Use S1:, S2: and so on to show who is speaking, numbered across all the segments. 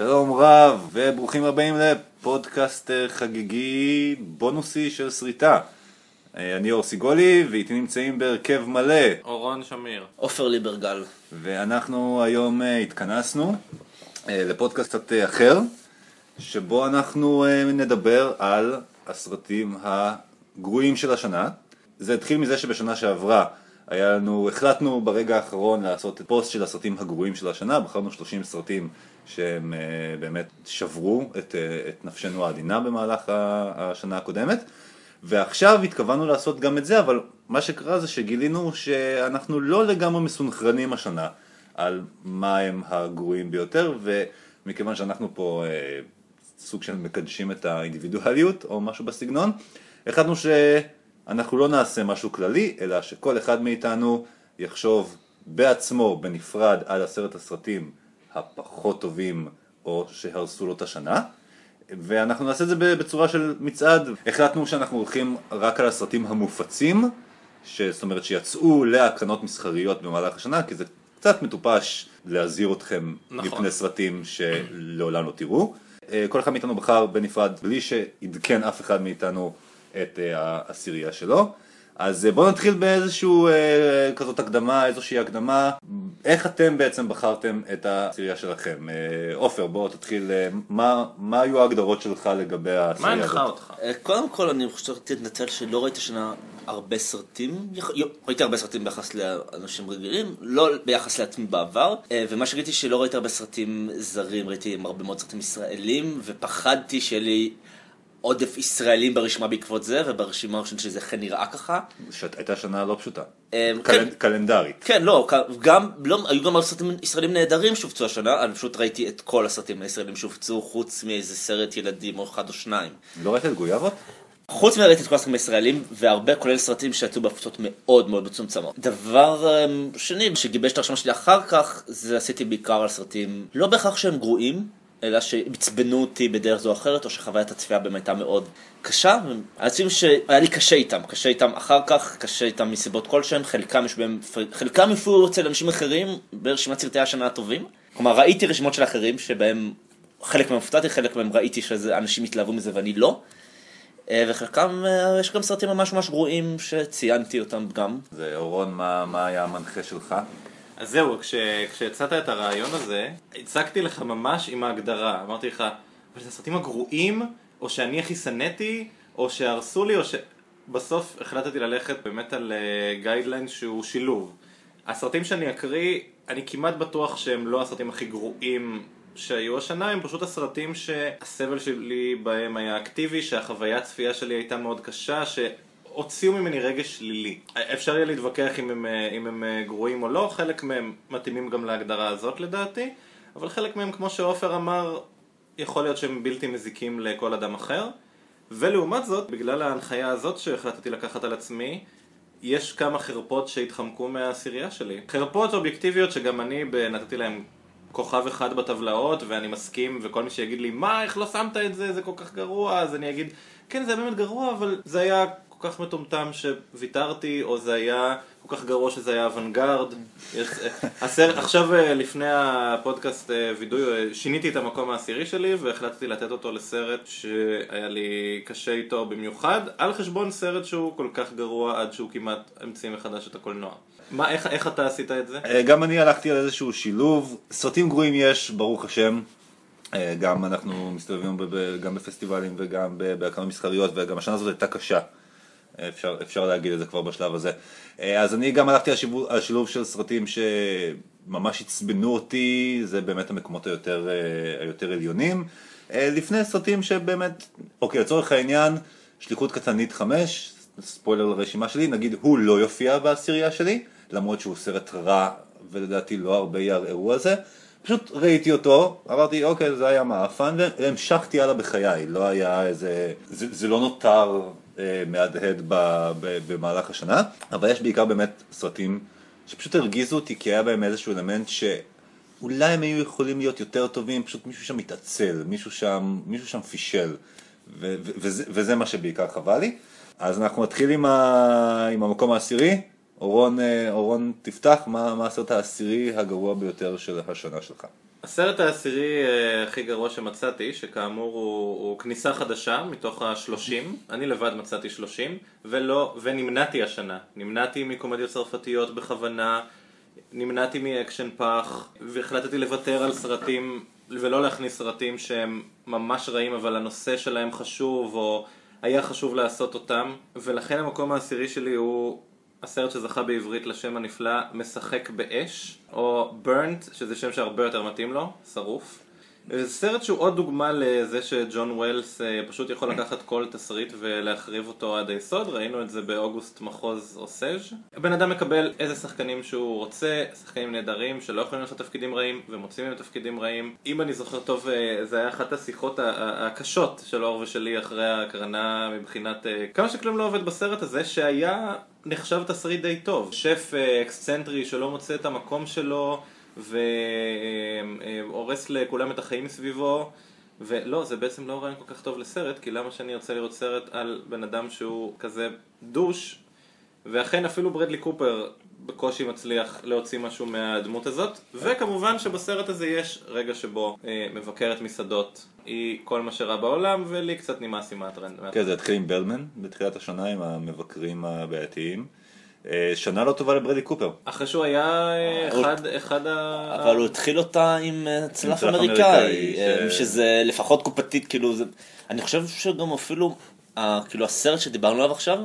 S1: שלום רב, וברוכים הבאים לפודקאסט אה, חגיגי בונוסי של שריטה. אה, אני אור סיגולי, ואיתי נמצאים בהרכב מלא,
S2: אורון שמיר.
S3: עופר ליברגל.
S1: ואנחנו היום אה, התכנסנו לפודקאסט קצת אחר, שבו אנחנו נדבר על הסרטים הגרועים של השנה. זה התחיל מזה שבשנה שעברה היה לנו, החלטנו ברגע האחרון לעשות פוסט של הסרטים הגרועים של השנה, בחרנו 30 סרטים שהם אה, באמת שברו את, אה, את נפשנו העדינה במהלך השנה הקודמת. ועכשיו התכוונו לעשות גם את זה, אבל מה שקרה זה שגילינו שאנחנו לא לגמרי מסונכרנים השנה על מה הם הגרועים ביותר, ומכיוון שאנחנו פה אה, סוג של מקדשים את האינדיבידואליות או משהו בסגנון, החלטנו שאנחנו לא נעשה משהו כללי, אלא שכל אחד מאיתנו יחשוב בעצמו בנפרד על עשרת הסרטים הפחות טובים או שהרסו לו את השנה. ואנחנו נעשה את זה בצורה של מצעד. החלטנו שאנחנו הולכים רק על הסרטים המופצים, ש- זאת אומרת שיצאו להקרנות מסחריות במהלך השנה, כי זה קצת מטופש להזהיר אתכם
S2: נכון.
S1: מפני סרטים שלעולם לא תראו. אה, כל אחד מאיתנו בחר בנפרד בלי שעדכן אף אחד מאיתנו את אה, העשירייה שלו. אז אה, בואו נתחיל באיזשהו אה, כזאת הקדמה, איזושהי הקדמה. איך אתם בעצם בחרתם את העשירייה שלכם? אה, עופר, בוא תתחיל, אה, מה, מה היו ההגדרות שלך לגבי
S2: מה
S1: העשירייה
S2: הנחה
S1: הזאת?
S2: אותך?
S3: אה, קודם כל אני חושב להתנצל שלא ראיתי השנה הרבה סרטים, ראיתי הרבה סרטים ביחס לאנשים רגילים, לא ביחס לעצמי בעבר, אה, ומה שראיתי שלא ראיתי הרבה סרטים זרים, ראיתי הרבה מאוד סרטים ישראלים, ופחדתי שיהיה לי עודף ישראלים ברשימה בעקבות זה, וברשימה הראשונית שזה אכן נראה ככה.
S1: שהייתה שנה לא פשוטה. קל...
S3: כן.
S1: קלנדרית.
S3: כן, לא, גם, לא, היו גם סרטים ישראלים נהדרים שהופצו השנה, אני פשוט ראיתי את כל הסרטים הישראלים שהופצו, חוץ מאיזה סרט ילדים או אחד או שניים.
S1: לא ראית את גויאבות?
S3: חוץ מזה ראיתי את כל הסרטים הישראלים, והרבה כולל סרטים שיצאו בהפצות מאוד מאוד מצומצמות. דבר אמ, שני שגיבש את הרשימה שלי אחר כך, זה עשיתי בעיקר על סרטים לא בהכרח שהם גרועים, אלא שעצבנו אותי בדרך זו או אחרת, או שחוויית הצפייה באמת הייתה מאוד קשה. הסרטים שהיה לי קשה איתם, קשה איתם אחר כך, קשה איתם מסיבות כלשהן, חלקם יש בהם, חלקם אפילו אצל אנשים אחרים ברשימת סרטי השנה הטובים. כלומר ראיתי רשימות של אחרים שבהם חלק מהם הופתעתי, חלק מהם ראיתי שאנשים התלהבו מזה ואני לא. אה, וחלקם, אה, יש גם סרטים ממש ממש גרועים שציינתי אותם גם.
S1: זה אורון, מה, מה היה המנחה שלך?
S2: אז זהו, כש- כשהצעת את הרעיון הזה, הצגתי לך ממש עם ההגדרה. אמרתי לך, אבל זה הסרטים הגרועים, או שאני הכי שנאתי, או שהרסו לי, או ש... בסוף החלטתי ללכת באמת על גיידליין שהוא שילוב. הסרטים שאני אקריא, אני כמעט בטוח שהם לא הסרטים הכי גרועים שהיו השנה, הם פשוט הסרטים שהסבל שלי בהם היה אקטיבי, שהחוויית צפייה שלי הייתה מאוד קשה, שהוציאו ממני רגש שלילי. אפשר יהיה להתווכח אם הם, אה, אם הם אה, גרועים או לא, חלק מהם מתאימים גם להגדרה הזאת לדעתי, אבל חלק מהם, כמו שעופר אמר, יכול להיות שהם בלתי מזיקים לכל אדם אחר. ולעומת זאת, בגלל ההנחיה הזאת שהחלטתי לקחת על עצמי, יש כמה חרפות שהתחמקו מהעשירייה שלי. חרפות אובייקטיביות שגם אני נתתי להם כוכב אחד בטבלאות, ואני מסכים, וכל מי שיגיד לי, מה, איך לא שמת את זה, זה כל כך גרוע, אז אני אגיד, כן, זה באמת גרוע, אבל זה היה כל כך מטומטם שוויתרתי, או זה היה כל כך גרוע שזה היה אוונגרד. עכשיו אה, לפני הפודקאסט אה, וידוי, אה, שיניתי את המקום העשירי שלי, והחלטתי לתת אותו לסרט שהיה לי קשה איתו במיוחד, על חשבון סרט שהוא כל כך גרוע עד שהוא כמעט המציא מחדש את הקולנוע. מה, איך, איך אתה עשית את זה?
S1: גם אני הלכתי על איזשהו שילוב, סרטים גרועים יש, ברוך השם. גם אנחנו מסתובבים גם בפסטיבלים וגם בהקרנות מסחריות, וגם השנה הזאת הייתה קשה. אפשר, אפשר להגיד את זה כבר בשלב הזה. אה, אז אני גם הלכתי על שילוב, על שילוב של סרטים שממש עצבנו אותי, זה באמת המקומות היותר, אה, היותר עליונים. אה, לפני סרטים שבאמת, אוקיי, לצורך העניין, שליחות קטנית 5, ספוילר לרשימה שלי, נגיד הוא לא יופיע בעשירייה שלי, למרות שהוא סרט רע ולדעתי לא הרבה יערערו על זה. פשוט ראיתי אותו, אמרתי אוקיי זה היה מעפן והמשכתי הלאה בחיי, לא היה איזה, זה, זה לא נותר מהדהד ב, ב, במהלך השנה, אבל יש בעיקר באמת סרטים שפשוט הרגיזו אותי כי היה בהם איזשהו אלמנט שאולי הם היו יכולים להיות יותר טובים, פשוט מישהו שם מתעצל, מישהו שם, מישהו שם פישל, וזה, וזה מה שבעיקר חבל לי. אז אנחנו נתחיל עם, עם המקום העשירי, אורון, אה, אורון תפתח, מה, מה הסרט העשירי הגרוע ביותר של השנה שלך?
S2: הסרט העשירי אה, הכי גרוע שמצאתי, שכאמור הוא, הוא כניסה חדשה מתוך השלושים, אני לבד מצאתי שלושים, ולא, ונמנעתי השנה. נמנעתי מקומדיות צרפתיות בכוונה, נמנעתי מאקשן פח, והחלטתי לוותר על סרטים, ולא להכניס סרטים שהם ממש רעים, אבל הנושא שלהם חשוב, או היה חשוב לעשות אותם, ולכן המקום העשירי שלי הוא הסרט שזכה בעברית לשם הנפלא משחק באש, או burnt, שזה שם שהרבה יותר מתאים לו, שרוף. זה סרט שהוא עוד דוגמה לזה שג'ון ווילס אה, פשוט יכול לקחת כל תסריט ולהחריב אותו עד היסוד, ראינו את זה באוגוסט מחוז אוסז'. הבן אדם מקבל איזה שחקנים שהוא רוצה, שחקנים נהדרים שלא יכולים לעשות תפקידים רעים ומוצאים מהם תפקידים רעים. אם אני זוכר טוב, אה, זה היה אחת השיחות הקשות של אור ושלי אחרי ההקרנה מבחינת אה, כמה שכלום לא עובד בסרט הזה, שהיה נחשב תסריט די טוב. שף אה, אקסצנטרי שלא מוצא את המקום שלו והורס לכולם את החיים מסביבו ולא, זה בעצם לא רעיון כל כך טוב לסרט, כי למה שאני ארצה לראות סרט על בן אדם שהוא כזה douche ואכן אפילו ברדלי קופר בקושי מצליח להוציא משהו מהדמות הזאת וכמובן שבסרט הזה יש רגע שבו אה, מבקרת מסעדות היא כל מה שרע בעולם ולי קצת נמאס עם הטרנד.
S1: כן, זה התחיל עם בירדמן בתחילת השנה עם המבקרים הבעייתיים. אה, שנה לא טובה לברדלי קופר.
S2: אחרי שהוא היה אה, אחד, אחד ה...
S3: אבל הוא התחיל אותה עם אה, צלף אמריקאי, שזה לפחות קופתית, כאילו. אני חושב שגם אפילו, כאילו הסרט שדיברנו עליו עכשיו,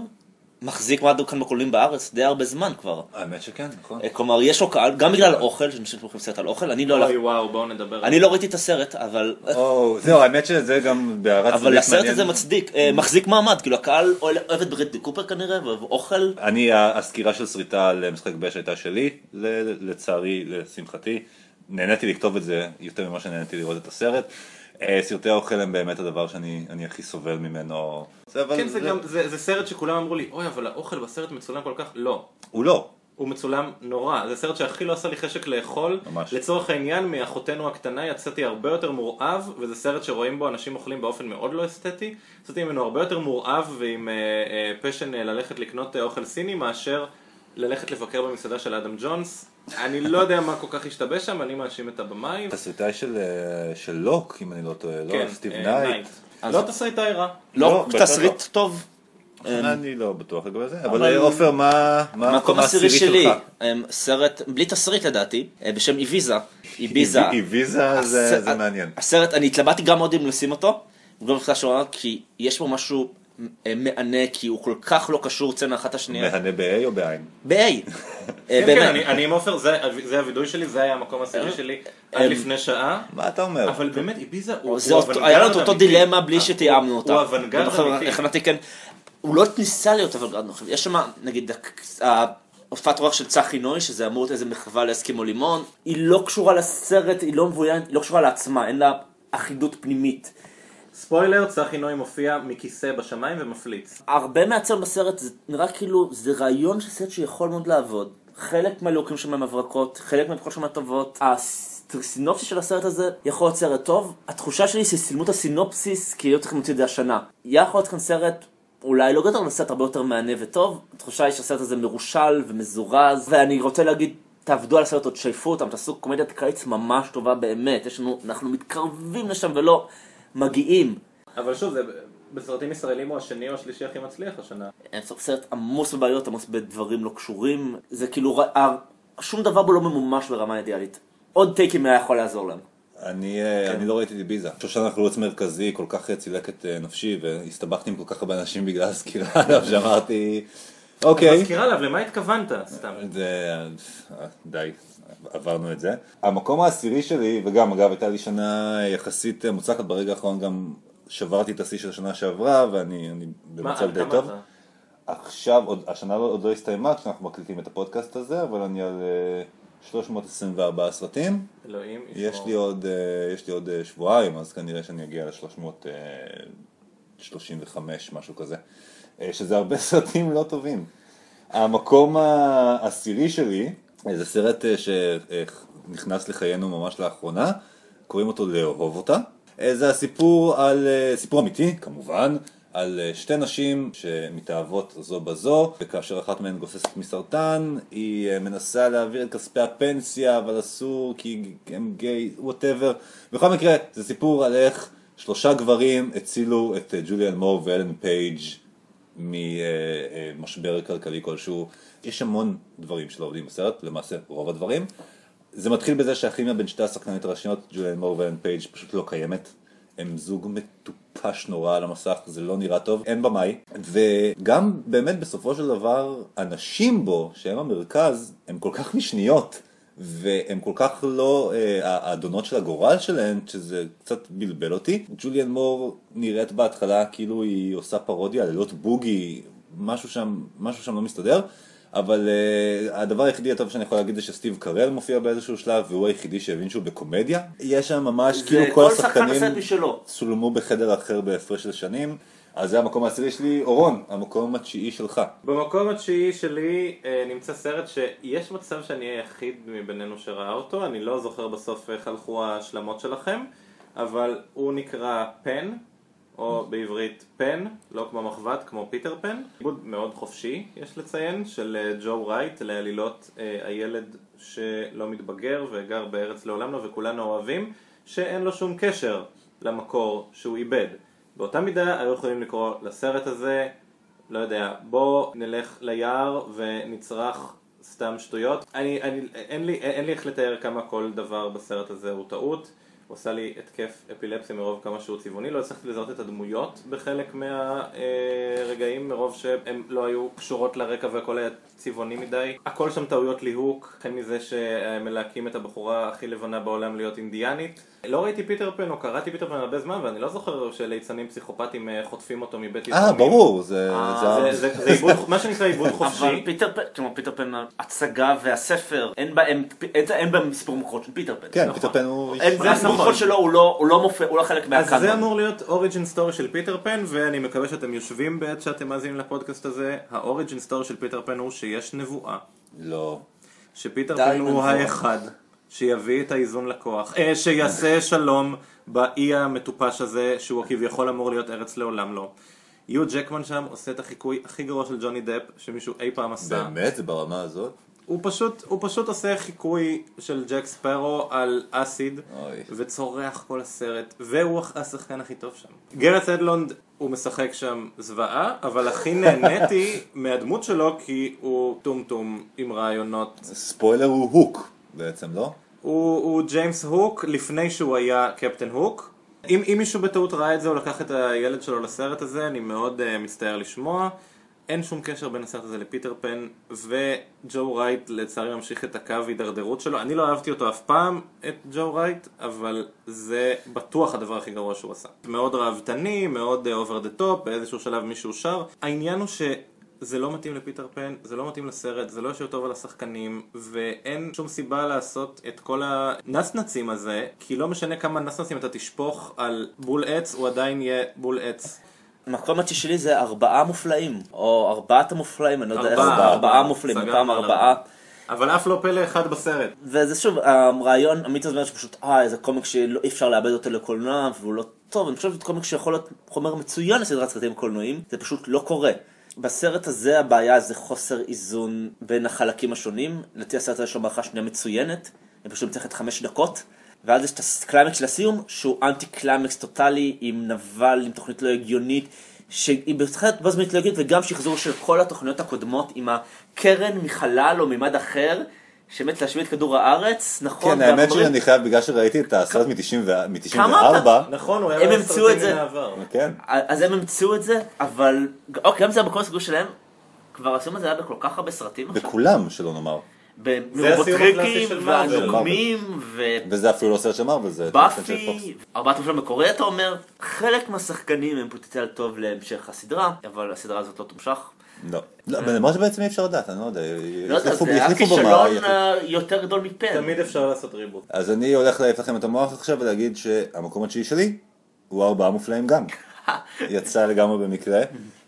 S3: מחזיק מעד כאן בקולנועים בארץ די הרבה זמן כבר.
S1: האמת שכן, נכון.
S3: אה, כלומר, יש לו קהל, גם בגלל אוכל, שאני חושב שהולכים סרט על אוכל, אני לא
S2: אוי וואו, בואו נדבר
S3: אני לא ראיתי את הסרט, אבל...
S1: או, זהו, האמת שזה גם בהערת
S3: אבל
S1: צדק
S3: הסרט
S1: מעניין.
S3: הזה מצדיק, אה, מחזיק מעמד, כאילו הקהל אוהב את ברדלי קופר כנראה, ואוהב אוכל.
S1: אני, הסקירה של שריטה על משחק באש הייתה שלי, ל- לצערי, לשמחתי. נהניתי לכתוב את זה יותר ממה שנהניתי לראות את הסרט. אה, סרטי האוכל הם באמת הדבר שאני אני הכי סובל ממנו.
S2: כן, זה גם, זה, זה סרט שכולם אמרו לי, אוי, אבל האוכל בסרט מצולם כל כך, לא.
S1: הוא לא.
S2: הוא מצולם נורא, זה סרט שהכי לא עשה לי חשק לאכול.
S1: ממש.
S2: לצורך העניין, מאחותנו הקטנה יצאתי הרבה יותר מורעב, וזה סרט שרואים בו אנשים אוכלים באופן מאוד לא אסתטי. יצאתי ממנו הרבה יותר מורעב ועם אה, אה, passion אה, ללכת לקנות אה, אוכל סיני, מאשר ללכת לבקר במסעדה של אדם ג'ונס. אני לא יודע מה כל כך השתבש שם, אני מאשים את הבמאי.
S1: תסריטאי של, אה, של לוק, אם אני לא טועה, לא?
S2: כן,
S1: סטיב
S2: אה,
S1: נייט.
S2: לא תסריטאי רע.
S3: לא,
S1: לא,
S3: תסריט טוב.
S1: אני לא בטוח לגבי זה, אבל אה, עופר, מה מה
S3: המקום העשירי שלי, סרט בלי תסריט לדעתי, אה, בשם איביזה. איביזה.
S1: איביזה זה מעניין.
S3: הסרט, אני התלבטתי גם מאוד אם לשים אותו, כי יש בו משהו אה, מהנה, כי הוא כל כך לא קשור צנע אחת לשנייה.
S1: מהנה ב-A או בעין?
S3: ב-A. אה,
S2: כן, כן. אני- אני עם עופר, זה זה הווידוי שלי, זה היה המקום העשירי שלי עד
S3: אה,
S2: לפני שעה.
S1: מה אתה אומר?
S2: אבל באמת, איביזה הוא אוונגרד
S3: היה לנו את אותו
S2: אמיתי.
S3: דילמה בלי שתיאמנו אותה.
S2: הוא אוונגרד אמיתי.
S3: כן, הוא לא ניסה להיות אוונגרד, נכון. יש שם נגיד הופעת רוח של צחי נוי, שזה אמור להיות איזה מחווה לאסקימו לימון, היא לא קשורה לסרט, היא לא מבוינת, היא לא קשורה לעצמה, אין לה אחידות פנימית.
S2: ספוילר, צחי נוי מופיע מכיסא בשמיים ומפליץ.
S3: הרבה מהצלם בסרט זה נראה כאילו זה רעיון של סרט שיכול מאוד לעבוד. חלק מהלוקים שם הם הברקות, חלק מהברכות שם טובות. הסינופסיס של הסרט הזה יכול להיות סרט טוב. התחושה שלי שסילמו את הסינופסיס כי היו צריכים להוציא את זה השנה. יכול להיות כאן סרט אולי לא גדול, אבל סרט הרבה יותר מהנה וטוב. התחושה היא שהסרט הזה מרושל ומזורז, ואני רוצה להגיד... תעבדו על הסרט, עוד תשייפו אותם, תעשו קומדיית קיץ ממש טובה באמת, יש לנו, אנחנו מתקרבים לשם ולא מגיעים.
S2: אבל שוב, זה בסרטים ישראלים הוא השני או השלישי הכי מצליח השנה.
S3: אין סוף סרט עמוס בבעיות, עמוס בדברים לא קשורים, זה כאילו, שום דבר בו לא ממומש ברמה אידיאלית. עוד טייקים היה יכול לעזור להם.
S1: אני, אה, אני לא ראיתי את איביזה. שושנה חלוץ מרכזי כל כך אה, צילק את אה, נפשי והסתבכתי עם כל כך הרבה אנשים בגלל הסקירה עליו שאמרתי אוקיי.
S2: מזכירה עליו, למה התכוונת? סתם.
S1: זה, די, עברנו את זה. המקום העשירי שלי, וגם אגב הייתה לי שנה יחסית מוצלחת, ברגע האחרון גם שברתי את השיא של השנה שעברה ואני במצב די טוב.
S2: אתה?
S1: עכשיו, עוד, השנה לא- עוד לא הסתיימה כשאנחנו מקליטים את הפודקאסט הזה, אבל אני על אה, 324 סרטים.
S2: אלוהים
S1: יש. לי עוד, אה, יש לי עוד אה, שבועיים, אז כנראה שאני אגיע ל-335, משהו כזה. אה, שזה הרבה סרטים לא טובים. המקום העשירי שלי, אה, זה סרט אה, שנכנס לחיינו ממש לאחרונה, קוראים אותו לאהוב אותה. אה, זה הסיפור על, אה, סיפור אמיתי, כמובן, על שתי נשים שמתאהבות זו בזו, וכאשר אחת מהן גוססת מסרטן, היא מנסה להעביר את כספי הפנסיה, אבל אסור כי הם גיי, ווטאבר. בכל מקרה, זה סיפור על איך שלושה גברים הצילו את ג'וליאן מור ואלן פייג' ממשבר כלכלי כלשהו. יש המון דברים שלא עובדים בסרט, למעשה רוב הדברים. זה מתחיל בזה שהכימיה בין שתי השחקניות הראשיות, ג'וליאן מור ואלן פייג', פשוט לא קיימת. הם זוג מטופש נורא על המסך, זה לא נראה טוב, אין במאי. וגם באמת בסופו של דבר, הנשים בו, שהם המרכז, הם כל כך משניות. והם כל כך לא אה, האדונות של הגורל שלהן, שזה קצת בלבל אותי. ג'וליאן מור נראית בהתחלה כאילו היא עושה פרודיה לילות בוגי, משהו שם, משהו שם לא מסתדר. אבל uh, הדבר היחידי הטוב שאני יכול להגיד זה שסטיב קרל מופיע באיזשהו שלב והוא היחידי שהבין שהוא בקומדיה. יש שם ממש כאילו כל השחקנים צולמו בחדר אחר בהפרש של שנים. אז זה המקום העשירי שלי, אורון, המקום התשיעי שלך.
S2: במקום התשיעי שלי אה, נמצא סרט שיש מצב שאני היחיד מבינינו שראה אותו, אני לא זוכר בסוף איך הלכו ההשלמות שלכם, אבל הוא נקרא פן, או בעברית פן, לא כמו מחבת, כמו פיטר פן. עיבוד מאוד חופשי, יש לציין, של אה, ג'ו רייט לעלילות אה, הילד שלא מתבגר וגר בארץ לעולם לא וכולנו אוהבים, שאין לו שום קשר למקור שהוא איבד. באותה מידה היו יכולים לקרוא לסרט הזה, לא יודע, בוא נלך ליער ונצרח סתם שטויות. אני, אני, אין, לי, אין לי איך לתאר כמה כל דבר בסרט הזה הוא טעות. עושה לי התקף אפילפסיה מרוב כמה שהוא צבעוני, לא הצלחתי לזהות את הדמויות בחלק מהרגעים מרוב שהן לא היו קשורות לרקע והכל היה צבעוני מדי. הכל שם טעויות ליהוק, החל מזה שמלהקים את הבחורה הכי לבנה בעולם להיות אינדיאנית. לא ראיתי פיטר פן או קראתי פיטר פן הרבה זמן ואני לא זוכר שליצנים פסיכופטיים אה, חוטפים אותו מבית
S1: יתומים. אה, ברור, זה...
S2: אה, זה מה שנקרא עיבוד חופשי.
S3: אבל פיטר פן, כלומר פיטר פן, הצגה והספר, אין בהם סיפור מקורות של פיטר פן.
S1: כן, פיטר פן הוא...
S3: הסיפור נכון. שלו הוא לא, לא מופיע, הוא לא חלק מהקאנון.
S2: אז זה אמור להיות origin story של פיטר פן ואני מקווה שאתם יושבים בעת שאתם מאזינים לפודקאסט הזה. ה origin story של פיטר פן הוא שיש נבואה.
S1: לא.
S2: שפיטר פן הוא האחד. שיביא את האיזון לכוח, אה, שיעשה שלום באי המטופש הזה, שהוא כביכול אמור להיות ארץ לעולם לא. יו ג'קמן שם עושה את החיקוי הכי גרוע של ג'וני דפ שמישהו אי פעם עשה.
S1: באמת? זה ברמה הזאת?
S2: הוא פשוט, הוא פשוט עושה חיקוי של ג'ק ספארו על acid
S1: אוי.
S2: וצורח כל הסרט והוא השחקן הכי טוב שם. גארט הדלונד הוא משחק שם זוועה אבל הכי נהניתי מהדמות שלו כי הוא טומטום עם רעיונות.
S1: ספוילר הוא הוק בעצם לא?
S2: הוא, הוא ג'יימס הוק לפני שהוא היה קפטן הוק. אם, אם מישהו בטעות ראה את זה או לקח את הילד שלו לסרט הזה, אני מאוד אה, מצטער לשמוע. אין שום קשר בין הסרט הזה לפיטר פן, וג'ו רייט לצערי ממשיך את הקו הידרדרות שלו. אני לא אהבתי אותו אף פעם, את ג'ו רייט, אבל זה בטוח הדבר הכי גרוע שהוא עשה. מאוד ראוותני, מאוד over the top, באיזשהו שלב מישהו שר. העניין הוא ש... זה לא מתאים לפיטר פן, זה לא מתאים לסרט, זה לא יושב טוב על השחקנים, ואין שום סיבה לעשות את כל הנצנצים הזה, כי לא משנה כמה נצנצים אתה תשפוך על בול עץ, הוא עדיין יהיה בול עץ.
S3: המקום התשיעי שלי זה ארבעה מופלאים, או ארבעת המופלאים, אני לא יודע איך. זה, ארבעה מופלאים,
S2: עליו.
S3: ארבעה.
S2: אבל אף לא פלא אחד בסרט.
S3: וזה שוב, הרעיון, עמית אומר שפשוט, אה, איזה קומיקס שלא אי אפשר לאבד אותו לקולנוע, והוא לא טוב, אני חושב שזה קומיקס שיכול להיות חומר מצוין לסדרת סרטים קולנועיים, זה פשוט לא קורה. בסרט הזה הבעיה זה חוסר איזון בין החלקים השונים, לדעתי הסרט הזה יש לו מערכה שנייה מצוינת, הם פשוט את חמש דקות, ואז יש את הקליימקס של הסיום, שהוא אנטי קליימקס טוטאלי, עם נבל, עם תוכנית לא הגיונית, שהיא בהחלט בו זמנית לא הגיונית, וגם שחזור של כל התוכניות הקודמות, עם הקרן מחלל או ממד אחר, שבאמת להשמיד את כדור הארץ, נכון?
S1: כן, האמת שאני חייב, בגלל שראיתי את הסרט מ-94,
S3: כמה אתה-
S2: נכון, הוא
S3: הם
S2: היה לו
S3: המציאו
S2: סרטים
S3: את זה.
S2: מן העבר.
S1: כן.
S3: אז הם המציאו את זה, אבל, אוקיי, גם זה המקום הסגור שלהם, כבר עשו את זה היה בכל כך הרבה סרטים עכשיו.
S1: בכולם, שלא נאמר.
S3: ברובוטריקים,
S2: מארוול.
S3: והנוגמים,
S1: וזה אפילו לא סרט של מרוויל, זה...
S3: ובאפי, ארבעת המופלאים המקורי אתה אומר, חלק מהשחקנים הם פוטנציאל טוב להמשך הסדרה, אבל הסדרה הזאת לא תומשך.
S1: לא. לא, אבל למרות שבעצם אי אפשר לדעת, אני לא יודע.
S3: לא יודע,
S1: החליפו-
S3: זה היה כישלון אה, יותר גדול מפן.
S2: תמיד אפשר לעשות ריבוט.
S1: אז אני הולך להעיף לכם את המוח עכשיו ולהגיד שהמקום התשיעי שלי הוא ארבעה מופלאים גם. יצא לגמרי במקרה.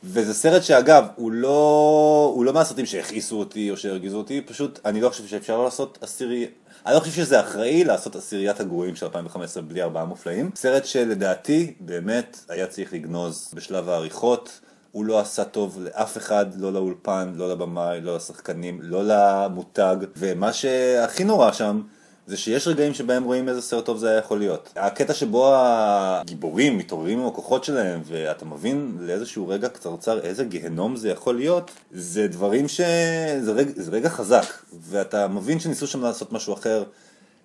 S1: וזה סרט שאגב, הוא לא, הוא לא מהסרטים שהכעיסו אותי או שהרגיזו אותי, פשוט אני לא חושב שאפשר לעשות עשירי, אני לא חושב שזה אחראי לעשות עשיריית הגרועים של 2015 בלי ארבעה מופלאים. סרט שלדעתי באמת היה צריך לגנוז בשלב העריכות. הוא לא עשה טוב לאף אחד, לא לאולפן, לא לבמאי, לא לשחקנים, לא למותג, ומה שהכי נורא שם זה שיש רגעים שבהם רואים איזה סרט טוב זה היה יכול להיות. הקטע שבו הגיבורים מתעוררים עם הכוחות שלהם ואתה מבין לאיזשהו רגע קצרצר איזה גיהנום זה יכול להיות, זה דברים ש... זה רגע, זה רגע חזק, ואתה מבין שניסו שם לעשות משהו אחר.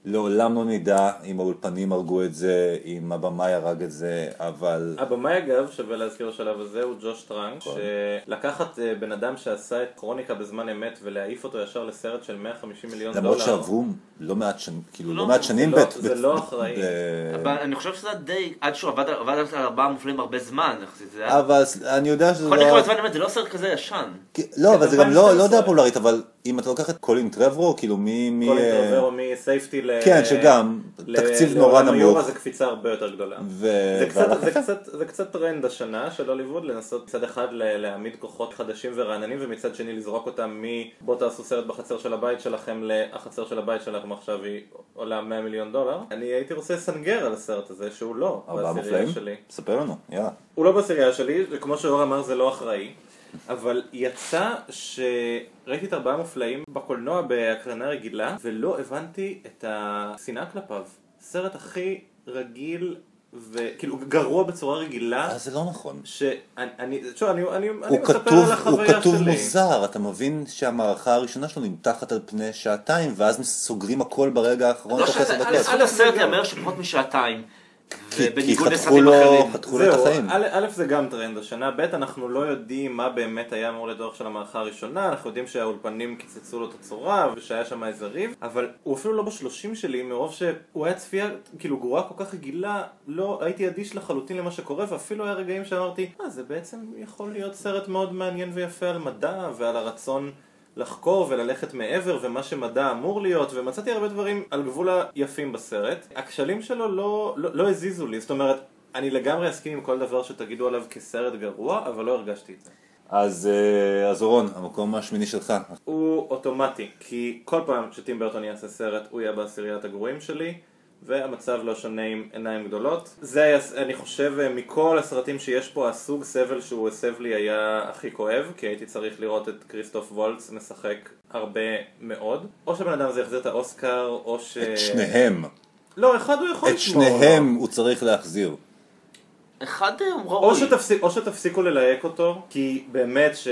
S1: לעולם לא נדע אם האולפנים הרגו את זה, אם הבמאי הרג את זה, אבל...
S2: הבמאי אגב, שווה להזכיר בשלב הזה, הוא ג'וש טראנק,
S1: נכון.
S2: שלקחת אה, בן אדם שעשה את כרוניקה בזמן אמת ולהעיף אותו ישר לסרט של 150 מיליון דולר.
S1: למרות שעברו לא מעט שנים, כאילו לא
S3: לא,
S1: מעט שנים
S2: לא-
S1: ב-
S2: זה לא אחראי.
S3: אבל אני חושב שזה די, עד שהוא עבד על ארבעה מופלים הרבה זמן.
S1: אבל אני יודע שזה לא...
S3: בזמן אמת, זה לא סרט כזה ישן.
S1: לא, אבל זה גם לא
S2: 2012.
S1: לא יודע פופולרית, אבל אם אתה לוקח את קולין טרברו, כאילו מי... מי,
S2: כל
S1: אה,
S2: אינטרובר מ Safety ל...
S1: כן, שגם, תקציב נורא נמוך.
S2: זה קפיצה הרבה יותר גדולה. זה קצת, טרנד השנה של הוליווד לנסות מצד אחד ל- להעמיד כוחות חדשים ורעננים ומצד שני לזרוק אותם בואו תעשו סרט בחצר של הבית שלכם לחצר של הבית שלכם עכשיו היא עולה 100 מיליון דולר. אני הייתי רוצה לסנגר על הסרט הזה שהוא לא בעשירייה
S1: מופלאים?
S2: שלי.
S1: ספר לנו, יאללה.
S2: הוא לא בעשירייה שלי, וכמו שאור אמר זה לא אחראי, אבל יצא שראיתי את ארבעה מופלאים בקולנוע בהקרנה רגילה, ולא הבנתי את השנאה כלפיו. סרט הכי רגיל, וכאילו גרוע בצורה רגילה,
S1: אז זה לא נכון.
S2: שאני, אני, שוב, אני, אני, אני
S1: הוא
S2: מספר
S1: כתוב,
S2: על
S1: הוא
S2: החוויה
S1: כתוב
S2: שלי.
S1: מוזר, אתה מבין שהמערכה הראשונה שלו נמתחת על פני שעתיים, ואז סוגרים הכל ברגע האחרון
S3: לא
S1: דקות.
S3: לזכות הסרט ייאמר שפחות משעתיים. ובניגוד
S1: חתכו
S3: לסרטים
S1: לו,
S3: אחרים.
S1: חתכו לו את
S2: זהו,
S1: החיים.
S2: א', זה גם טרנד השנה, ב' אנחנו לא יודעים מה באמת היה אמור להיות האורך של המערכה הראשונה, אנחנו יודעים שהאולפנים קיצצו לו את הצורה ושהיה שם איזה ריב, אבל הוא אפילו לא בשלושים שלי מרוב שהוא היה צפייה כאילו גרועה כל כך רגילה, לא הייתי אדיש לחלוטין למה שקורה ואפילו היה רגעים שאמרתי, אה זה בעצם יכול להיות סרט מאוד מעניין ויפה על מדע ועל הרצון לחקור וללכת מעבר ומה שמדע אמור להיות ומצאתי הרבה דברים על גבול היפים בסרט. הכשלים שלו לא, לא, לא הזיזו לי, זאת אומרת, אני לגמרי אסכים עם כל דבר שתגידו עליו כסרט גרוע, אבל לא הרגשתי את זה.
S1: אז אה, אז אורון, המקום השמיני שלך.
S2: הוא אוטומטי, כי כל פעם שטים ברטון יעשה סרט הוא יהיה בעשיריית הגרועים שלי והמצב לא שונה עם עיניים גדולות. זה היה, אני חושב, מכל הסרטים שיש פה, הסוג סבל שהוא הסב לי היה הכי כואב, כי הייתי צריך לראות את כריסטוף וולץ משחק הרבה מאוד. או שבן אדם הזה יחזיר את האוסקר, או ש...
S1: את שניהם.
S2: לא, אחד הוא יכול
S1: את
S2: לשמור.
S1: שניהם הוא צריך להחזיר.
S3: אחד הוא
S2: או,
S3: ראוי.
S2: שתפסיק, או שתפסיקו ללהק אותו, כי באמת ש...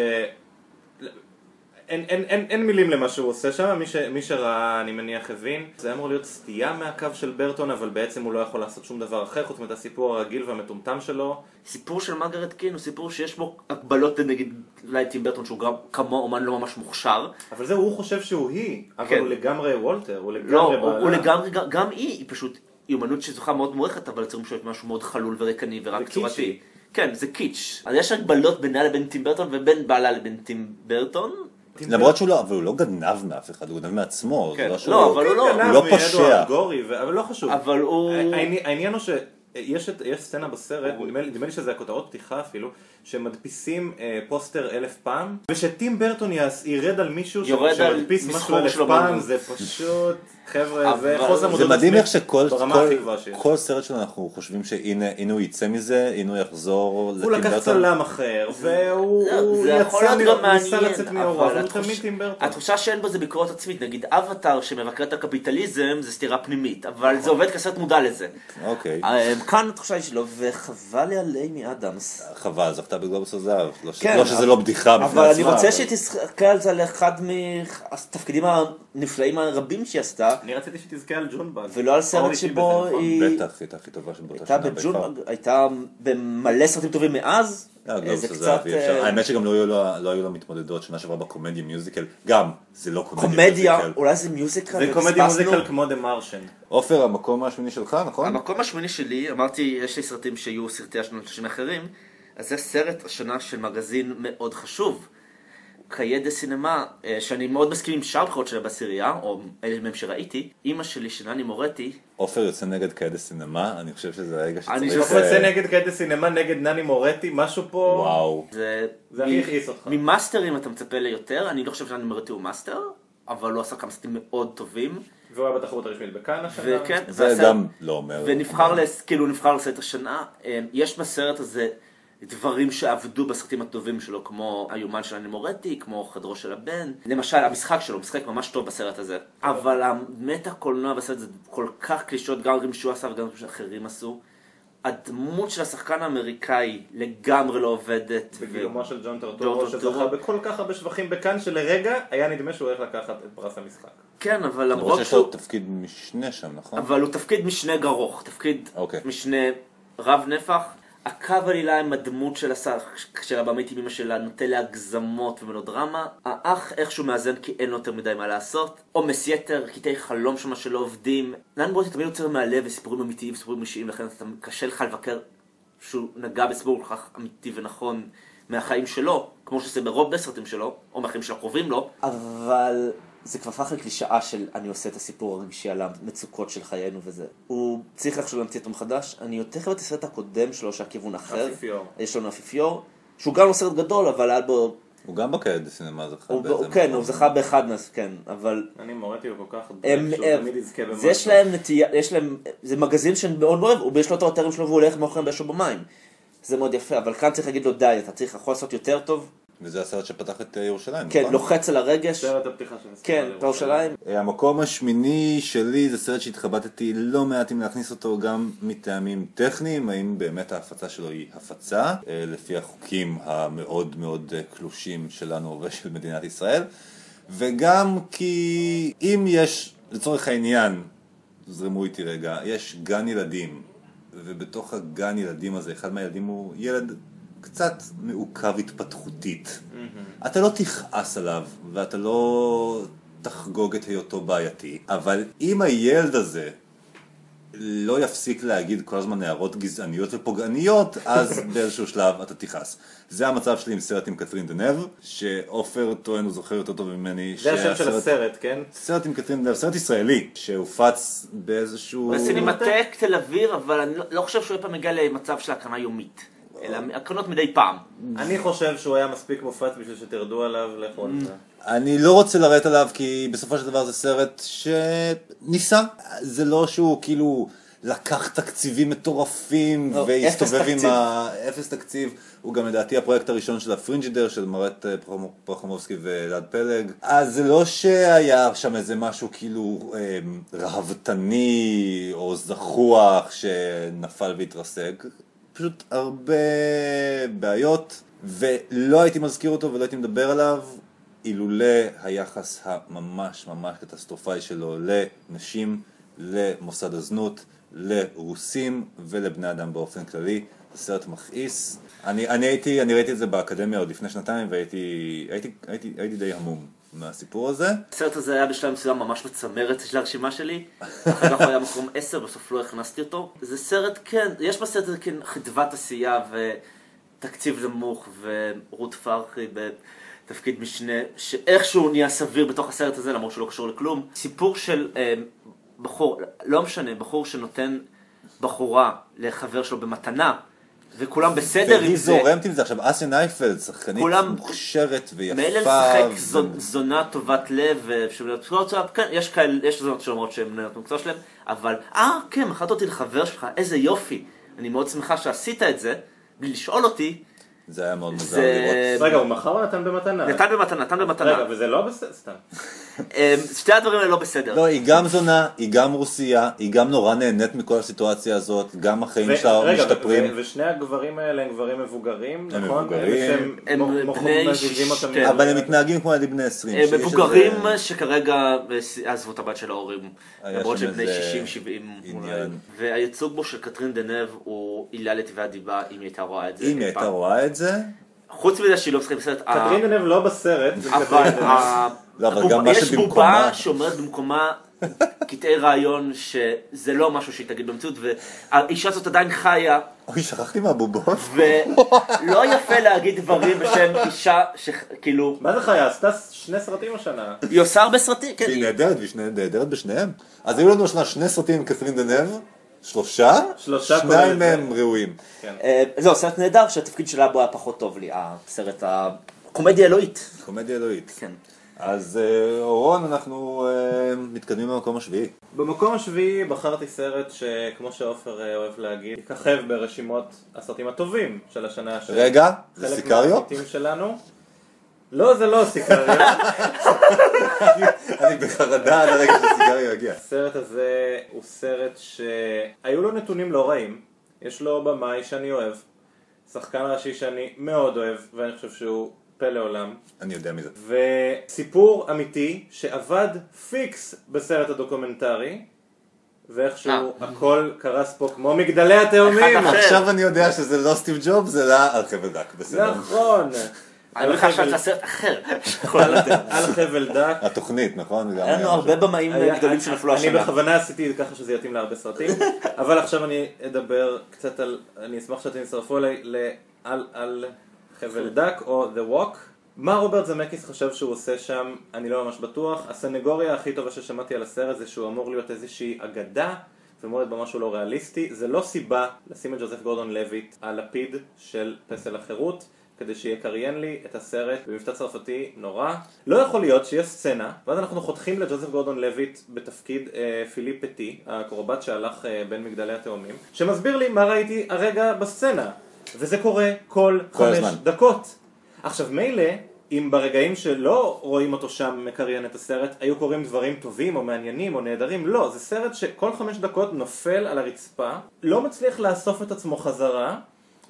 S2: אין, אין, אין, אין מילים למה שהוא עושה שם, מי, ש, מי שראה אני מניח הבין. זה אמור להיות סטייה מהקו של ברטון, אבל בעצם הוא לא יכול לעשות שום דבר אחר חוץ מאת הסיפור הרגיל והמטומטם שלו.
S3: סיפור של מרגרט קין הוא סיפור שיש בו הגבלות נגיד אולי טים ברטון שהוא גם כמו אומן לא ממש מוכשר.
S2: אבל זהו, הוא חושב שהוא היא, אבל
S3: כן.
S2: הוא לגמרי וולטר, הוא לגמרי
S3: לא, הוא,
S2: בעלה.
S3: הוא לגמרי, גם, גם היא, היא פשוט, היא אומנות שזוכה מאוד מוערכת, אבל יוצרים פשוט משהו מאוד חלול ורקני ורק צורתי. כן, זה קיץ'. אז יש הגבלות בינה לבין טים ברטון ובין בעלה לבין טים ברטון.
S1: למרות שהוא לא, אבל הוא לא גנב מאף אחד, הוא גנב מעצמו. זה
S2: כן.
S1: לא שהוא-
S3: לא, אבל הוא לא.
S2: גנב
S1: הוא לא פושע.
S2: אבל לא חשוב.
S3: אבל הוא...
S2: העני- העניין הוא שיש את- יש סצנה בסרט, נדמה לי- נדמה לי שזה הכותרות פתיחה אפילו, שמדפיסים אה, פוסטר אלף פעם, ושטים ברטון ירד על מישהו ש- שמדפיס משהו אלף פעם. זה פשוט, חבר'ה, זה חוסר מודעות עצמית
S1: איך שכל
S2: ברמה
S1: כל-
S2: הכי גבוהה שיש.
S1: כל סרט שלנו אנחנו חושבים שהנה הנה הוא יצא מזה, הנה הוא יחזור
S2: הוא לקח. צלם אחר, והוא
S3: לא,
S2: ניסה לצאת
S3: אבל
S2: הוא תמיד טים ברטון.
S3: התחושה שאין בו זה ביקורת עצמית, נגיד אבטאר שמבקר את הקפיטליזם זה סתירה פנימית, אבל זה עובד כסרט מודע לזה.
S1: אוקיי.
S3: אה, כאן התחושה היא שלו, וחבל לי על אימי אדמס.
S1: חבל, זכתה בגלובוס הזהב. לא
S3: כן,
S1: לא שזה לא בדיחה בפני
S3: אבל אני
S1: עצמה,
S3: רוצה שתסתכל על זה על אחד מהתפקידים הנפלאים הרבים שהיא עשתה,
S2: אני רציתי שתזכה על ג'ונבג.
S3: ולא על סרט שבו? היא
S1: בטח, הייתה הכי טובה שבאותה
S3: הייתה
S1: שנה
S3: בג'ון,
S1: בעיקר.
S3: הייתה במלא סרטים טובים מאז,
S1: לא,
S3: אה,
S1: גלובוס
S3: זה קצת. אה,
S1: האמת שגם לא היו לו- לא מתמודדות שנה שעברה בקומדיה מיוזיקל. גם, זה לא קומדיה
S3: קומדיה,
S1: מיוזיקל.
S3: אולי זה מיוזיקל,
S2: זה קומדיה. מוזיקל כמו דה מרשן.
S1: עופר, המקום השמיני שלך, נכון?
S3: המקום השמיני שלי, אמרתי, יש לי סרטים שיהיו סרטי השנות ה אחרים, אז זה סרט השנה של מגזין מאוד חשוב. Cahiers du Cinéma, אה, שאני מאוד מסכים עם שאר הבחירות שלה בעשירייה, או אלה מהם שראיתי, אימא שלי, שנני מורטי,
S1: עופר יוצא נגד Cahiers du Cinéma, אני חושב שזה הרגע
S3: אני
S1: שצריך...
S3: חושב-
S2: יוצא
S1: אה,
S2: נגד Cahiers du Cinéma, נגד נני מורטי, משהו פה...
S1: וואו.
S3: זה...
S2: זה הכי הכעיס אותך.
S3: ממאסטרים אתה מצפה ליותר, אני לא חושב שנני מורטי הוא מאסטר, אבל הוא עשה כמה סרטים מאוד טובים.
S2: והוא היה בתחרות הרשמית בקאן השנה.
S3: וכן,
S1: זה גם לא אומר.
S3: ונבחר. כאילו נבחר לסרט השנה. אמ, יש בסרט הזה דברים שעבדו בסרטים הטובים שלו, כמו היומן של אני מורטי, כמו חדרו של הבן. למשל, המשחק שלו, משחק ממש טוב בסרט הזה. אבל המטה קולנוע בסרט זה כל כך קלישות, גם דברים שהוא עשה וגם דברים שאחרים עשו. הדמות של השחקן האמריקאי לגמרי לא עובדת.
S2: בגילומו של ג'ון טרטורו. שזכה בכל כך הרבה שבחים בכאן, שלרגע היה נדמה שהוא הולך לקחת את פרס המשחק.
S3: כן, אבל
S1: למרות
S3: למרות
S1: שיש לו
S3: שהוא...
S1: תפקיד משנה שם, נכון?
S3: אבל הוא תפקיד משנה גרוך, תפקיד
S1: אוקיי.
S3: משנה רב נפח. הקו עלילה עם הדמות של, הס... של הבמית עם אמא שלה נוטה להגזמות ומלודרמה. האח איכשהו מאזן כי אין לו יותר מדי מה לעשות. עומס יתר, קטעי חלום שמה שלא עובדים. לאן ברוטי תמיד יוצר מהלב וסיפורים אמיתיים וסיפורים אישיים, לכן אתה קשה לך לבקר שהוא נגע בסיפור כל כך אמיתי ונכון מהחיים שלו, כמו שזה ברוב בסרטים שלו, או מהחיים של הקרובים לו. אבל זה כבר הפך לקלישאה של אני עושה את הסיפור הרגשי על המצוקות של חיינו וזה. הוא צריך איכשהו להמציא אותו מחדש. אני יותר חייב את הסרט הקודם שלו שהכיוון אחר.
S2: אפיפיור.
S3: יש לנו אפיפיור, שהוא גם לא סרט גדול, אבל היה בו...
S1: הוא גם בקהד סינמה זכה באיזה
S3: הוא, כן,
S1: מקום.
S3: הוא זכה באחד מאז, כן, אבל...
S2: אני מורטי הוא כל כך דואג שהוא תמיד יזכה
S3: זה
S2: במשהו.
S3: יש להם נטייה, יש להם, זה מגזין שאני מאוד מאוד אוהב, הוא יש לו את האתרים שלו והוא הולך מאחוריהם באש במים. זה מאוד יפה, אבל כאן צריך להגיד לו די, אתה צריך יכול לעשות יותר טוב.
S1: וזה הסרט שפתח את אה, ירושלים,
S3: כן,
S1: נכון?
S3: לוחץ על הרגש.
S2: סרט הפתיחה של
S3: כן,
S2: פסטיבל
S3: בירושלים.
S1: אה, המקום השמיני שלי זה סרט שהתחבטתי לא מעט אם להכניס אותו גם מטעמים טכניים, האם באמת ההפצה שלו היא הפצה, אה, לפי החוקים המאוד מאוד קלושים שלנו ושל מדינת ישראל, וגם כי אם יש, לצורך העניין, זרמו איתי רגע, יש גן ילדים, ובתוך הגן ילדים הזה, אחד מהילדים הוא ילד קצת מעוכב התפתחותית. אתה לא תכעס עליו, ואתה לא תחגוג את היותו בעייתי, אבל אם הילד הזה לא יפסיק להגיד כל הזמן הערות גזעניות ופוגעניות, אז באיזשהו שלב אתה תכעס. זה המצב שלי עם סרט עם קתרין דנב, שעופר טוען הוא זוכר יותר טוב ממני.
S2: זה השם של הסרט, כן?
S1: סרט עם קתרין דנב, סרט ישראלי, שהופץ באיזשהו...
S3: בסינמטק תל אביב, אבל אני לא- לא חושב שהוא אי פעם הגיע למצב של הקרנה יומית. אלא הקרנות מדי פעם.
S2: אני חושב שהוא היה מספיק מופץ בשביל שתרדו עליו, לכו על זה.
S1: אני לא רוצה לרדת עליו כי בסופו של דבר זה סרט שניסה. זה לא שהוא כאילו לקח תקציבים מטורפים
S3: לא,
S1: והסתובב
S3: אפס
S1: עם. ה... אפס תקציב. הוא גם לדעתי הפרויקט הראשון של הפרינג'ידר של מרט אה, פרחמובסקי ואלעד פלג. אז זה לא שהיה שם איזה משהו כאילו אה, רהבתני או זחוח שנפל והתרסק. פשוט הרבה בעיות, ולא הייתי מזכיר אותו ולא הייתי מדבר עליו אילולא היחס הממש ממש קטסטרופאי שלו לנשים, למוסד הזנות, לרוסים ולבני אדם באופן כללי. זה סרט מכעיס. אני, אני הייתי, אני ראיתי את זה באקדמיה עוד לפני שנתיים והייתי הייתי, הייתי, הייתי די המום מהסיפור הזה.
S3: הסרט הזה היה בשלב מסוים ממש בצמרת של הרשימה שלי, אחר כך הוא היה מקום 10, בסוף לא הכנסתי אותו. זה סרט, כן, יש בסרט הזה כן חדוות עשייה ותקציב נמוך ורות פרחי בתפקיד משנה, שאיכשהו נהיה סביר בתוך הסרט הזה למרות שהוא לא קשור לכלום. סיפור של אה, בחור, לא משנה, בחור שנותן בחורה לחבר שלו במתנה. וכולם בסדר עם
S1: והיא
S3: זה.
S1: זורמת עם זה עכשיו, אסיה נייפלד, שחקנית
S3: כולם-
S1: מוכשרת ויפה.
S3: מילא לשחק
S1: ו-
S3: זו- זונה טובת לב, כן, יש כאלה, יש זונות שאומרות שהן נהנות מהמקצוע שלהם, אבל, אה, כן, מכרת אותי לחבר שלך, איזה יופי. אני מאוד שמחה שעשית את זה, בלי לשאול אותי.
S1: זה היה מאוד מוזר לראות.
S2: רגע, הוא מכר או נתן במתנה?
S3: נתן במתנה, נתן במתנה.
S2: רגע, וזה לא בסדר, סתם.
S3: אה, שתי הדברים האלה לא בסדר.
S1: לא, היא גם זונה, היא גם רוסייה, היא גם נורא נהנית מכל הסיטואציה הזאת, גם החיים שלה
S2: רגע,
S1: משתפרים.
S2: ושני הגברים האלה הם גברים מבוגרים,
S1: הם
S2: נכון?
S1: מבוגרים.
S3: הם
S2: מוח- מוח-
S3: בני.
S2: מ-
S1: אבל הם מתנהגים כמו ילדים בני 20.
S3: אה,
S1: שיש איזה-
S3: מבוגרים שכרגע עזבו את הבת של ההורים, למרות שהם בני
S1: איזה
S3: 60-70 אולי.
S1: עניין.
S3: והייצוג בו של קטרין דנב הוא עילה לתביעת דיבה אם היא הייתה רואה את זה.
S1: אם היא הייתה. רואה את זה,
S3: חוץ מזה שהיא לא משחקת בסרט,
S2: קטרין דנב לא בסרט, זה
S3: אבל
S2: קטרין
S1: לא,
S3: יש בובה שאומרת במקומה קטעי רעיון שזה לא משהו שהיא תגיד במציאות והאישה הזאת עדיין חיה
S1: אוי, שכחתי מהבובות.
S3: ולא יפה להגיד דברים בשם אישה שכאילו
S2: מה זה חיה? עשתה שני סרטים השנה.
S3: היא עושה הרבה סרטים, כן,
S1: והיא
S3: היא-
S1: נהדרת, והיא נהדרת בשניהם. אז היו לנו השנה שני סרטים עם קתרין דנב, שלושה,
S2: שלושה כולל
S1: שניים מהם ראויים.
S3: אה, זהו סרט נהדר שהתפקיד שלה בו היה פחות טוב לי, הסרט הקומדיה אלוהית.
S1: קומדיה אלוהית.
S3: כן.
S1: אז אה, אורון, אנחנו אה, מתקדמים למקום השביעי.
S2: במקום השביעי בחרתי סרט שכמו שעופר אוהב להגיד, יככב ברשימות הסרטים הטובים של השנה של
S1: רגע, זה
S2: חלק
S1: סיקריו?
S2: מהעמיתים שלנו. לא, זה לא סיקריו.
S1: אני בחרדה עד הרגע שסיקריו יגיע.
S2: הסרט הזה הוא סרט שהיו לו נתונים לא רעים. יש לו במאי שאני אוהב, שחקן ראשי שאני מאוד אוהב, ואני חושב שהוא פלא עולם.
S1: אני יודע מי זה.
S2: וסיפור אמיתי שעבד פיקס בסרט הדוקומנטרי, ואיכשהו הכל קרס פה כמו מגדלי התאומים.
S1: עכשיו אני יודע שזה לא סטיב ג'ובס, זה לא על חבל דק, בסדר.
S2: נכון.
S3: אני
S2: על
S3: אומר לך
S2: חבל-
S3: שאתה סרט אחר.
S2: על חבל דק.
S1: התוכנית, נכון?
S3: היה לנו הרבה
S1: משהו.
S3: במאים גדולים שנפלו
S2: אני
S3: השנה.
S2: בכוונה עשיתי ככה שזה יתאים להרבה סרטים, אבל עכשיו אני אדבר קצת על, אני אשמח שאתם תצטרפו אליי על- חבל דק או The Walk. מה רוברט זמקיס חשב שהוא עושה שם, אני לא ממש בטוח. הסנגוריה הכי טובה ששמעתי על הסרט זה שהוא אמור להיות איזושהי אגדה. ואמור להיות במשהו לא ריאליסטי, זה לא סיבה לשים את ג'וזף גורדון לויט על לפיד של פסל החירות, כדי שיקריין לי את הסרט במבטא צרפתי נורא. לא יכול להיות שיש סצנה, ואז אנחנו חותכים לג'וזף גורדון לויט בתפקיד אה, פיליפ פטי, הקרובט שהלך אה, בין מגדלי התאומים, שמסביר לי מה ראיתי הרגע בסצנה. וזה קורה כל,
S1: כל
S2: חמש
S1: הזמן.
S2: דקות. עכשיו מילא, אם ברגעים שלא רואים אותו שם מקריין את הסרט, היו קורים דברים טובים או מעניינים או נהדרים, לא, זה סרט שכל חמש דקות נופל על הרצפה, לא מצליח לאסוף את עצמו חזרה,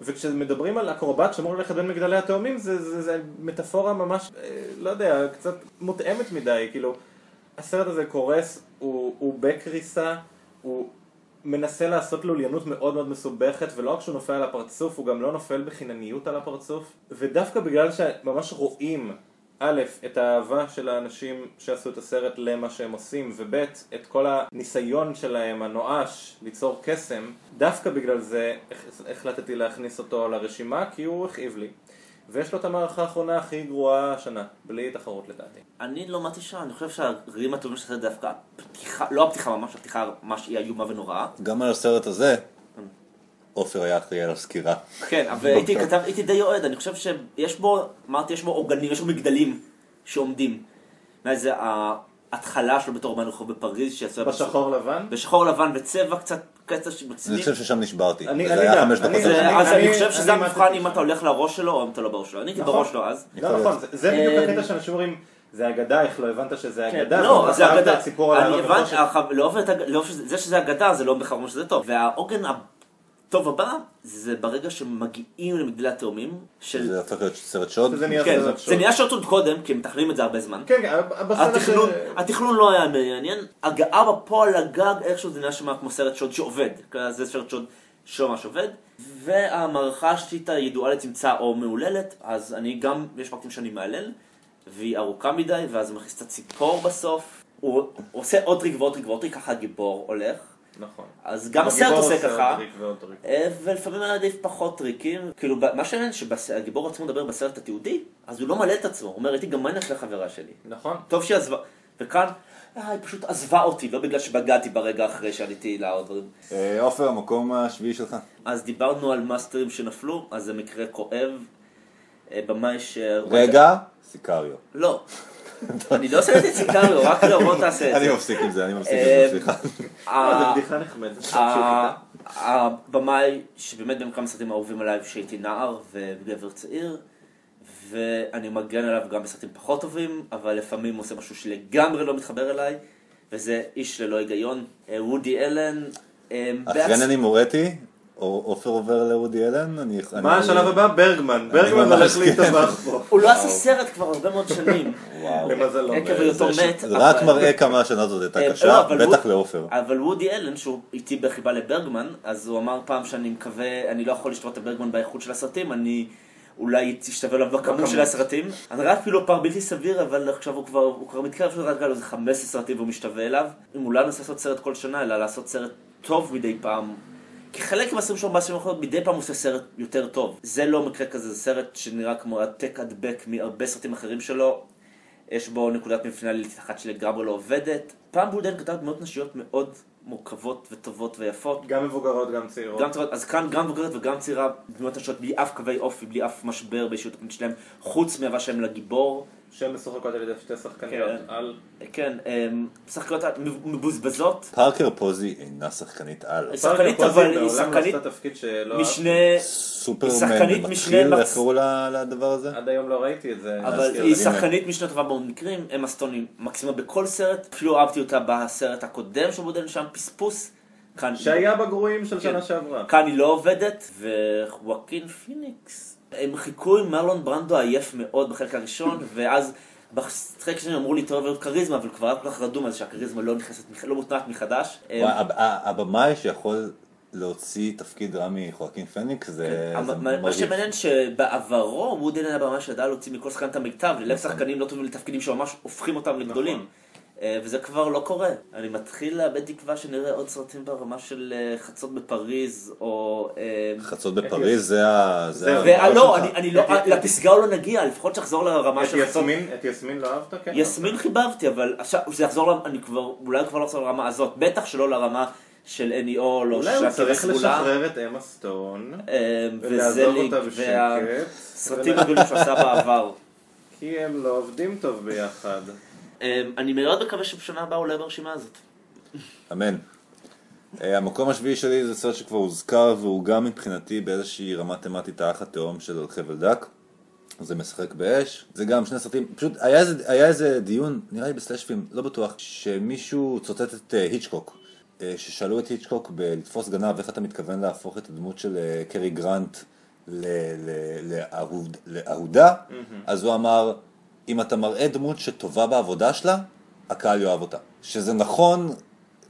S2: וכשמדברים על אקרובט שאמור ללכת בין מגדלי התאומים, זה, זה, זה מטאפורה ממש, אה, לא יודע, קצת מותאמת מדי, כאילו, הסרט הזה קורס, הוא, הוא בקריסה, הוא מנסה לעשות לוליינות מאוד מאוד מסובכת, ולא רק שהוא נופל על הפרצוף, הוא גם לא נופל בחינניות על הפרצוף, ודווקא בגלל שממש רואים, א', את האהבה של האנשים שעשו את הסרט למה שהם עושים, וב', את כל הניסיון שלהם, הנואש, ליצור קסם, דווקא בגלל זה הח- החלטתי להכניס אותו לרשימה, כי הוא הכאיב לי. ויש לו את המערכה האחרונה הכי גרועה השנה, בלי תחרות לדעתי.
S3: אני לא אמרתי שם, אני חושב שהרגעים הטובים של הסרט דווקא הפתיחה, לא הפתיחה ממש, הפתיחה ממש היא איומה ונוראה.
S1: גם על הסרט הזה, עופר היה אחראי על הסקירה.
S3: כן, אבל הייתי כתב, הייתי די אוהד, אני חושב שיש בו, אמרתי, יש בו עוגנים, יש בו מגדלים שעומדים. זה ההתחלה שלו בתור רחוב בפריז, שיצא
S2: בשחור לבן?
S3: בשחור לבן וצבע קצת קצע
S1: אני
S3: שמקסימים.
S1: חושב ששם נשברתי.
S2: אני-
S1: זה
S2: אני
S1: היה חמש
S2: אני-
S1: דקות.
S3: אז
S2: אני-
S3: אני חושב שזה
S2: אני
S3: המבחן אם. אתה הולך לראש שלו או אם אתה לא בראש שלו. אני הייתי
S2: נכון.
S3: בראש שלו אז.
S2: לא. נכון, זה- בדיוק
S3: אה,
S2: הקטע שאנשים אומרים, זה אגדה, איך לא הבנת שזה אגדה?
S3: לא,
S2: ואתה
S3: זה אגדה. אני הבנתי, לא לא זה שזה אגדה זה לא בהכרח אומר שזה טוב. והעוגן הטוב הבא זה ברגע שמגיעים למגדלי התאומים של...
S1: זה הופך להיות סרט שוד.
S2: זה נהיה
S3: כן,
S2: סרט
S3: זה
S2: שוד.
S3: נהיה שעות עוד קודם, כי הם מתכננים את זה הרבה זמן.
S2: כן, כן, בסרט
S3: התכנון,
S2: ש-
S3: התכנון לא היה מעניין, הגעה בפועל לגג איכשהו זה נהיה שם כמו סרט שוד שעובד, זה סרט שוד שממש עובד, והמערכה השלישית הידועה לשמצה או מהוללת, אז אני גם, יש פרקים שאני מהלל, והיא ארוכה מדי, ואז הוא מכניס את הציפור בסוף, הוא עושה עוד טריק ועוד טריק ועוד טריק, ככה הגיבור הולך,
S2: נכון.
S3: אז גם הסרט עושה ככה. אה, ולפעמים היה עדיף פחות טריקים, כאילו ב- מה שעניין שהגיבור עצמו מדבר בסרט התיעודי, אז הוא לא מלא את עצמו, הוא אומר, הייתי גם מניאק לחברה שלי.
S2: נכון.
S3: טוב שהיא עזבה, וכאן, אה, היא פשוט עזבה אותי, לא בגלל שבגדתי ברגע אחרי שעליתי לעוד דברים.
S1: אה, עופר, המקום השביעי שלך.
S3: אז דיברנו על מאסטרים שנפלו, אז זה מקרה כואב. במאי ש...
S1: רגע, סיקריו.
S3: לא. אני לא עושה את זה סיקריו, רק לא, בוא תעשה את
S1: אני
S3: זה.
S1: מפסיק עם זה, אני מפסיק עם
S3: אה,
S1: זה, סליחה.
S2: אה,
S3: ה-
S2: זה בדיחה נחמדת. תמשיך
S3: ה-
S2: איתה.
S3: הבמאי, שבאמת בין כמה סרטים האהובים עליי כשהייתי נער וגבר צעיר, ואני מגן עליו גם בסרטים פחות טובים, אבל לפעמים הוא עושה משהו שלגמרי לא מתחבר אליי, וזה איש ללא היגיון, אה, וודי אלן. אה,
S1: אחרי נני מורטי, או עופר עובר לאודי אלן, אני...
S2: מה
S1: אני-
S2: השלב הבא? ברגמן. ברגמן הולך. להתאבח פה.
S3: הוא לא עשה סרט כבר הרבה מאוד שנים.
S1: וואו.
S2: למזלו.
S3: עקב היותו מת.
S1: רק
S3: אבל-
S1: מראה כמה השנה הזאת הייתה
S3: אה, לא,
S1: קשה,
S3: אבל
S1: בטח לעופר.
S3: אבל וודי אלן, שהוא איתי בחיבה לברגמן, אז הוא אמר פעם שאני מקווה, אני לא יכול לשתות את ברגמן באיכות של הסרטים, אני אולי תשתווה לו בכמות של הסרטים. אני רק אפילו פער בלתי סביר, אבל עכשיו הוא כבר, הוא כבר מתקרב שהוא רק איזה 15 סרטים והוא משתווה אליו. אם הוא לא מנסה לעשות סרט כל שנה, אלא לעשות סרט טוב מדי פעם. כי חלק מהסרטים שלו בעשרים האחרונות, מדי פעם הוא עושה סרט יותר טוב. זה לא מקרה כזה, זה סרט שנראה כמו העתק הדבק מהרבה סרטים אחרים שלו. יש בו נקודת מפנה לילית אחת שלגמרי לא עובדת. פעם בולדן כתב דמויות נשיות מאוד מורכבות וטובות ויפות.
S2: גם מבוגרות, גם צעירות.
S3: גם צעירות, אז כאן גם מבוגרת וגם צעירה, דמויות נשיות בלי אף קווי אופי, בלי אף משבר באישיות הפנימית שלהם, חוץ מאהבה שלהם לגיבור,
S2: שהן משוחקות על ידי שתי שחקניות
S3: כן.
S2: על...
S3: כן, אמ, שחקניות מבוזבזות.
S1: פארקר פוזי אינה שחקנית על.
S3: היא שחקנית, אבל היא
S2: לא
S3: שחקנית
S2: תפקיד שלא...
S3: משנה,
S1: סופרמן
S3: שחקנית משנה
S1: מתחיל, איך קראו לדבר הזה?
S2: עד היום לא ראיתי את זה.
S3: אבל היא. שחקנית משנה טובה בהרבה מקרים, אמה סטון היא מקסימה בכל סרט, אפילו אהבתי אותה בסרט הקודם של מודל שם פספוס. כאן
S2: שהיה בגרועים של שנה
S3: כן.
S2: שעברה.
S3: כאן היא לא עובדת, ווואקין פיניקס. הם חיכו עם מרלון ברנדו עייף מאוד בחלק הראשון, ואז בחלק השני אמרו לי, טוב, עוד כריזמה, אבל כבר היה כל כך רדום על זה שהכריזמה לא נכנסת, לא מותנעת מחדש.
S1: וואי, הב- ה- הבמאי שיכול להוציא תפקיד רע מחואקין פניקס זה זה
S3: אבל מה-. שמעניין שבעברו וודן היה במה שידע להוציא מכל שחקן את המיטב, ללב שחקנים לא טובים לתפקידים שממש הופכים אותם לגדולים. אה, וזה כבר לא קורה. אני מתחיל לאבד תקווה שנראה עוד סרטים ברמה של אה, חצות בפריז, או... אה,
S1: חצות בפריז זה ה... זה
S3: ולא,
S1: שלך.
S3: אני- אני לא, לפסגה לא נגיע, לפחות שיחזור לרמה של חצות.
S2: יסמין, את יסמין לא אהבת? כן.
S3: יסמין חיבבתי, אבל עכשיו, שזה יחזור, אני כבר, אולי כבר לא יחזור לרמה הזאת, בטח שלא לרמה של אני אול, או
S2: אולי הוא צריך. לשחרר את אמה סטון. ולעזוב אותה בשקט.
S3: והסרטים הגדולים שהוא עשה בעבר.
S2: כי הם לא עובדים טוב ביחד.
S3: אה, אני מאוד מקווה שבשנה הבאה הוא עולה ברשימה הזאת.
S1: אמן. אה, המקום השביעי שלי זה סרט שכבר הוזכר והוא גם מבחינתי באיזושהי רמה תמטית האח התאום של חבל דק. זה משחק באש, זה גם שני סרטים, פשוט היה איזה, היה איזה דיון, נראה לי בסלאשפים, לא בטוח, שמישהו צוטט את אה, היצ'קוק, אה, ששאלו את היצ'קוק בלתפוס גנב, איך אתה מתכוון להפוך את הדמות של קרי גרנט לאהודה, אז הוא אמר, אם אתה מראה דמות שטובה בעבודה שלה, הקהל יאהב אותה. שזה נכון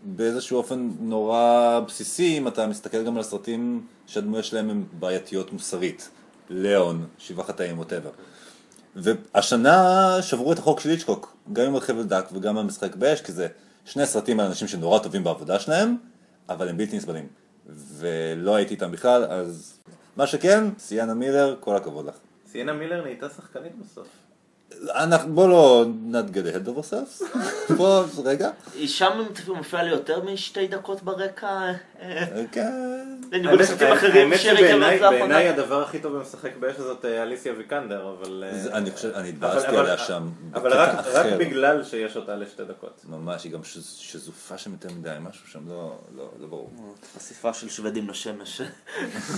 S1: באיזשהו אופן נורא בסיסי, אם אתה מסתכל גם על הסרטים שהדמויות שלהם הן בעייתיות מוסרית. ליאון, שבעה חטאים, ווטאבר. והשנה שברו את החוק של היצ'קוק, גם עם החבל דק וגם המשחק באש, כי זה שני סרטים על אנשים שנורא טובים בעבודה שלהם, אבל הם בלתי נסבלים. ולא הייתי איתם בכלל, אז מה שכן, סיאנה מילר, כל הכבוד לך.
S2: סיינה מילר נהייתה שחקנית בסוף.
S1: אנחנו, בוא לא ahead of ourselves, בוא, רגע,
S3: שם מופיעה לי יותר משתי דקות ברקע.
S1: כן,
S3: בניגוד לסרטים אחרים
S2: האמת שבעיניי הדבר הכי טוב במשחק באש הזאת אה, אליסיה ויקנדר, אבל... אה,
S1: אני חושב, אני התבאסתי
S2: אבל-
S1: עליה שם,
S2: אבל רק. בגלל שיש אותה לשתי דקות.
S1: ממש, היא גם שז- שזופה שם יותר מדי, משהו שם לא, לא, לא ברור.
S3: חשיפה של שוודים לשמש.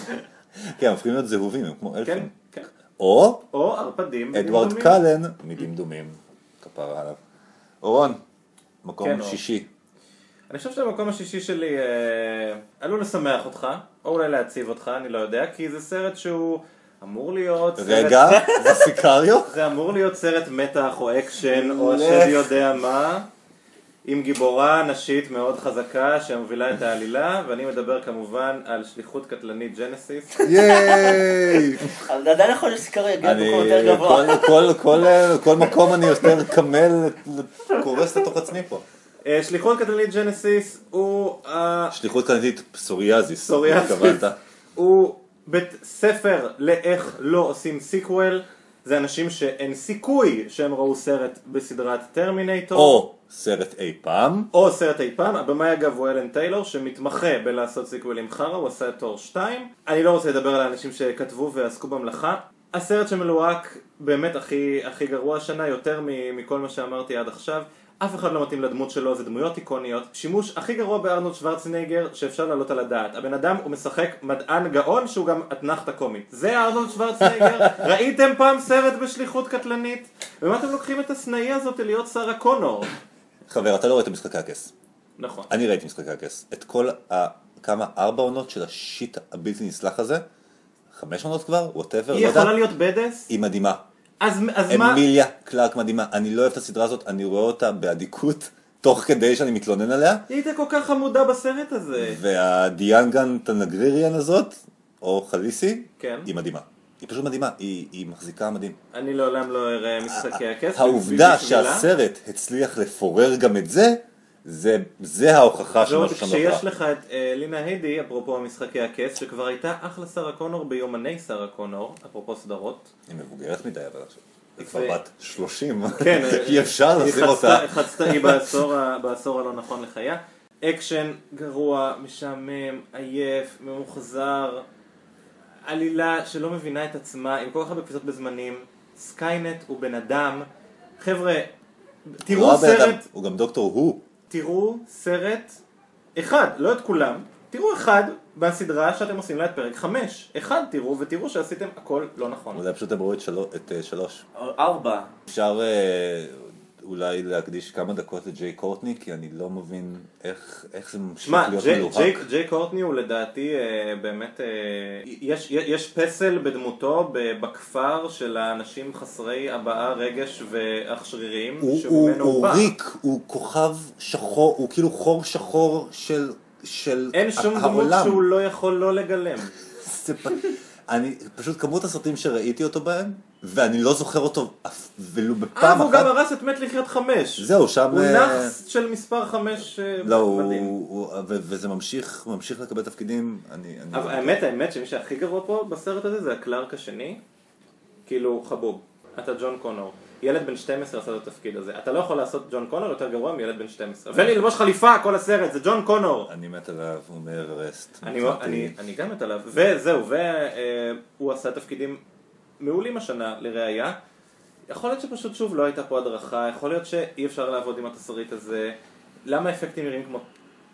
S1: כן, הם הופכים להיות זהובים, הם כמו
S2: כן,
S1: אלפים.
S2: כן.
S1: או
S2: או ערפדים.
S1: אדוארד. קלן מדמדומים, כפרה עליו. אורון, מקום
S2: כן.
S1: שישי.
S2: אני חושב שהמקום השישי שלי אה, עלול לשמח אותך, או אולי להציב אותך, אני לא יודע, כי זה סרט שהוא אמור להיות... סרט-
S1: רגע, זה סיקריו?
S2: זה אמור להיות סרט מתח או אקשן או. השד יודע מה עם גיבורה נשית מאוד חזקה שמובילה את העלילה ואני מדבר כמובן על שליחות קטלנית ג'נסיס
S1: ייי!
S3: אבל עדיין יכול להיות שסיקריו יגיע למקום יותר גבוה.
S1: כל- כל- כל- כל מקום אני יותר קמל, קורס לתוך עצמי פה.
S2: אה, שליחות קטלנית ג'נסיס הוא
S1: שליחות קטלנית פסוריאזיס.
S2: פסוריאזיס. הוא בית ספר לאיך לא עושים sequel זה אנשים שאין סיכוי שהם ראו סרט בסדרת טרמינטור
S1: או סרט אי פעם.
S2: או סרט אי פעם, הבמאי אגב הוא אלן טיילור שמתמחה בלעשות סיקוולים חרא, הוא עשה את תור 2 אני לא רוצה לדבר על האנשים שכתבו ועסקו במלאכה. הסרט שמלוהק באמת הכי, הכי גרוע השנה, יותר מכל מה שאמרתי עד עכשיו אף אחד לא מתאים לדמות שלו, זה דמויות איקוניות שימוש הכי גרוע בארנולד שוורצנגר שאפשר להעלות על הדעת הבן אדם הוא משחק מדען גאון שהוא גם אתנחתא קומית זה ארנולד שוורצנגר ראיתם פעם סרט בשליחות קטלנית? ומה אתם לוקחים את הסנאי הזאת להיות שרה קונור?
S1: חבר, אתה לא רואה את משחקי הכס.
S2: נכון
S1: אני ראיתי משחקי הכס. את כל ה... כמה? ארבע עונות של השיט הבלתי נסלח הזה? חמש עונות כבר? ווטאבר?
S2: היא יכולה להיות בדס?
S1: היא מדהימה.
S2: אז, אז מה?
S1: אמיליה קלארק מדהימה. אני לא אוהב את הסדרה הזאת, אני רואה אותה באדיקות, תוך כדי שאני מתלונן עליה.
S2: היא הייתה כל כך חמודה בסרט הזה.
S1: והדיאנגן טנגריריאן הזאת, או חליסי,
S2: כן.
S1: היא מדהימה. היא פשוט מדהימה, היא, היא מחזיקה מדהים.
S2: אני לעולם לא אראה משחקי הכס.
S1: העובדה שהסרט הצליח לפורר גם את זה, זה, זה ההוכחה
S2: ועוד
S1: שמשהו שם לא
S2: כשיש. לך את אה, לינה היידי, אפרופו משחקי הכס, שכבר הייתה אחלה שרה קונור ביומני שרה קונור, אפרופו סדרות.
S1: היא מבוגרת מדי, אבל עכשיו. היא כבר בת 30,
S2: כן,
S1: אי אפשר
S2: היא חצתה-
S1: אותה.
S2: חצתה, היא בעשור, בעשור הלא נכון לחייה. אקשן גרוע, משעמם, עייף, ממוחזר, עלילה שלא מבינה את עצמה, עם כל כך הרבה קפיצות בזמנים. סקיינט הוא בן אדם חבר'ה, תראו
S1: לא אדם,
S2: סרט,
S1: הוא גם דוקטור הוא.
S2: תראו סרט אחד, לא את כולם, תראו אחד בסדרה שאתם עושים לה את פרק חמש. אחד תראו ותראו שעשיתם הכל לא נכון.
S1: אולי פשוט הם ראו את שלו- את אה, שלוש.
S3: ארבע.
S1: אפשר אה, אולי להקדיש כמה דקות לג'יי קורטני, כי אני לא מבין איך איך זה ממשיך להיות
S2: ג'יי-
S1: מלוהק.
S2: ג'יי- ג'יי קורטני הוא לדעתי אה, באמת, אה, יש- יש פסל בדמותו בכפר של האנשים חסרי הבעה, רגש ואח שריריים,
S1: הוא- הוא
S2: הוא
S1: הוא
S2: בא.
S1: ריק, הוא כוכב שחור, הוא כאילו חור שחור של של
S2: אין שום דמות
S1: העולם.
S2: שהוא לא יכול לא לגלם.
S1: אני, פשוט כמות הסרטים שראיתי אותו בהם, ואני לא זוכר אותו אף ולו
S2: אה,
S1: בפעם
S2: והוא גם
S1: אחת.
S2: הרס את מת לחיות חמש.
S1: זהו, שם...
S2: הוא
S1: אה,
S2: נאחס של מספר חמש אה,
S1: לא, הוא,
S2: מדהים.
S1: הוא, ו- וזה ממשיך, ממשיך לקבל תפקידים, אני... אני
S2: אבל האמת, האמת שמי שהכי גרוע פה בסרט הזה זה הקלארק השני, כאילו חבוב, אתה ג'ון קונור. ילד בן 12 עשה את התפקיד הזה. אתה לא יכול לעשות ג'ון קונור יותר גרוע מילד בן 12. וללבוש חליפה כל הסרט, זה ג'ון קונור.
S1: אני מת עליו, הוא.
S2: אני,
S1: מבחינתי.
S2: אני, אני גם מת עליו. וזהו, והוא עשה תפקידים מעולים השנה לראייה. יכול להיות שפשוט שוב לא הייתה פה הדרכה, יכול להיות שאי אפשר לעבוד עם התסריט הזה. למה אפקטים נראים כמו...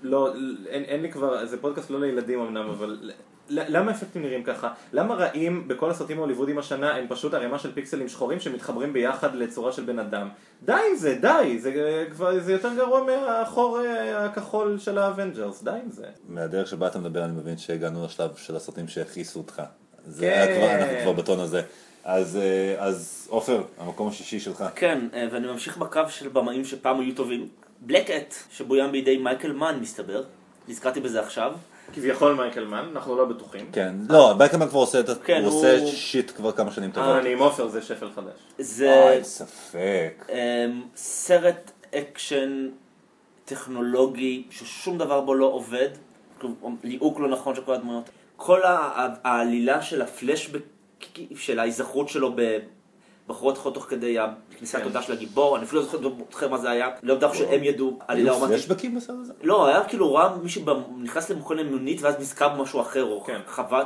S2: לא, אין, אין לי כבר, זה פודקאסט לא לילדים אמנם, אבל למה אפקטים נראים ככה? למה רעים בכל הסרטים ההוליוודים השנה הם פשוט ערימה של פיקסלים שחורים שמתחברים ביחד לצורה של בן אדם? די עם זה, די, זה, אה, כבר, זה יותר גרוע מהחור אה, הכחול של האבנג'רס, די עם זה.
S1: מהדרך שבה אתה מדבר אני מבין שהגענו לשלב של הסרטים שהכעיסו אותך. זה
S2: כן.
S1: היה כבר, אנחנו כבר בטון הזה. אז, אה, אז עופר, המקום השישי שלך.
S3: כן, אה, ואני ממשיך בקו של במאים שפעם היו טובים. Blackhat, שבוים בידי מייקל מן, מסתבר. נזכרתי בזה עכשיו.
S2: כביכול מייקל מן, אנחנו לא בטוחים.
S1: כן, לא, מייקל מן כבר עושה את.
S3: כן,
S1: הוא עושה
S3: הוא-
S1: shit כבר כמה שנים טובות.
S2: אה, אני עם עופר, זה שפל חדש.
S3: זה
S1: אוי, ספק.
S3: אמ, סרט אקשן טכנולוגי ששום דבר בו לא עובד, ליהוק לא נכון של כל הדמויות. כל העלילה של הפלשבק, של ההיזכרות שלו בבחורות יכולות תוך כדי הכניסה
S2: כן.
S3: התודה של הגיבור, אני אפילו לא זוכר זוכר מה זה היה, לא בטוח שהם ידעו עלילה
S1: היו
S3: רומנטית.
S1: פלשבקים בסרט הזה?
S3: לא, היה כאילו ראה מישהו נכנס למכון למונית ואז נזכר במשהו אחר, או
S2: כן.
S3: חווה,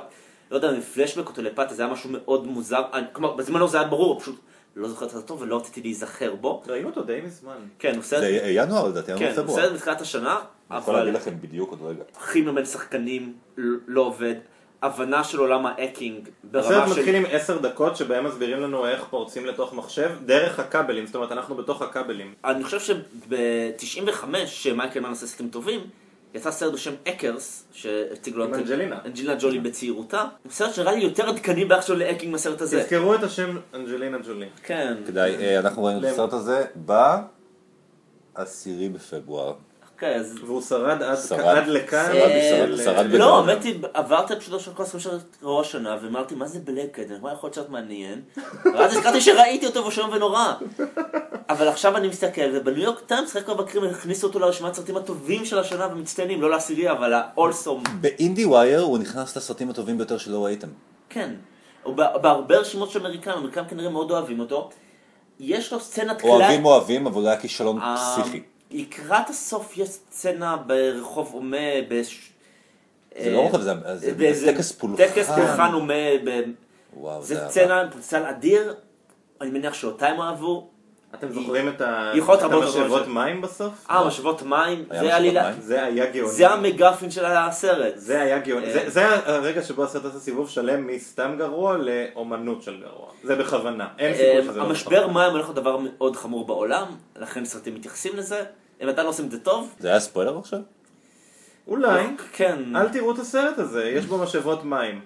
S3: לא יודע, פלשבק או טלפתיה, זה היה משהו מאוד מוזר, אני- כלומר, בזמנו זה היה ברור, פשוט לא זוכר את זה טוב ולא רציתי להיזכר בו.
S2: ראינו אותו די מזמן.
S3: כן, הוא סרט,
S1: זה ינואר לדעתי,
S3: כן,
S1: ינואר
S3: הוא
S1: פברואר.
S3: סרט מתחילת השנה,
S1: אני יכול להגיד
S3: אבל
S1: לכם בדיוק עוד רגע.
S3: כימיה בין שחקנים לא עובד, הבנה של עולם hacking
S2: הסרט
S3: ברמה
S2: מתחיל
S3: של...
S2: עם עשר דקות שבהם מסבירים לנו איך פורצים לתוך מחשב דרך הכבלים, זאת אומרת אנחנו בתוך הכבלים.
S3: אני חושב שב-95, שמייקל מן עושה סרטים טובים, יצא סרט בשם Hackers, שהציג
S2: לנו אנג'לינה.
S3: אנג'לינה ג'ולי בצעירותה, הוא סרט שנראה לי יותר עדכני ביחס שלו ל hacking מהסרט הזה.
S2: תזכרו את השם אנג'לינה ג'ולי.
S3: כן.
S1: כדאי, אה, אנחנו ראינו את? הסרט הזה בעשירי בפברואר.
S3: כן, אז...
S2: והוא שרד עד לכאן.
S1: שרד,
S3: אה,
S1: שרד, שרד
S3: לא. האמת היא, עברתי פשוט עכשיו כל של רוע השנה, ואמרתי, מה זה בלקד? אני אומר, יכול להיות שאת מעניין. ואז הזכרתי שראיתי אותו בשם ונורא. אבל עכשיו אני מסתכל, ובניו יורק טיימס, רק בקרים הכניסו אותו לרשימת הסרטים הטובים של השנה ומצטיינים, לא לעשירי, אבל האולסום.
S1: באינדי ווייר הוא נכנס לסרטים הטובים ביותר שלא ראיתם.
S3: כן. בהרבה רשימות של אמריקאים, אמריקאים כנראה מאוד אוהבים אותו. יש לו סצנת קלאס...
S1: אוהבים אוהבים, אבל היה כישלון
S3: אה,
S1: פסיכי.
S3: לקראת הסוף יש סצנה ברחוב הומה,
S1: זה לא רחוב, זה- טקס פולחן.
S3: טקס פולחן הומה,
S1: וואו,
S3: זה סצנה פוטנציאל אדיר, אני מניח שאותה הם אהבו.
S2: אתם זוכרים את המשאבות. מים בסוף?
S3: אה, משאבות מים,
S1: היה
S3: זה עלילה,
S1: מים?
S2: זה היה גאוני.
S3: זה ה MacGuffin של הסרט.
S2: זה היה גאוני.
S3: אה.
S2: זה- זה הרגע שבו הסרט עשה סיבוב שלם מסתם גרוע לאומנות של גרוע. זה בכוונה. אין סיכוי
S3: אה,
S2: שזה לא
S3: המשבר
S2: בכוונה.
S3: מים הולך להיות דבר מאוד חמור בעולם, לכן סרטים מתייחסים לזה. אם אתה לא עושים את זה טוב,
S1: זה היה ספוילר עכשיו?
S2: אולי.
S3: כן,
S2: אל תראו את הסרט הזה, יש בו משאבות מים.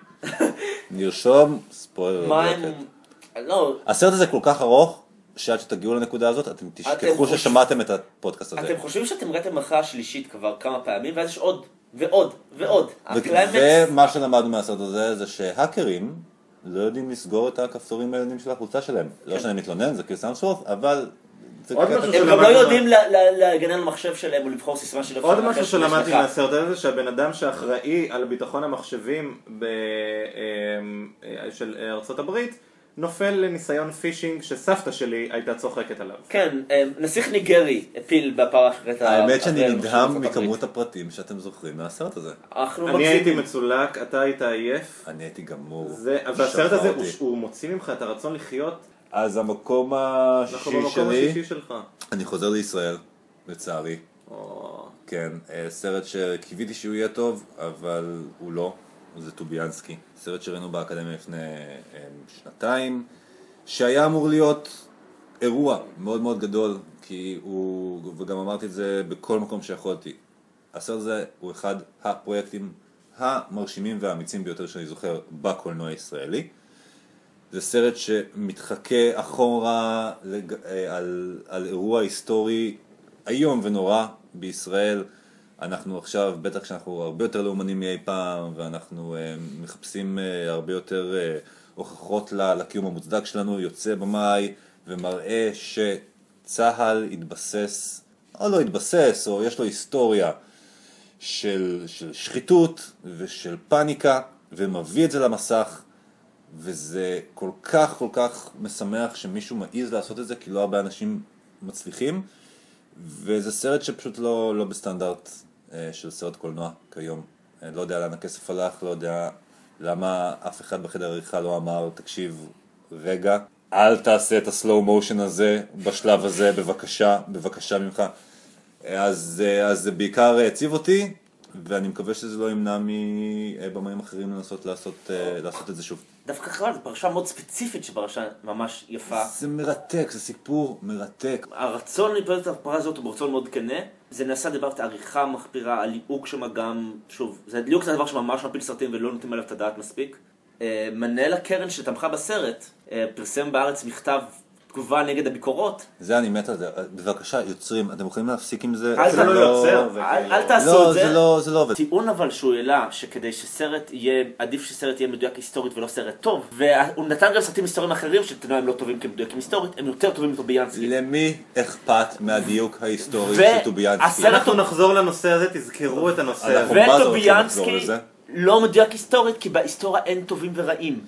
S1: נרשום ספוילר.
S3: מים. לא,
S1: הסרט הזה כל כך ארוך, שעד שתגיעו לנקודה הזאת, אתם תשכחו
S3: חוש-
S1: ששמעתם את הפודקאסט הזה.
S3: אתם חושבים שאתם ראיתם אחרי השלישית כבר כמה פעמים, ואז יש עוד, ועוד, ועוד.
S1: ו-
S3: הקליימקס,
S1: ומה שלמדנו מהסרט הזה, זה שהאקרים לא יודעים לסגור את הכפתורים הידיים של החולצה שלהם. לא שאני מתלונן, זה כאילו סאנסוורף, אבל...
S3: הם גם לא יודעים ל- ל- להגן על המחשב שלהם או לבחור סיסמה של
S2: עוד משהו שלמדתי. מהסרט הזה זה שהבן אדם שאחראי על ביטחון המחשבים אמ, אה, של ארצות הברית נופל לניסיון phishing שסבתא שלי הייתה צוחקת עליו.
S3: כן, אה, נסיך ניגרי הפיל בפח אחרת ה...
S1: האמת שאני נדהם. מכמות הפרטים שאתם זוכרים מהסרט הזה.
S3: אנחנו
S2: אני הייתי. מצולק, אתה היית עייף.
S1: אני הייתי גמור.
S2: זה, והסרט הזה, הוא, מוציא ממך את הרצון לחיות.
S1: אז המקום
S2: אנחנו
S1: השישי
S2: במקום
S1: שלי,
S2: השישי שלך.
S1: אני חוזר לישראל, לצערי. כן, אה, סרט שקיוויתי שהוא יהיה טוב, אבל הוא לא, זה טוביאנסקי. סרט שראינו באקדמיה לפני אה, שנתיים, שהיה אמור להיות אירוע מאוד מאוד גדול, כי הוא, וגם אמרתי את זה בכל מקום שיכולתי. הסרט הזה הוא אחד הפרויקטים המרשימים והאמיצים ביותר שאני זוכר בקולנוע הישראלי. זה סרט שמתחכה אחורה לג... אה, על, על אירוע היסטורי איום ונורא בישראל. אנחנו עכשיו, בטח כשאנחנו הרבה יותר לאומנים מאי פעם, ואנחנו אה, מחפשים אה, הרבה יותר אה, הוכחות לקיום המוצדק שלנו, יוצא במאי ומראה שצה"ל התבסס, או לא התבסס, או יש לו היסטוריה של, של שחיתות ושל פאניקה, ומביא את זה למסך. וזה כל כך כל כך משמח שמישהו מעז לעשות את זה, כי לא הרבה אנשים מצליחים, וזה סרט שפשוט לא, לא בסטנדרט של סרט קולנוע כיום. אה, לא יודע לאן הכסף הלך, לא יודע למה אף אחד בחדר עריכה לא אמר, תקשיב, רגע, אל תעשה את הסלואו מושן הזה בשלב הזה, בבקשה, בבקשה ממך. אה, אז, אה, אז זה בעיקר הציב אותי, ואני מקווה שזה לא ימנע מבמאים אחרים לנסות לעשות, אה, לעשות את זה שוב.
S3: דווקא חבל, זו פרשה מאוד ספציפית שפרשה ממש יפה.
S1: זה מרתק, זה סיפור מרתק.
S3: הרצון להתמודד את הפרשה הזאת הוא רצון מאוד כנה. זה נעשה דיברת עריכה מחפירה, הליהוק שם גם, שוב, זה ליהוק זה הדבר שממש מפיל סרטים ולא נותנים עליו את הדעת מספיק. אה, מנהל הקרן שתמכה בסרט אה, פרסם בארץ מכתב תגובה נגד הביקורות.
S1: זה אני מת על זה. בבקשה, יוצרים, אתם יכולים להפסיק עם זה?
S3: אל
S1: זה
S2: לא יוצר,
S3: אל
S2: כאילו-
S3: אל תעשו
S1: לא,
S3: את זה.
S1: זה לא, זה לא עובד.
S3: טיעון אבל שהוא העלה, שכדי שסרט יהיה, עדיף שסרט יהיה מדויק היסטורית ולא סרט טוב, והוא נתן גם סרטים היסטוריים אחרים שתנוע הם לא טובים כמדויקים היסטורית, הם יותר טובים מטוביאנסקי.
S1: למי אכפת מהדיוק ההיסטורי
S3: ו-
S1: של טוביאנסקי?
S2: אנחנו נחזור לנושא הזה, תזכרו את הנושא הזה.
S3: וטוביאנסקי? לא מדויק היסטורית, כי בהיסטוריה אין טובים ורעים.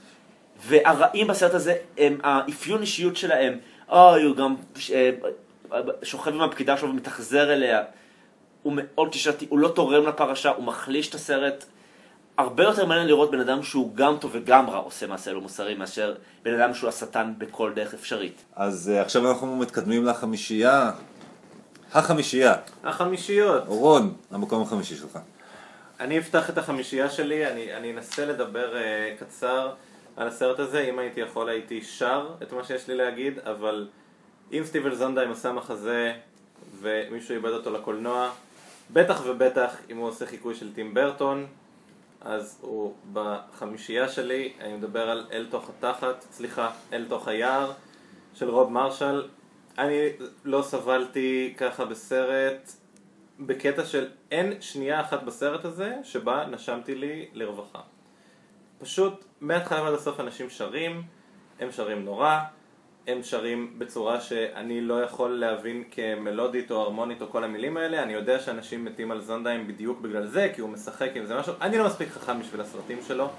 S3: והרעים בסרט הזה הם האפיון אישיות שלהם. אוי, הוא גם אה, שוכב עם הפקידה שלו ומתאכזר אליה. הוא מאוד תשעתי, הוא לא תורם לפרשה, הוא מחליש את הסרט. הרבה יותר מעניין לראות בן אדם שהוא גם טוב וגם רע עושה מעשה לא מוסרי, מאשר בן אדם שהוא השטן בכל דרך אפשרית.
S1: אז אה, עכשיו אנחנו מתקדמים לחמישייה. החמישייה.
S2: החמישיות.
S1: רון, המקום החמישי שלך.
S2: אני אפתח את החמישייה שלי, אני, אני אנסה לדבר uh, קצר על הסרט הזה, אם הייתי יכול הייתי שר את מה שיש לי להגיד, אבל אם סטיבל זונדהיים עושה מחזה ומישהו איבד אותו לקולנוע, בטח ובטח אם הוא עושה חיקוי של טים ברטון, אז הוא בחמישייה שלי, אני מדבר על אל תוך התחת, סליחה, אל תוך היער של רוב מרשל. אני לא סבלתי ככה בסרט בקטע של אין שנייה אחת בסרט הזה שבה נשמתי לי לרווחה. פשוט מההתחלה ועד הסוף אנשים שרים, הם שרים נורא, הם שרים בצורה שאני לא יכול להבין כמלודית או הרמונית או כל המילים האלה, אני יודע שאנשים מתים על זונדהיים בדיוק בגלל זה, כי הוא משחק עם זה משהו, אני לא מספיק חכם בשביל הסרטים שלו,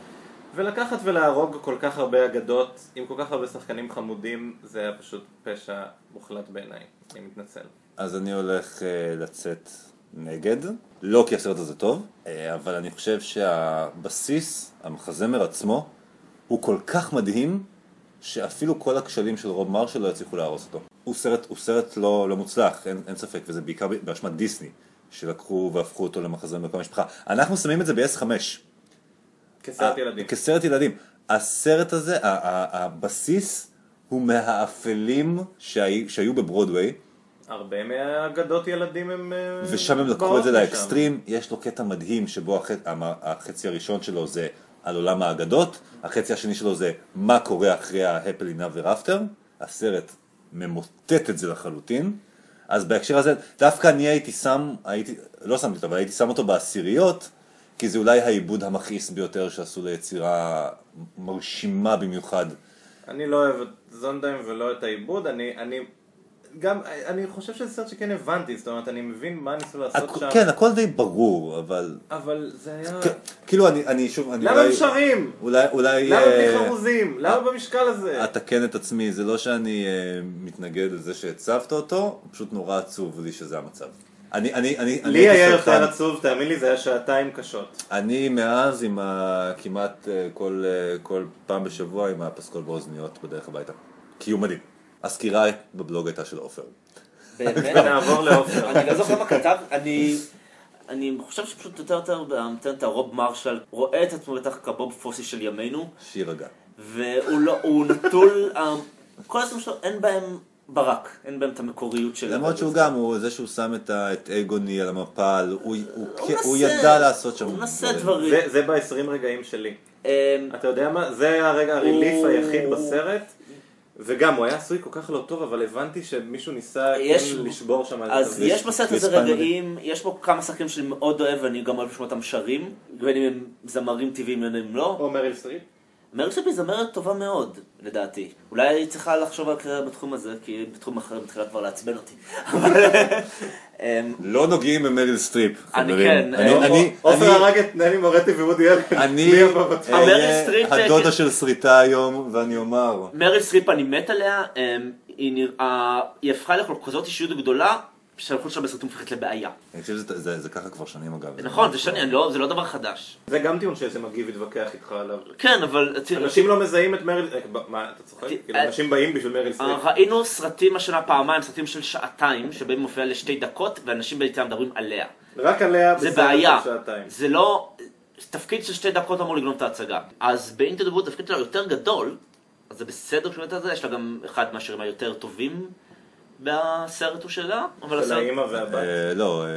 S2: ולקחת ולהרוג כל כך הרבה אגדות עם כל כך הרבה שחקנים חמודים, זה היה פשוט פשע מוחלט בעיניי, אני מתנצל.
S1: אז אני הולך אה, לצאת נגד, לא כי הסרט הזה טוב, אה, אבל אני חושב שהבסיס, המחזמר עצמו, הוא כל כך מדהים, שאפילו כל הכשלים של רוב מרשל לא יצליחו להרוס אותו. הוא סרט, הוא סרט לא, לא מוצלח, אין, אין ספק, וזה בעיקר באשמת דיסני, שלקחו והפכו אותו למחזמר בכל המשפחה. אנחנו שמים את זה ב-S5.
S2: כסרט ילדים.
S1: כסרט ילדים. הסרט הזה, הבסיס הוא מהאפלים שהי- שהיו בברודוויי,
S2: הרבה מהאגדות ילדים הם... אה,
S1: ושם הם לקחו את זה. לאקסטרים, יש לו קטע מדהים שבו החצ... החצי הראשון שלו זה על עולם האגדות, החצי השני שלו זה מה קורה אחרי ה-Happily Never After, הסרט ממוטט את זה לחלוטין, אז בהקשר הזה, דווקא אני הייתי שם, הייתי, לא שמתי אותו, אבל הייתי שם אותו בעשיריות, כי זה אולי העיבוד המכעיס ביותר שעשו ליצירה מרשימה במיוחד.
S2: אני לא אוהב את זונדהיים ולא את העיבוד, אני... אני... גם, אני חושב שזה סרט שכן הבנתי, זאת אומרת, אני מבין מה ניסו לעשות
S1: הכ-
S2: שם,
S1: כן, הכל די ברור, אבל...
S2: אבל זה היה...
S1: כ- כאילו אני, אני שוב, אני
S2: למה הם שרים?
S1: אולי, אולי...
S2: למה בלי
S1: אה,
S2: חרוזים? למה במשקל הזה?
S1: אתקן את עצמי, זה לא שאני אה, מתנגד לזה שהצבת אותו, פשוט נורא עצוב לי שזה המצב. אני, אני, אני,
S2: לי היה. יותר עצוב, תאמין לי, זה היה שעתיים קשות.
S1: אני מאז עם ה... כמעט אה, כל, אה, כל פעם בשבוע עם הפסקול באוזניות בדרך הביתה. כי הוא מדהים. הסקירה בבלוג הייתה של עופר.
S3: באמת?
S2: נעבור לעופר.
S3: אני לא זוכר מה כתב, אני... אני חושב שפשוט יותר יותר נותן את הרוב מרשל, רואה את עצמו בטח כבוב פוסי של ימינו,
S1: שיר הגה.
S3: והוא לא, הוא נטול, אה, כל הסרטים שלו אין בהם ברק, אין בהם את המקוריות של...
S1: למרות שהוא גם, הוא זה שהוא שם את אגוני על המפל, הוא- ידע לעשות שם
S3: הוא מנסה דברים.
S2: זה- זה ב-20 רגעים שלי.
S3: אה,
S2: אתה יודע מה? זה הרגע הריליף היחיד בסרט. וגם, הוא היה עשוי כל כך לא טוב, אבל הבנתי שמישהו ניסה
S3: יש-
S2: כן לשבור שם איזה
S3: אז. יש בסרט הזה רגעים, יש בו כמה שחקנים שאני מאוד אוהב ואני גם אוהב לשמוע אותם שרים, בין אם הם זמרים טבעיים בין אם לא.
S2: או מריל סטריפ.
S3: סטריפ היא זמרת טובה מאוד, לדעתי. אולי היא צריכה לחשוב על קריירה בתחום הזה, כי בתחום אחר מתחילה כבר לעצבן אותי. אמ,
S1: לא נוגעים במריל סטריפ,
S3: אני
S1: חברים.
S3: כן,
S1: אני- אני-
S2: עופר
S1: אני-
S2: הרג את נני מורטי ווודי אלן.
S1: אני אהיה הדודה של שריטה היום, ואני אומר,
S3: מריל סטריפ אני מת עליה, אמ, היא הפכה לכל כזאת אישיות גדולה, שהנוכחות שלה בסרטים הופכת לבעיה.
S1: אני חושב שזה זה- זה ככה כבר שנים אגב.
S3: נכון, זה שני, אני לא- זה לא דבר חדש.
S2: זה גם טיעון שאיזה מגיב יתווכח איתך עליו.
S3: כן, אבל...
S2: אנשים לא מזהים את מריל... אה, מה, אתה צוחק? כאילו, אנשים באים בשביל מריל
S3: אה,
S2: סטריפ.
S3: ראינו סרטים השנה פעמיים, סרטים של שעתיים, שבהם היא מופיעה לשתי דקות, ואנשים בעצם מדברים עליה.
S2: רק עליה
S3: זה
S2: בסרט. של שעתיים.
S3: זה לא... תפקיד של שתי דקות אמור לגנוב את ההצגה. אז באינטו דברות התפקיד שלה יותר גדול, אז זה בסדר כשהוא את זה, יש לה גם אחד מהשירים היותר טובים בסרט הוא שלה, אבל
S2: של
S3: הסרט...
S2: האימא והבת.
S1: אה, לא, אה,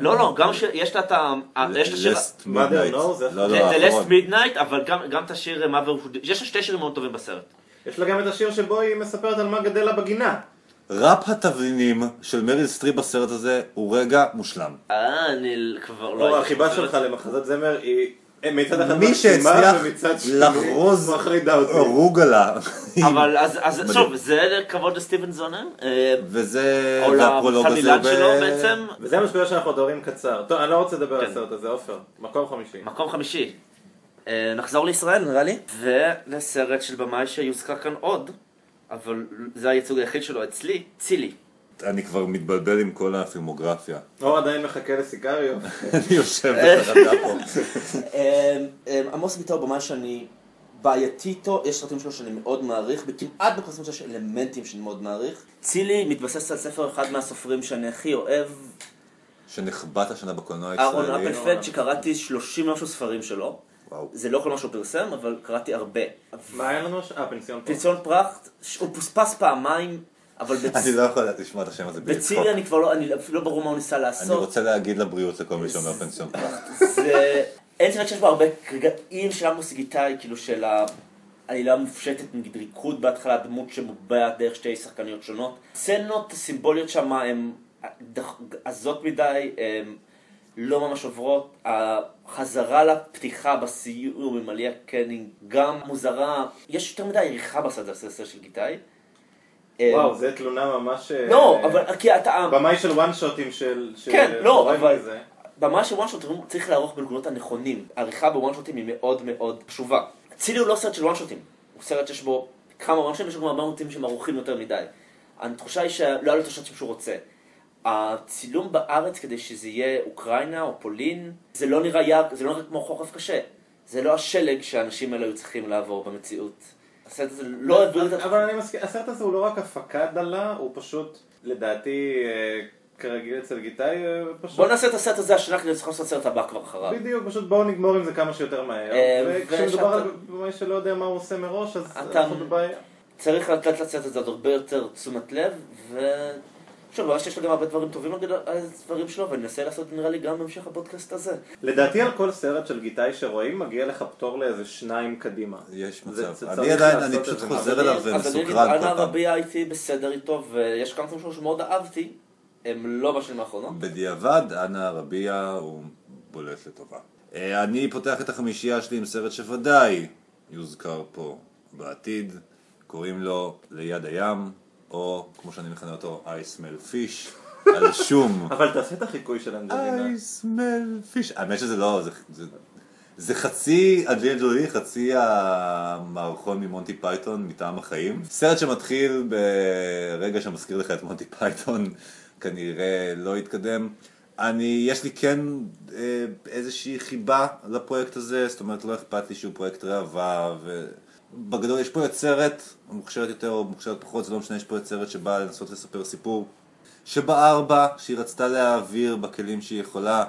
S3: לא, לא, גם שיש לה את ה... ה- יש לה שיר...
S1: Last Midnight.
S2: זה-
S1: לא,
S3: זה
S1: לא,
S3: The
S1: האחרון.
S3: Last Midnight, אבל גם גם את השיר Mother... יש לה שתי שירים מאוד טובים בסרט.
S2: יש לה גם את השיר שבו היא מספרת על מה גדל לה בגינה.
S1: ראפ התבלינים של מריל סטריפ בסרט הזה הוא רגע מושלם.
S3: אה, אני כבר לא... הייתי
S2: החיבה. שלך למחזות זמר היא אה, מצד אחד
S1: מי שהצליח לחרוז. רוגלה.
S3: אבל אז. שוב, זה כבוד לסטיבן זונר, אה,
S1: וזה,
S3: או
S1: והפרולוג הזה
S2: וזה מה שקורה שאנחנו מדברים קצר. טוב, אני לא רוצה לדבר על
S3: כן.
S2: הסרט הזה, עופר. מקום חמישי.
S3: מקום חמישי. אה, נחזור לישראל נראה לי, ולסרט של במאי שיוזכר כאן עוד, אבל זה הייצוג היחיד שלו אצלי, צילי.
S1: אני כבר מתבלבל עם כל הפילמוגרפיה.
S2: אור עדיין מחכה לסיגריות.
S1: אני יושב בחרדה פה.
S3: אה, אה, עמוס ביטאו במאי שאני בעייתי איתו, יש סרטים שלו שאני מאוד מעריך, וכמעט בכל סרט יש אלמנטים שאני מאוד מעריך. צילי מתבסס על ספר אחד מהסופרים שאני הכי אוהב,
S1: שנחבט השנה בקולנוע
S3: אהרון
S1: הישראלי.
S3: אפלפלד, שקראתי 30 משהו ספרים שלו.
S1: וואו.
S3: זה לא כל מה שהוא פרסם, אבל קראתי הרבה.
S2: מה היה לנו? אה, פנסיון פה.
S3: פנסיון פרחט, ש- הוא פוספס פעמיים, אבל בצ-
S1: אני לא יכול לשמוע את השם הזה בלי צחוק.
S3: בצילי אני כבר לא, אני אפילו לא ברור מה הוא ניסה
S1: אני
S3: לעשות.
S1: רוצה להגיד לבריאות לכל מי שאומר פנסיון פרח.
S3: זה... אין ספק שיש בו הרבה רגעים של עמוס גיטאי, כאילו של העלילה המופשטת, נגיד ריקוד בהתחלה, דמות שמובעת דרך שתי שחקניות שונות. סצנות סימבוליות שם הן עזות מדי, הן לא ממש עוברות. החזרה לפתיחה בסיור עם עליה קנינג גם מוזרה. יש יותר מדי עריכה בסדר של גיטאי.
S2: וואו, זו תלונה ממש... אה,
S3: לא, אבל כי אתה...
S2: במאי של one shot ים של... של-
S3: כן, לא, אבל-
S2: מזה.
S3: ממש one shot צריך לערוך בנקודות הנכונים. העריכה ב one shot ים היא מאוד מאוד חשובה. צילי הוא לא סרט של one shot ים, הוא סרט שיש בו כמה וואן שוטים, יש בו מוטים שהם ערוכים יותר מדי. התחושה היא שלא היה לו את השוטים שהוא רוצה. הצילום בארץ כדי שזה יהיה אוקראינה או פולין, זה לא נראה זה לא נראה כמו חורף קשה. זה לא השלג שהאנשים האלה היו צריכים לעבור במציאות. הסרט הזה לא העביר את.
S2: אבל אני מסכים, הסרט הזה הוא לא רק הפקה דלה, הוא פשוט, לדעתי, אה, כרגיל אצל גיטאי, אה, פשוט...
S3: בוא נעשה את הסרט הזה השנה כדי לזכור את הסרט הבא כבר אחריו.
S2: בדיוק, פשוט בואו נגמור עם זה כמה שיותר מהר.
S3: אה,
S2: וכשמדובר על במאי שלא יודע מה הוא עושה מראש, אז אנחנו בבעיה.
S3: צריך לתת לסרט הזה עוד הרבה יותר תשומת לב, ו... שוב, ממש יש לו גם הרבה דברים טובים על הדברים שלו, ואני אנסה לעשות נראה לי גם בהמשך הפודקאסט הזה.
S2: לדעתי על כל סרט של גיטאי שרואים, מגיע לך פטור לאיזה שניים קדימה.
S1: יש מצב. אני עדיין, אני פשוט
S2: זה.
S1: חוזר אליו
S3: אני- אז אני אגיד,
S1: ומסוקרן כל פעם.
S3: רביע הייתי בסדר איתו, ויש כמה דברים שמאוד אהבתי, הם לא בשנים האחרונות.
S1: בדיעבד, אנה רביע הוא בולט לטובה. אה, אני פותח את החמישייה שלי עם סרט שוודאי יוזכר פה בעתיד, קוראים לו ליד הים, או כמו שאני מכנה אותו, I smell fish, על שום.
S2: אבל תעשה את החיקוי של אנג'לינה.
S1: I smell fish. האמת שזה לא, זה, זה, זה חצי ג'ולי, חצי המערכון ממונטי פייתון מטעם החיים. סרט שמתחיל ברגע שמזכיר לך את מונטי פייתון, כנראה לא יתקדם. אני, יש לי כן אה, איזושהי חיבה לפרויקט הזה, זאת אומרת לא אכפת לי שהוא פרויקט ראווה, בגדול יש פה יוצרת, מוכשרת יותר או מוכשרת פחות, זה לא משנה, יש פה יוצרת שבאה לנסות לספר סיפור שבער בה, שהיא רצתה להעביר בכלים שהיא יכולה,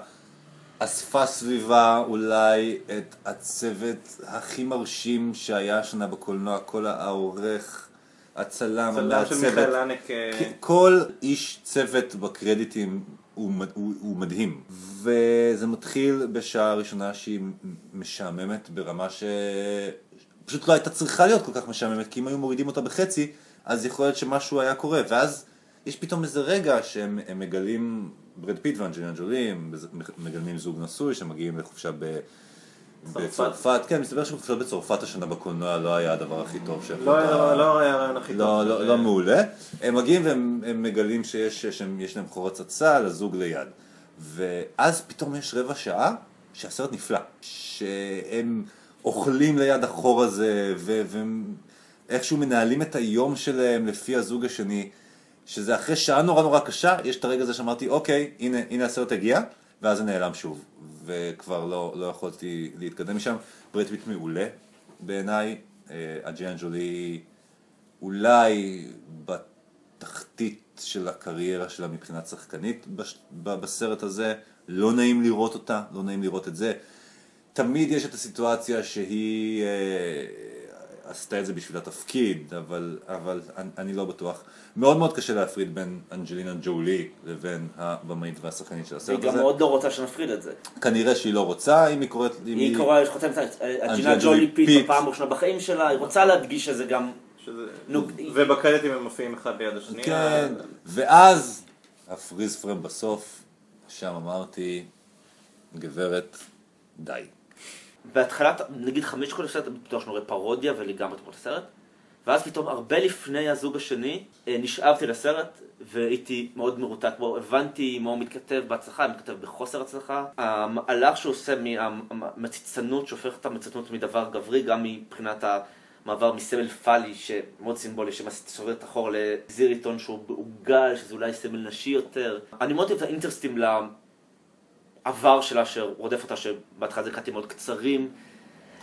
S1: אספה סביבה אולי את הצוות הכי מרשים שהיה השנה בקולנוע, כל העורך, הצלם,
S2: צלם של מיכאל לנק. אה,
S1: כל איש צוות בקרדיטים הוא, הוא, הוא מדהים. וזה מתחיל בשעה ראשונה שהיא משעממת ברמה ש... פשוט לא הייתה צריכה להיות כל כך משעממת, כי אם היו מורידים אותה בחצי, אז יכול להיות שמשהו היה קורה. ואז יש פתאום איזה רגע שהם הם מגלים, ברד פיט ואנג'לינה ג'ולי, מגלמים זוג נשוי שמגיעים לחופשה ב...
S2: צרפת.
S1: בצרפת, כן, מסתבר שחופשות בצרפת השנה בקולנוע לא היה הדבר הכי טוב שיכולת-
S2: לא היה לא היה הרעיון הכי טוב.
S1: לא,
S2: של-
S1: לא, לא מעולה. הם מגיעים והם הם מגלים שיש להם חור הצצה לזוג ליד. ואז פתאום יש רבע שעה שהסרט נפלא. שהם אוכלים ליד החור הזה, ו- והם איכשהו מנהלים את היום שלהם לפי הזוג השני. שזה אחרי שעה נורא נורא קשה, יש את הרגע הזה שאמרתי, אוקיי, הנה, הנה הסרט הגיע, ואז זה נעלם שוב. וכבר לא, לא יכולתי להתקדם משם. בראד פיט מעולה בעיניי, אה, אנג'לינה ג'ולי אולי בתחתית של הקריירה שלה מבחינת שחקנית בש- בסרט הזה, לא נעים לראות אותה, לא נעים לראות את זה. תמיד יש את הסיטואציה שהיא אה, עשתה את זה בשביל התפקיד, אבל, אבל אני, אני לא בטוח. מאוד מאוד קשה להפריד בין אנג'לינה ג'ולי לבין הבמאית והשחקנית של
S3: היא
S1: הסרט
S3: גם
S1: הזה.
S3: מאוד לא רוצה שנפריד את זה.
S1: כנראה שהיא לא רוצה, אם היא קוראת... אם
S3: היא קוראה, יש חותמת את הג'ינה
S1: ג'ולי
S3: פיט
S1: פיט.
S3: בפעם הראשונה בחיים שלה, היא רוצה להדגיש שזה גם...
S2: שזה-
S3: נו,
S2: ובקרדיטים הם מופיעים אחד ליד השנייה.
S1: כן, ואז הפריז פרם בסוף, שם אמרתי, גברת, די.
S3: בהתחלת, נגיד חמש לסרט, אני בטוח שאני רואה פרודיה ולגמרי תמות הסרט. ואז פתאום הרבה לפני הזוג השני, אה, נשאבתי לסרט והייתי מאוד מרותק בו, הבנתי מה הוא מתכתב בהצלחה, מתכתב בחוסר הצלחה. המהלך שהוא עושה מהמציצנות, שהופך את המציצנות מדבר גברי, גם מבחינת המעבר מסמל פאלי, שמאוד סימבולי, שסובב את החור לזיריטון שהוא בעוגל, שזה אולי סמל נשי יותר. אני מאוד אוהב את האינטרסטים לעבר שלה, שרודף אותה, שבהתחלה זה קטעים מאוד קצרים.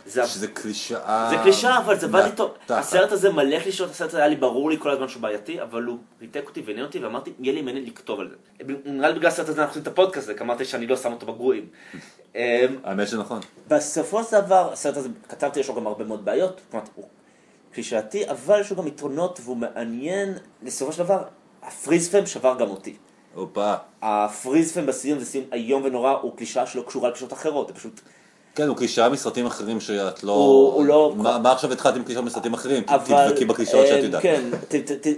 S3: זה
S1: שזה קלישאה.
S3: זה קלישאה, אבל זה בא לי טוב. הסרט הזה מלא קלישאות, הסרט הזה היה לי ברור לי כל הזמן שהוא בעייתי, אבל הוא ריתק אותי ועניין אותי, ואמרתי, יהיה לי מעניין לכתוב על זה. נראה לי בגלל הסרט הזה אנחנו עושים את הפודקאסט הזה, כי אמרתי שאני לא שם אותו בגרועים. אמ,
S1: האמת שנכון.
S3: בסופו של דבר, הסרט הזה, כתבתי, יש לו גם הרבה מאוד בעיות, אומרת, הוא קלישאתי, אבל יש לו גם יתרונות והוא מעניין. בסופו של דבר, הפריז פם שבר גם אותי.
S1: הופה.
S3: הפריז פם בסיום זה סיום איום ונורא, הוא קלישאה שלא קשורה לקלישאות אחרות, זה פשוט...
S1: כן, הוא קלישאה מסרטים אחרים שאת לא...
S3: הוא- הוא לא-
S1: מה מה עכשיו התחלת עם קלישאות מסרטים אחרים?
S3: אבל...
S1: תדבקי בקלישאות שאת
S3: אה,
S1: יודעת.
S3: כן,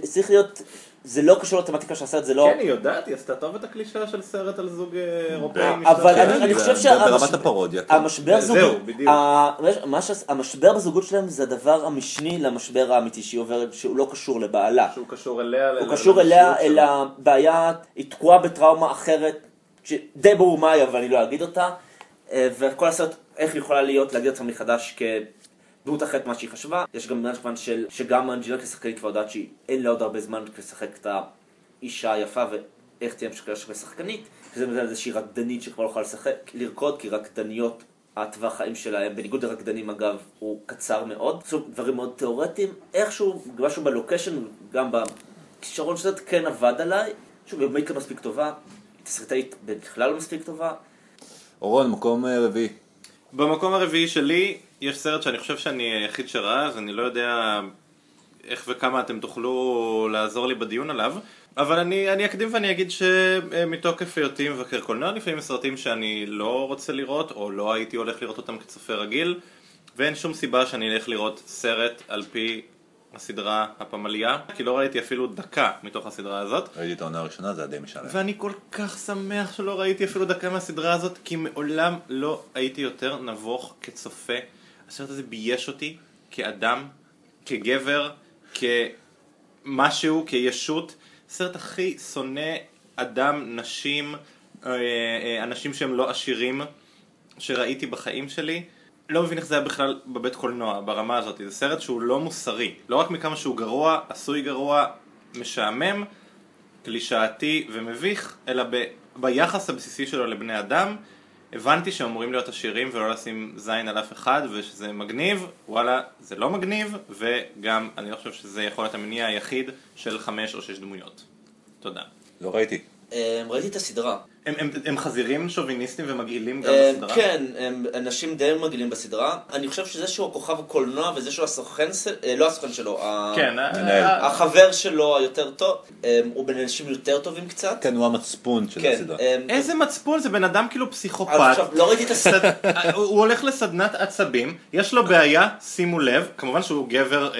S3: צריך להיות... זה לא קשור לתמטיקה של הסרט, זה לא...
S2: כן, היא יודעת, היא עשתה טוב את הקלישאה של סרט על זוג אה, אירופאי.
S3: אבל
S2: משלחת.
S3: אני-
S1: זה-
S3: חושב שהמשבר-
S1: ברמת הפרודיה. כן.
S3: המשבר
S2: זהו,
S3: זוגות,
S2: בדיוק.
S3: ה- מה ש- המשבר בזוגות שלהם זה הדבר המשני למשבר האמיתי שהיא עוברת, שהוא לא קשור לבעלה.
S2: שהוא קשור אליה.
S3: הוא קשור אליה. אל הבעיה, היא תקועה בטראומה אחרת, שדי ברור מה היא, אבל אני לא אגיד אותה. אה, וכל הסרט, איך היא יכולה להיות, להגיד אותה מחדש כדמות אחרת ממה שהיא חשבה. יש גם עניין כמובן של, שגם אנג'ינה כשחקנית כבר יודעת שאין לה עוד הרבה זמן לשחק את האישה היפה ואיך תהיה המשך של שחקנית. שזה מזה איזושהי רקדנית שכבר לא יכולה לשחק, לרקוד, כי רקדניות, הטווח חיים שלהם, בניגוד לרקדנים אגב, הוא קצר מאוד. עשו דברים מאוד תיאורטיים. איכשהו, משהו בלוקיישן, גם בכישרון של כן עבד עליי. שוב, היא באמת לא מספיק טובה. תסריטאית בכלל לא מספיק טובה.
S1: אורון, מקום אה, רביעי.
S2: במקום הרביעי שלי, יש סרט שאני חושב שאני היחיד שראה, אז אני לא יודע איך וכמה אתם תוכלו לעזור לי בדיון עליו. אבל אני, אני אקדים ואני אגיד שמתוקף היותי מבקר קולנוע, לפעמים סרטים שאני לא רוצה לראות, או לא הייתי הולך לראות אותם כצופה רגיל, ואין שום סיבה שאני אלך לראות סרט על פי הסדרה הפמליה, כי לא ראיתי אפילו דקה מתוך הסדרה הזאת.
S1: ראיתי את העונה הראשונה, זה היה די משעמם.
S2: ואני כל כך שמח שלא ראיתי אפילו דקה מהסדרה הזאת, כי מעולם לא הייתי יותר נבוך כצופה. הסרט הזה בייש אותי כאדם, כגבר, כמשהו, כישות. הסרט הכי שונא אדם, נשים, אה, אה, אנשים שהם לא עשירים, שראיתי בחיים שלי. לא מבין איך זה היה בכלל בבית קולנוע, ברמה הזאת. זה סרט שהוא לא מוסרי. לא רק מכמה שהוא גרוע, עשוי גרוע, משעמם, קלישאתי ומביך, אלא ב, ביחס הבסיסי שלו לבני אדם, הבנתי שאמורים להיות עשירים ולא לשים זין על אף אחד ושזה מגניב, וואלה, זה לא מגניב, וגם אני לא חושב שזה יכול להיות המניע היחיד של חמש או שש דמויות. תודה.
S1: לא ראיתי.
S3: אה, ראיתי את הסדרה.
S2: הם, הם, הם חזירים שוביניסטים ומגעילים גם
S3: אה,
S2: בסדרה?
S3: כן, הם אנשים די מגעילים בסדרה. אני חושב שזה שהוא הכוכב הקולנוע וזה שהוא הסוכן, אה, לא הסוכן שלו,
S2: כן, ה-
S1: מנהל.
S2: ה-
S3: החבר שלו היותר טוב, אה, הוא בין אנשים יותר טובים קצת.
S1: כן, הוא המצפון של
S3: כן,
S1: הסדרה.
S3: אה,
S2: איזה מצפון, זה בן אדם כאילו פסיכופת.
S3: עכשיו, לא ראיתי את הסדרה.
S2: סד- הוא הולך לסדנת עצבים, יש לו בעיה, שימו לב, כמובן שהוא גבר אה,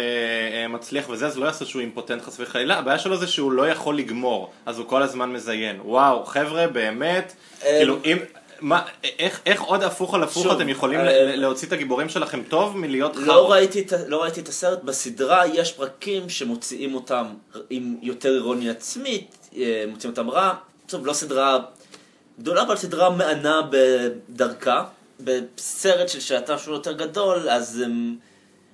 S2: אה, מצליח וזה, אז לא יעשה שהוא אימפוטנט חס וחלילה, הבעיה שלו זה שהוא לא יכול לגמור, אז הוא כל הזמן מזיין. וואו, חבר'ה, באמת,
S3: אה,
S2: כאילו, אם... מה, איך, איך עוד הפוך על הפוך
S3: שוב,
S2: אתם יכולים
S3: אה,
S2: להוציא את הגיבורים שלכם טוב מלהיות
S3: לא
S2: חארות?
S3: ראיתי, לא ראיתי את הסרט, בסדרה יש פרקים שמוציאים אותם עם יותר אירוניה עצמית, אה, מוציאים אותם רע. טוב, לא סדרה גדולה, אבל סדרה מענה בדרכה. בסרט של שעתה שהוא יותר גדול, אז הם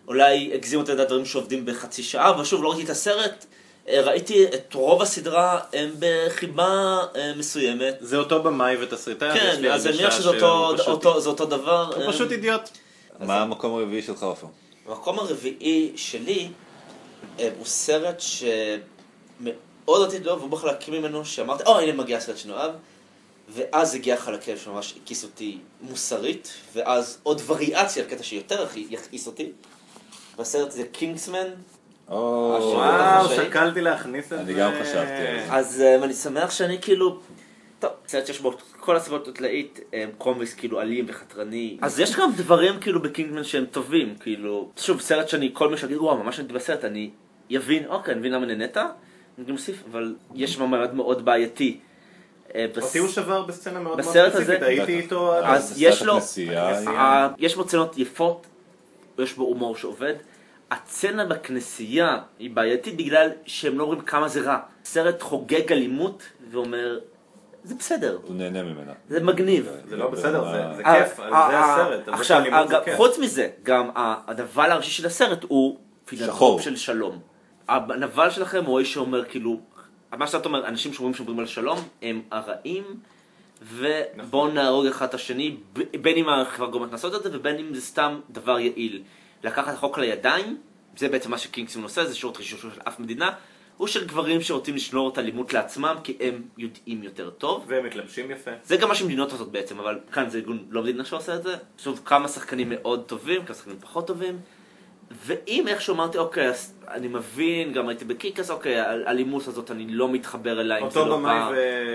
S3: אולי הגזימו את הדברים שעובדים בחצי שעה, אבל שוב, לא ראיתי את הסרט. אה, ראיתי את רוב הסדרה הם בחיבה אה, מסוימת.
S2: זה אותו במאי ותסריטאי,
S3: כן, אז אני מניח שזה אותו, אותו, זה אותו דבר.
S2: הוא
S3: אה,
S2: פשוט אידיוט.
S1: מה המקום הרביעי שלך, עופר?
S3: המקום הרביעי שלי הוא סרט שמאוד רציתי לאהוב, והוא בחלקים ממנו שאמרתי, או הנה מגיע הסרט שאני אוהב, ואז הגיע חלקים שממש הכיס אותי מוסרית, ואז עוד וריאציה על קטע שיותר הכי- יכעיס אותי, והסרט זה קינגסמן.
S2: וואו. שקלתי להכניס את זה.
S1: אני גם חשבתי על זה.
S3: אז אה, אני שמח שאני כאילו... טוב, סרט שיש בו כל הסיבות התלאית, הם קומיקס כאילו אלים וחתרני. אז יש גם דברים כאילו בקינגמן שהם טובים, כאילו... שוב, סרט שאני, כל מי שיגיד, וואו, ממש נהניתי בסרט, אני יבין, אוקיי, אני מבין למה נהנית, אני גם מוסיף, אבל יש שם מאוד מאוד בעייתי. אה,
S2: אותי הוא שבר בסצנה מאוד מאוד
S3: בסרט
S2: ספציפית,
S3: הזה-
S2: הייתי. איתו... עד-
S3: אז יש לו- יש בו צנות יפות, יש בו הומור שעובד. הצצנה בכנסייה היא בעייתית בגלל שהם לא רואים כמה זה רע. סרט חוגג אלימות ואומר, זה בסדר,
S1: הוא נהנה ממנה.
S3: זה מגניב.
S2: זה לא בסדר, זה- כיף, זה הסרט,
S3: עכשיו. חוץ מזה, גם הנבל הראשי של הסרט הוא. פילנטרופ של שלום. הנבל שלכם הוא האיש שאומר כאילו, מה שאתה אומר, אנשים שאומרים שמדברים על שלום, הם הרעים, ובואו נהרוג אחד את השני, בין אם החברה גורמת לעשות את זה, ובין אם זה סתם דבר יעיל. לקחת את החוק לידיים, זה בעצם מה שקינגסמן עושה, זה שירות חשאי של אף מדינה, הוא של גברים שרוצים לשמור את האלימות לעצמם, כי הם יודעים יותר טוב.
S2: והם מתלבשים יפה.
S3: זה גם מה שמדינות עושות בעצם, אבל כאן זה ארגון לא מדינה שעושה את זה. שוב, כמה שחקנים מאוד טובים, כמה שחקנים פחות טובים. ואם איכשהו אמרתי, אוקיי, אז אני מבין, גם הייתי ב Kick-Ass, אוקיי, האלימות הזאת, אני לא מתחבר אליה. זה
S2: אותו
S3: לא
S2: במאי
S3: בא-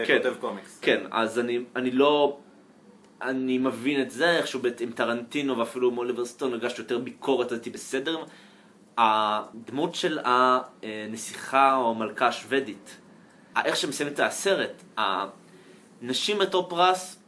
S3: כן,
S2: וכותב קומיקס.
S3: כן, אז אני, אני לא... אני מבין את זה, איכשהו עם טרנטינו ואפילו עם אוליבר סטון הרגשתי יותר ביקורת, הייתי בסדר. הדמות של הנסיכה או המלכה השוודית, איך שמסיימת את הסרט, הנשים בתור פרס,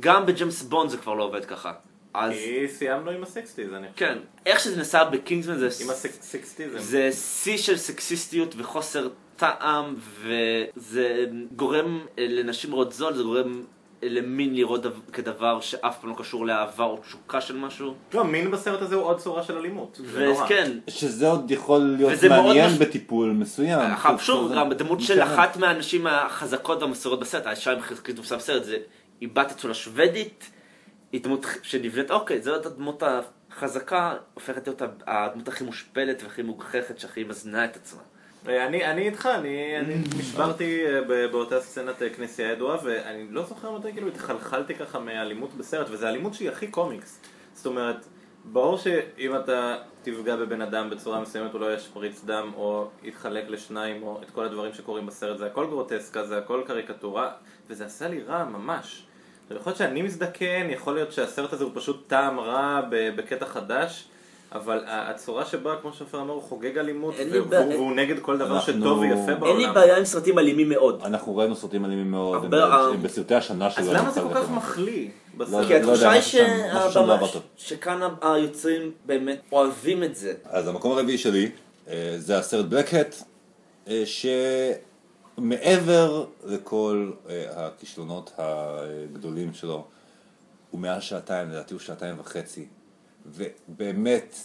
S3: גם בג'יימס בונד זה כבר לא עובד ככה. אז
S2: כי סיימנו עם הסקסטיז, אני חושב.
S3: כן, איך שזה נעשה בקינגסמן זה...
S2: עם הסקסטיזם.
S3: זה שיא של סקסיסטיות וחוסר טעם, וזה גורם אה, לנשים לראות זול, זה גורם למין לראות דו- כדבר שאף פעם לא קשור לאהבה או תשוקה של משהו.
S2: לא, מין בסרט הזה הוא עוד צורה של אלימות.
S3: וכן,
S1: שזה עוד יכול להיות מעניין
S3: מש-
S1: בטיפול מסוים.
S3: עכשיו, שוב,
S1: זה-
S3: גם בדמות של. אחת מהנשים החזקות והמסורות בסרט, האישה עם חזקית תופסה בסרט, זה היא בת אצולה שוודית, היא דמות שנבנית, אוקיי, זאת הדמות החזקה, הופכת להיות הדמות הכי מושפלת והכי מוגחכת, שהכי מזנה את עצמה.
S2: אה, אני, איתך, אני, אני נשברתי אה, באותה סצנת אה, כנסייה ידועה, ואני לא זוכר מתי כאילו התחלחלתי ככה מאלימות בסרט, וזו אלימות שהיא הכי קומיקס. זאת אומרת, ברור שאם אתה תפגע בבן אדם בצורה מסוימת הוא לא ישפריץ דם, או יתחלק לשניים, או את כל הדברים שקורים בסרט, זה הכל גרוטסקה, זה הכל קריקטורה, וזה עשה לי רע ממש. יכול להיות שאני מזדקן, יכול להיות שהסרט הזה הוא פשוט טעם רע בקטע חדש. אבל הצורה שבה, כמו שעופר אמר, הוא חוגג אלימות, והוא- נגד כל דבר שטוב ויפה בעולם.
S3: אין לי בעיה עם סרטים אלימים מאוד.
S1: אנחנו ראינו סרטים אלימים מאוד,
S3: אה,
S1: בסרטי השנה שלנו.
S2: אז למה זה כל כך. מחליא
S1: לא
S2: בסרט?
S3: כי התחושה היא
S1: לא.
S3: שכאן היוצרים באמת אוהבים את זה.
S1: אז המקום הרביעי שלי אה, זה הסרט בלקהט, שמעבר לכל אה, הכישלונות הגדולים שלו, הוא מעל שעתיים, לדעתי הוא שעתיים וחצי, ובאמת,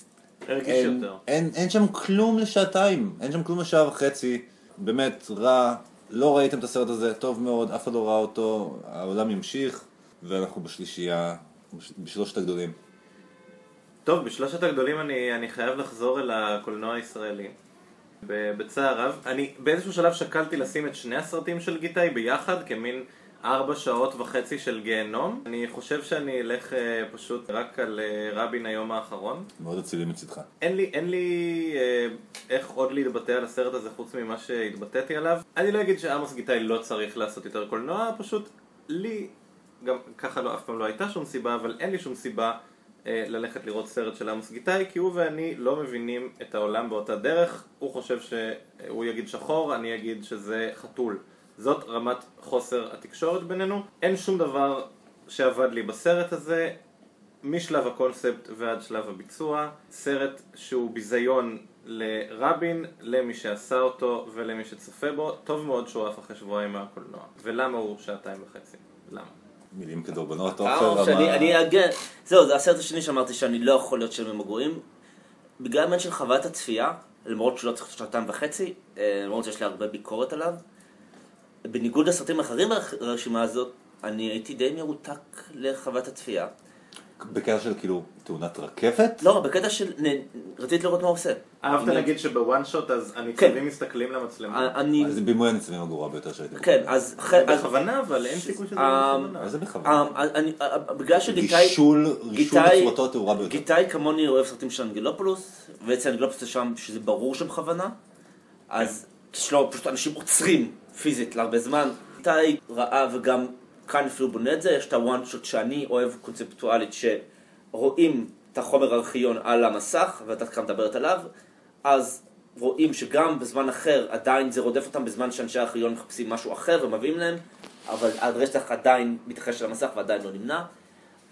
S2: הרגיש
S1: אין,
S2: יותר.
S1: אין, אין שם כלום לשעתיים, אין שם כלום לשעה וחצי, באמת רע, לא ראיתם את הסרט הזה, טוב מאוד, אף אחד לא ראה אותו, העולם ימשיך, ואנחנו בשלישייה, בש- בשלושת הגדולים.
S2: טוב, בשלושת הגדולים אני, אני חייב לחזור אל הקולנוע הישראלי. בצער רב. אני באיזשהו שלב שקלתי לשים את שני הסרטים של גיטאי ביחד כמין ארבע שעות וחצי של גיהנום. אני חושב שאני אלך אה, פשוט רק על אה, רבין היום האחרון.
S1: מאוד אצילי מצידך.
S2: אין לי, אין לי אה, איך עוד להתבטא על הסרט הזה חוץ ממה שהתבטאתי עליו. אני לא אגיד שעמוס גיטאי לא צריך לעשות יותר קולנוע, פשוט לי, גם ככה לא, אף פעם לא הייתה שום סיבה, אבל אין לי שום סיבה אה, ללכת לראות סרט של עמוס גיטאי, כי הוא ואני לא מבינים את העולם באותה דרך. הוא חושב שהוא יגיד שחור, אני אגיד שזה חתול. זאת רמת חוסר התקשורת בינינו. אין שום דבר שעבד לי בסרט הזה. משלב הקונספט ועד שלב הביצוע, סרט שהוא ביזיון לרבין, למי שעשה אותו ולמי שצופה בו, טוב מאוד שהוא עף אחרי שבועיים מהקולנוע. ולמה הוא שעתיים וחצי? למה?
S1: מילים כדורבנות,
S3: אה,
S1: עופר,
S3: שאני- אני אגן, זהו, זה הסרט השני שאמרתי שאני לא יכול להיות של ממגורים. בגלל העניין של חוויית הצפייה, למרות שלא צריך שעתיים וחצי, אה, למרות שיש לי הרבה ביקורת עליו, בניגוד לסרטים אחרים ברשימה הזאת, אני הייתי די מרותק לחוויית הצפייה.
S1: בקטע של כאילו תאונת רכבת?
S3: לא, בקטע של רציתי לראות מה הוא עושה.
S2: אהבת להגיד שבוואן שוט אז הניצבים מסתכלים למצלמה?
S3: אני,
S1: זה בימוי הניצבים הגרוע ביותר שהייתי
S3: כן, אז...
S2: בכוונה, אבל אין סיכוי שזה
S3: אה,
S2: בכוונה.
S1: זה בכוונה?
S3: אה, אני- אה, בגלל שגיטאי...
S1: רישול, רישול בצורתו התאורה ביותר.
S3: גיטאי כמוני אוהב סרטים של אנגלופולוס, ואצל אנגלופולוס יש שם שזה ברור שם בכוונה, אז יש לו פשוט אנשים עוצרים פיזית להרבה זמן. גיטאי ראה וגם כאן אפילו בונה את זה, יש את הוואן שוט שאני אוהב קונספטואלית, שרואים את החומר הארכיון על המסך, ואתה כאן מדברת עליו, אז רואים שגם בזמן אחר עדיין זה רודף אותם בזמן שאנשי הארכיון מחפשים משהו אחר ומביאים להם, אבל הרצח עדיין מתרחש על המסך ועדיין לא נמנע.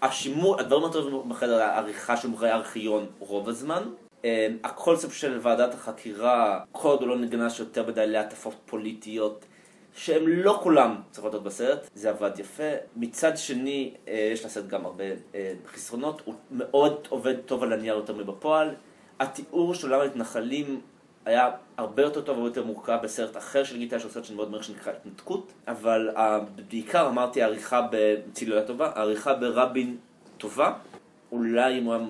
S3: השימור, הדברים הטובים בחדר, העריכה של מוכרי הארכיון רוב הזמן. אה, הקונספט של ועדת החקירה, כל עוד הוא לא נגנש יותר מדי להטפות פוליטיות, שהם לא כולם להיות בסרט, זה עבד יפה. מצד שני, אה, יש לסרט גם הרבה אה, חסרונות, הוא מאוד עובד טוב על הנייר יותר מבפועל. התיאור של עולם המתנחלים היה הרבה יותר טוב והרבה יותר מורכב בסרט אחר של גיטה, שהוא סרט שאני מאוד מעריך שנקרא התנתקות, אבל אה, בעיקר אמרתי העריכה בצילולה טובה, העריכה ברבין טובה, אולי אם הוא היה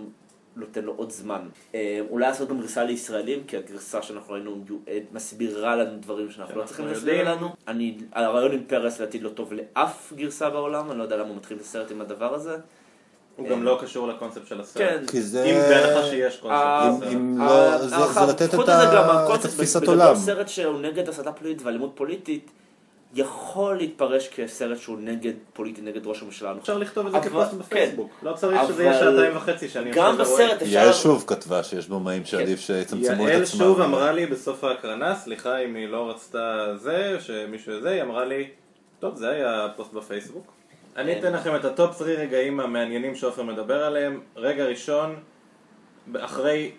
S3: נותן לו עוד זמן. אה, אולי לעשות גם גרסה לישראלים, כי הגרסה שאנחנו ראינו אה, מסבירה לנו דברים שאנחנו לא צריכים. להסביר לנו. אני, הרעיון עם פרס לדעתי לא טוב לאף גרסה בעולם, אני לא יודע למה הוא מתחיל את הסרט עם הדבר הזה.
S2: הוא גם לא קשור לקונספט של הסרט.
S3: כן.
S1: כי זה...
S2: אם בהנחה שיש
S3: אה,
S2: קונספט.
S1: אם-. לא, זה- זה לתת את
S3: גם
S1: התפיסת עולם.
S3: סרט שהוא נגד הסתה פוליטית ואלימות פוליטית, יכול להתפרש כסרט שהוא נגד פוליטי, נגד ראש הממשלה.
S2: אפשר לכתוב את זה כפוסט בפייסבוק. לא צריך שזה יהיה שעתיים וחצי שאני
S3: גם
S2: עכשיו.
S3: בסרט אפשר...
S1: יעל שוב כתבה שיש במאים שעדיף שיצמצמו את עצמם.
S2: יעל שוב אמרה לי בסוף ההקרנה, סליחה אם היא לא רצתה זה, שמישהו זה, היא אמרה לי, טוב זה היה פוסט בפייסבוק. אני אתן לכם את ה top 3 רגעים המעניינים שעופר מדבר עליהם. רגע ראשון, אחרי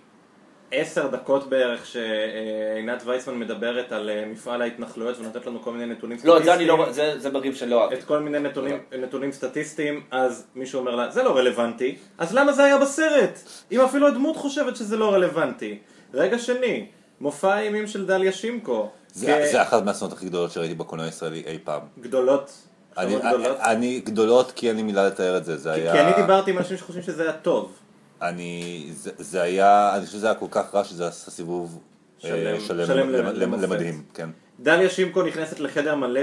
S2: עשר דקות בערך שעינת וייסמן מדברת על אה, מפעל ההתנחלויות ונותנת לנו כל מיני נתונים
S3: לא, זה אני לא... זה זה שאני לא אוהב.
S2: את כל מיני נתונים, נתונים סטטיסטיים, אז מישהו אומר לה, זה לא רלוונטי, אז למה זה היה בסרט? אם אפילו הדמות חושבת שזה לא רלוונטי. רגע שני, מופע האימים של דליה שימקו.
S1: זה
S2: כ-
S1: זה אחת מהסצנות הכי גדולות שראיתי בקולנוע הישראלי אי פעם.
S2: גדולות.
S1: אני-
S2: גדולות.
S1: אני גדולות כי אין לי מילה לתאר את זה, זה
S2: כי
S1: היה...
S2: כי אני דיברתי עם אנשים שחושבים שזה היה טוב.
S1: אני... זה- זה היה... אני חושב שזה היה כל כך רע שזה עשה סיבוב אה,
S2: שלם-
S1: שלם
S2: שלם
S1: למ- למדהים, כן.
S2: דליה שימקו נכנסת לחדר מלא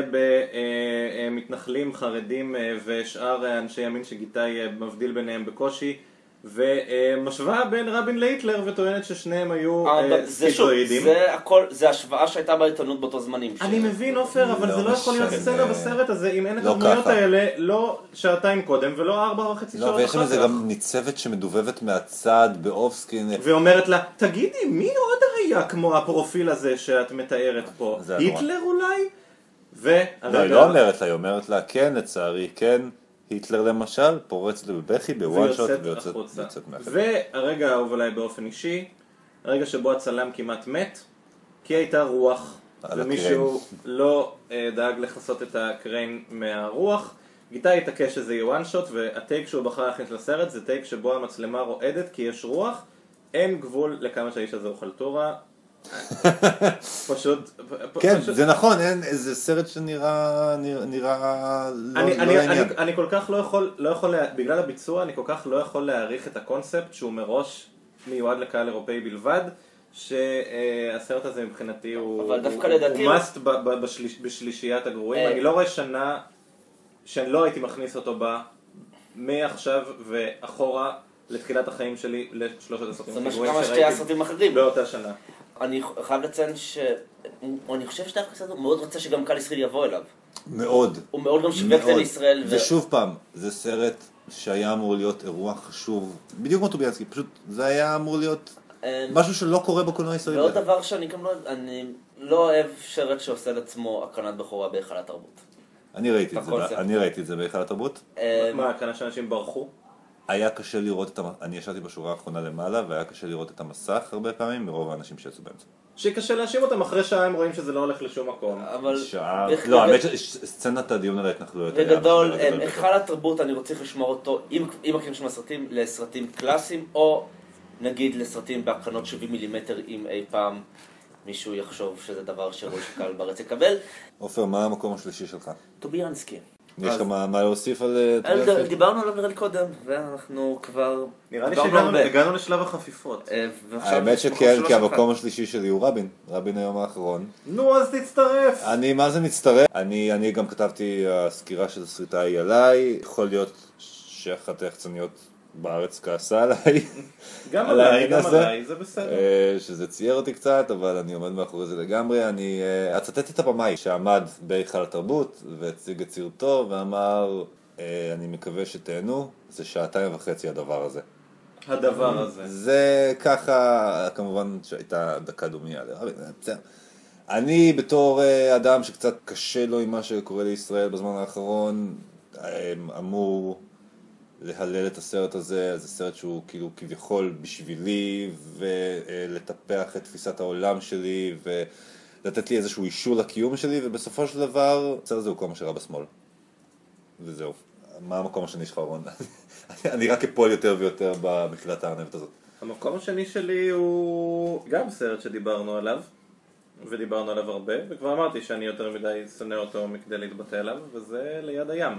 S2: במתנחלים, חרדים אה, ושאר אה, אנשי ימין שגיטאי אה, מבדיל ביניהם בקושי ומשווה בין רבין להיטלר וטוענת ששניהם היו אה,
S3: זה שוב,
S2: סקיזואידים.
S3: זה הכל, זה השוואה שהייתה בעיתונות באותו זמנים.
S2: אני מבין עופר, אבל
S1: לא
S2: זה לא יכול להיות. סצנה בסרט הזה אם אין את
S1: לא
S2: הדמויות. האלה לא שעתיים קודם ולא ארבע וחצי
S1: לא,
S2: שעות
S1: ויש
S2: אחר כך.
S1: גם ניצבת שמדובבת מהצד באופסקין.
S2: ואומרת לה, תגידי, מי עוד הראייה כמו הפרופיל הזה שאת מתארת פה?
S1: היה.
S2: היטלר אולי?
S1: לא, היא. לא אומרת לה, היא אומרת לה, כן, לצערי, כן, היטלר למשל, פורצת בבכי ב one
S2: shot
S1: ויוצאת
S2: החוצה.
S1: מהחדר.
S2: והרגע האהוב עליי באופן אישי, הרגע שבו הצלם כמעט מת, כי הייתה רוח, ומישהו לא אה, דאג לכסות את הקריין מהרוח. גיטאי התעקש שזה יהיה one shot, והטייק שהוא בחר להכניס לסרט זה טייק שבו המצלמה רועדת כי יש רוח. אין גבול לכמה שהאיש הזה הוא חלטורה. פשוט...
S1: כן,
S2: פשוט-
S1: זה נכון, אין איזה סרט שנראה נראה- נראה לא
S2: אני,
S1: לא
S2: אני,
S1: לעניין.
S2: אני, אני כל כך לא יכול, לא יכול, לה- בגלל הביצוע, אני כל כך לא יכול להעריך את הקונספט שהוא מראש מיועד לקהל אירופאי בלבד, שהסרט הזה מבחינתי הוא,
S3: אבל דווקא
S2: הוא,
S3: לדעתי-
S2: הוא must ב, ב, בשליש, בשלישיית הגרועים,
S3: אה.
S2: אני לא רואה שנה שאני לא הייתי מכניס אותו בה מעכשיו ואחורה לתחילת החיים שלי לשלושת הסרטים
S3: זה מה
S2: הגרועים
S3: שקרה שתי
S2: שראיתי
S3: הסרטים האחרים.
S2: באותה שנה.
S3: אני חייב לציין ש... אני חושב שדווקא קצת הוא מאוד רצה שגם קהל ישראל יבוא אליו.
S1: מאוד.
S3: הוא מאוד גם שיווק את. לישראל.
S1: ושוב פעם, זה סרט שהיה אמור להיות אירוע חשוב, בדיוק כמו טוביאנסקי, פשוט זה היה אמור להיות
S3: אמ,
S1: משהו שלא קורה בקולנוע הישראלי.
S3: ועוד דבר שאני גם לא... אני לא אוהב שרץ שעושה לעצמו הקרנת בכורה בהיכל התרבות.
S1: אני ראיתי את זה. אני ראיתי את זה בהיכל התרבות.
S3: אמ,
S2: מה, כנראה שאנשים ברחו?
S1: היה קשה לראות את המ... אני ישבתי בשורה האחרונה למעלה והיה קשה לראות את המסך הרבה פעמים מרוב האנשים שיצאו באמצע.
S2: שקשה להאשים אותם אחרי שעה הם רואים שזה לא הולך לשום מקום.
S3: אבל...
S1: שעה... לא, האמת שסצנת הדיון על ההתנחלויות היה
S3: בגדול. היכל התרבות אני רוצה לשמור אותו, אם אם מקריאים שם סרטים, לסרטים קלאסיים, או נגיד לסרטים בהקרנות 70 מילימטר, אם אי פעם מישהו יחשוב שזה דבר שראוי שקהל בארץ יקבל.
S1: עופר, מה המקום השלישי שלך?
S3: טוביאנסקי.
S1: יש לך מה להוסיף על אה?
S3: דיברנו עליו נראה לי קודם, ואנחנו כבר...
S2: נראה לי שהגענו לשלב החפיפות.
S3: אה,
S1: האמת שכן, כי. המקום השלישי שלי הוא רבין, רבין היום האחרון.
S2: נו, אז תצטרף!
S1: אני מה זה מצטרף, אני, אני גם כתבתי הסקירה של הסריטה היא עליי, יכול להיות שאחת היחצניות בארץ כעסה עליי,
S2: גם
S1: על
S2: עליי, גם
S1: הזה.
S2: עליי, זה בסדר.
S1: אה, שזה צייר אותי קצת, אבל אני עומד מאחורי זה לגמרי. אני אה, אצטט את הבמאי שעמד בהיכל התרבות והציג את סרטו ואמר, אה, אני מקווה שתהנו, זה שעתיים וחצי הדבר הזה.
S2: הדבר הזה.
S1: זה ככה, כמובן שהייתה דקה דומייה לרבין, בסדר. אני בתור אדם שקצת קשה לו עם מה שקורה לישראל בזמן האחרון, אמור להלל את הסרט הזה, זה סרט שהוא כאילו כביכול בשבילי, ולטפח את תפיסת העולם שלי, ולתת לי איזשהו אישור לקיום שלי, ובסופו של דבר, הסרט הזה הוא כל מה שרע בשמאל. וזהו. מה המקום השני שלך, רון? אני רק אפול יותר ויותר במחילת הארנבת הזאת.
S2: המקום השני שלי הוא גם סרט שדיברנו עליו, ודיברנו עליו הרבה, וכבר אמרתי שאני יותר מדי שונא אותו מכדי להתבטא עליו, וזה ליד הים.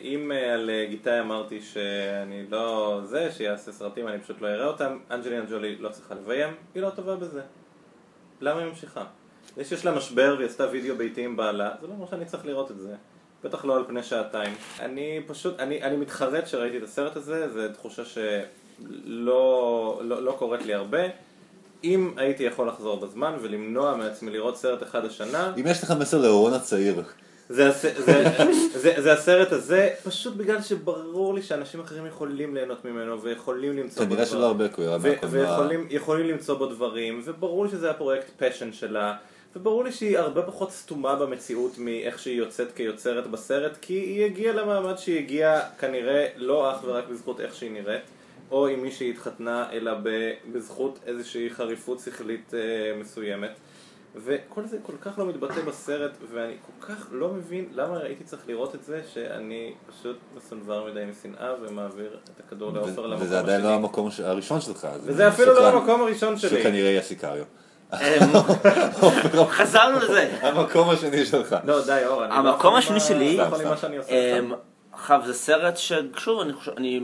S2: אם אה, על אה, גיטאי אמרתי שאני לא זה, שיעשה סרטים, אני פשוט לא אראה אותם, אנג'לינה ג'ולי לא צריכה לביים, היא לא טובה בזה. למה היא ממשיכה? זה שיש לה משבר והיא עשתה וידאו ביתי עם בעלה, זה לא אומר שאני צריך לראות את זה. בטח לא על פני שעתיים. אני פשוט, אני, אני מתחרט שראיתי את הסרט הזה, זו תחושה שלא לא, לא קורית לי הרבה. אם הייתי יכול לחזור בזמן ולמנוע מעצמי לראות סרט אחד השנה,
S1: אם יש לך מסר לאורון הצעיר,
S2: זה, זה, זה, זה הסרט הזה, פשוט בגלל שברור לי שאנשים אחרים יכולים ליהנות ממנו ויכולים למצוא בו
S1: כנראה שלא הרבה מהקולנוע.
S2: ויכולים יכולים למצוא בו דברים, וברור לי שזה הפרויקט פשן שלה, וברור לי שהיא הרבה פחות סתומה במציאות מאיך שהיא יוצאת כיוצרת בסרט, כי היא הגיעה למעמד שהיא הגיעה כנראה לא אך ורק בזכות איך שהיא נראית, או עם מי שהיא התחתנה, אלא בזכות איזושהי חריפות שכלית אה, מסוימת. וכל זה כל כך לא מתבטא בסרט, ואני כל כך לא מבין למה הייתי צריך לראות את זה, שאני פשוט מסונבר מדי משנאה ומעביר את הכדור לעופר למקום
S1: וזה עדיין לא
S2: השני.
S1: המקום הראשון שלך.
S2: וזה אפילו לא. המקום הראשון שלי.
S1: שכנראה יהיה סיקריו.
S3: אמ, חזרנו לזה.
S1: המקום השני שלך.
S2: לא, די, אור, אני
S3: המקום
S2: לא
S3: השני שלי,
S2: לא
S3: אמ,
S2: עכשיו.
S3: זה סרט ששוב אני חושב, אני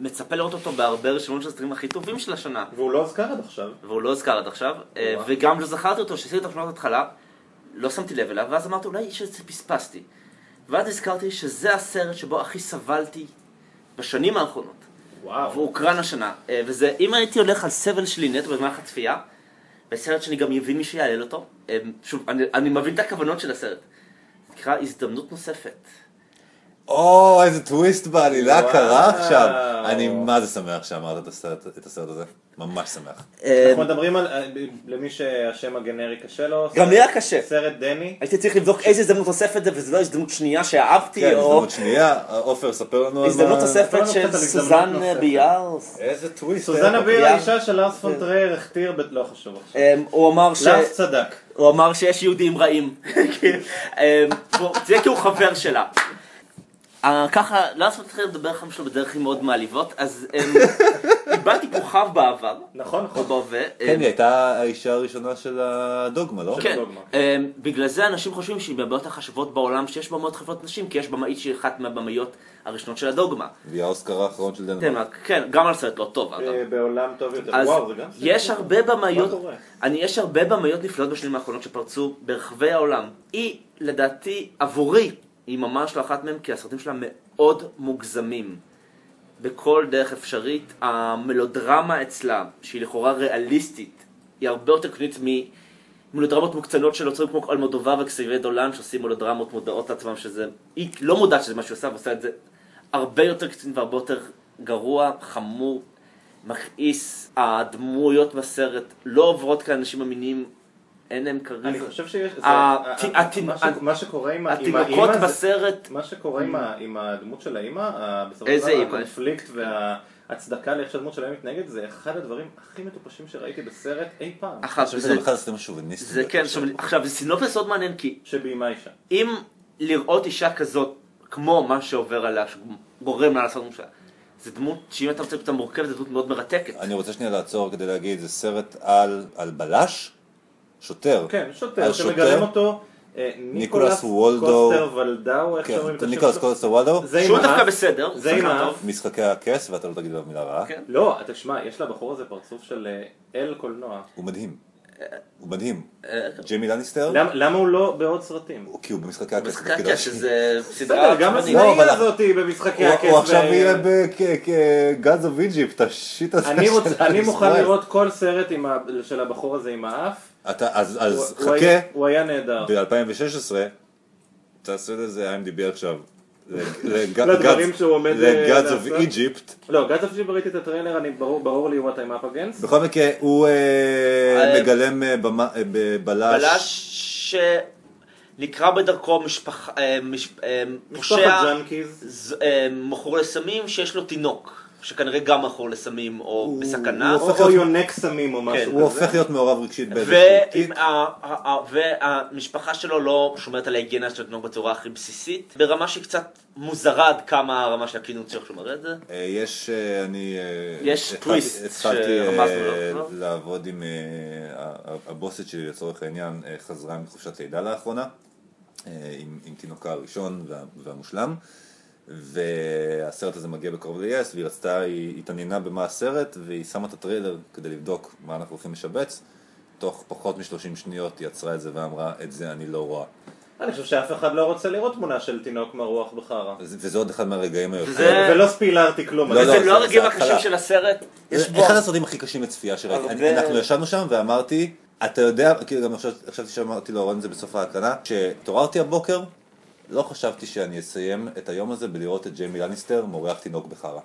S3: מצפה לראות אותו בהרבה רשימות של הסרטים הכי טובים של השנה.
S2: והוא לא הוזכר עד עכשיו.
S3: והוא לא הוזכר עד עכשיו, אה. וגם לא זכרתי אותו, שעשיתי אותו בשנות התחלה, לא שמתי לב אליו, ואז אמרתי אולי שזה פספסתי. ואז נזכרתי שזה הסרט שבו הכי סבלתי בשנים האחרונות,
S2: וואו.
S3: והוא הוקרן השנה. אה, וזה, אם הייתי הולך על סבל שלי נטו במהלך הצפייה, בסרט שאני גם מבין מי שיעלל אותו, אה, שוב, אני, אני מבין את הכוונות של הסרט. נקרא הזדמנות נוספת.
S1: או, איזה טוויסט בעלילה. קרה עכשיו. אני מה זה שמח שאמרת את הסרט- הזה. ממש שמח.
S3: אה,
S2: אנחנו מדברים על, אה, למי שהשם הגנרי קשה לו.
S3: גם לי היה קשה.
S2: סרט דני.
S3: הייתי צריך לבדוק איזה הזדמנות נוספת זה, וזו לא הזדמנות שנייה שאהבתי,
S1: כן, הזדמנות שנייה. עופר, ספר לנו על מה...
S3: הזדמנות
S2: לנו
S3: של סוזן. ביארס.
S1: איזה טוויסט.
S2: ביר,
S3: ביאר.
S2: האישה של לארס פון טרייר, הכתיר, לא חשוב עכשיו.
S3: אמ, הוא אמר ש...
S2: לארס צדק.
S3: הוא אמר שיש יהודים רעים. אמ, הוא- זה כי הוא חבר שלה. אה, ככה, לא לעשות להתחיל לדבר לכם שלו בדרך כלל מאוד מעליבות, אז אמ, איבדתי כוכב בעבר,
S2: נכון, נכון.
S3: בהווה.
S1: כן,
S3: אמ,
S1: היא הייתה האישה הראשונה של הדוגמה, לא?
S3: כן. אמ, בגלל זה אנשים חושבים שהיא מהבעיות החשובות בעולם שיש במאות חברות נשים, כי יש במאית שהיא אחת מהבמאיות הראשונות של הדוגמה.
S1: והיא האוסקר האחרון של דנמרק.
S3: דנמרק, כן, גם על סרט לא טוב אגב.
S2: אה, בעולם טוב יותר.
S3: אז
S2: וואו, זה גם...
S3: יש הרבה במאיות, יש הרבה במאיות נפלאות בשנים האחרונות שפרצו ברחבי העולם. היא, לדעתי, עבורי, היא ממש לא אחת מהם, כי הסרטים שלה מאוד מוגזמים. בכל דרך אפשרית, המלודרמה אצלה, שהיא לכאורה ריאליסטית, היא הרבה יותר קנית ממלודרמות מוקצנות של יוצרים כמו אלמודובה וקסיבי דולן, שעושים מלודרמות מודעות לעצמם שזה... היא לא מודעת שזה מה שהיא עושה, ועושה את זה הרבה יותר קצין והרבה יותר גרוע, חמור, מכעיס. הדמויות בסרט לא עוברות כאנשים אמינים, אין להם כריזמה.
S2: אני חושב שיש... זה- מה ש-
S3: הת-
S2: מה שקורה עם
S3: התינוקות
S2: האימא זה-
S3: בסרט,
S2: מה שקורה עם ה- עם הדמות של האימא, ה- בסופו של
S3: איזה
S2: דבר
S3: אימא?
S2: הקונפליקט וההצדקה לאיך שהדמות שלהם מתנהגת, זה אחד הדברים הכי מטופשים שראיתי בסרט אי פעם.
S3: אחת, זה-
S1: אחד הסרטים השוביניסטיים.
S3: זה כן, עכשיו, זה סינופס מאוד מעניין כי
S2: שביימה אישה.
S3: אם לראות אישה כזאת, כמו מה שעובר עליה, שגורם לה לעשות ממשלה, זה דמות שאם אתה רוצה אותה מורכבת, זו דמות מאוד מרתקת.
S1: אני רוצה שנייה לעצור כדי להגיד, זה סרט על על בלש, שוטר.
S2: כן, שוטר שמגלם אותו אה,
S1: ניקולס וולדו.
S2: קוסטר ולדאו, איך
S1: כן,
S2: שאומרים את השם
S1: ניקולס
S2: שלו?
S1: קולסטר וולדו,
S2: זה עם
S3: שהוא. דווקא בסדר,
S2: זה עם האף.
S1: משחקי הכס, ואתה לא תגיד עליו מילה רעה.
S3: כן.
S2: לא, תשמע, יש לבחור הזה פרצוף של אה, אל קולנוע.
S1: הוא מדהים. הוא מדהים.
S3: אה,
S1: ג'יימי לניסטר,
S2: למ- למה הוא לא בעוד סרטים?
S1: כי הוא במשחקי הכס.
S3: משחקי
S1: בתפקיד
S3: הכס. שזה
S2: בסדר,
S3: סדרה
S2: גם.
S1: לא,
S2: הסנאי
S1: אבל-
S2: הזאתי במשחקי הכס.
S1: הוא עכשיו יהיה
S2: ב
S1: Gods of Egypt, ה shit הזה.
S2: אני מוכן. לראות כל סרט של הבחור הזה עם האף.
S1: אתה, אז,
S2: הוא-
S1: אז
S2: הוא היה-
S1: חכה,
S2: הוא היה נהדר.
S1: ב-2016, תעשה לזה IMDb עכשיו.
S2: לדברים שהוא עומד, אה,
S1: ל Gods of
S2: לעשות.
S1: Egypt.
S2: לא, God of ראיתי את הטריילר, אני ברור ברור לי what I'm up against.
S1: בכל מקרה, הוא אה,
S3: אה,
S1: מגלם במה- בבלש.
S3: בלש שנקרה בדרכו משפחה, פושע, מכור לסמים שיש לו תינוק, שכנראה גם מכור לסמים או
S1: הוא-
S3: בסכנה.
S1: הוא
S2: או
S1: הופך
S2: או
S1: להיות-
S2: יונק סמים או משהו
S3: כן.
S2: כזה.
S1: הוא הופך להיות מעורב רגשית
S3: ה- והמשפחה שלו לא שומרת על ההיגיינה של התינוק בצורה הכי בסיסית, ברמה שהיא קצת מוזרה עד כמה הרמה של הקינות שלו מראה את זה.
S1: אה, יש, אה, אני... אה,
S3: יש
S1: התחלתי-
S3: טוויסט
S1: התחלתי
S3: שרמזנו לו, לא?
S1: לעבוד עם ה- הבוסית שלי לצורך העניין, חזרה מחופשת לידה לאחרונה, עם עם תינוקה הראשון וה- והמושלם. והסרט הזה מגיע בקרוב ל-yes, והיא רצתה, היא התעניינה במה הסרט, והיא שמה את הטריילר כדי לבדוק מה אנחנו הולכים לשבץ. תוך פחות מ-30 שניות היא עצרה את זה ואמרה, את זה אני לא רואה.
S2: אני חושב שאף אחד לא רוצה לראות תמונה של תינוק מרוח בחרא.
S1: וזה עוד אחד מהרגעים היותר...
S3: וזה-
S2: ולא ספילרתי כלום.
S1: לא, לא, זה-
S3: לא
S1: זה
S3: הרגעים. הקשים של הסרט, יש
S1: זה
S3: בו...
S1: אחד הסרטים הכי קשים לצפייה שראיתי. אנחנו ישבנו שם ואמרתי, אתה יודע, כאילו גם עכשיו- חשבתי שאמרתי לאורן את זה בסוף ההקרנה, כשהתעוררתי הבוקר, לא חשבתי שאני אסיים את היום הזה בלראות את ג'יימי לניסטר מורח תינוק בחרא.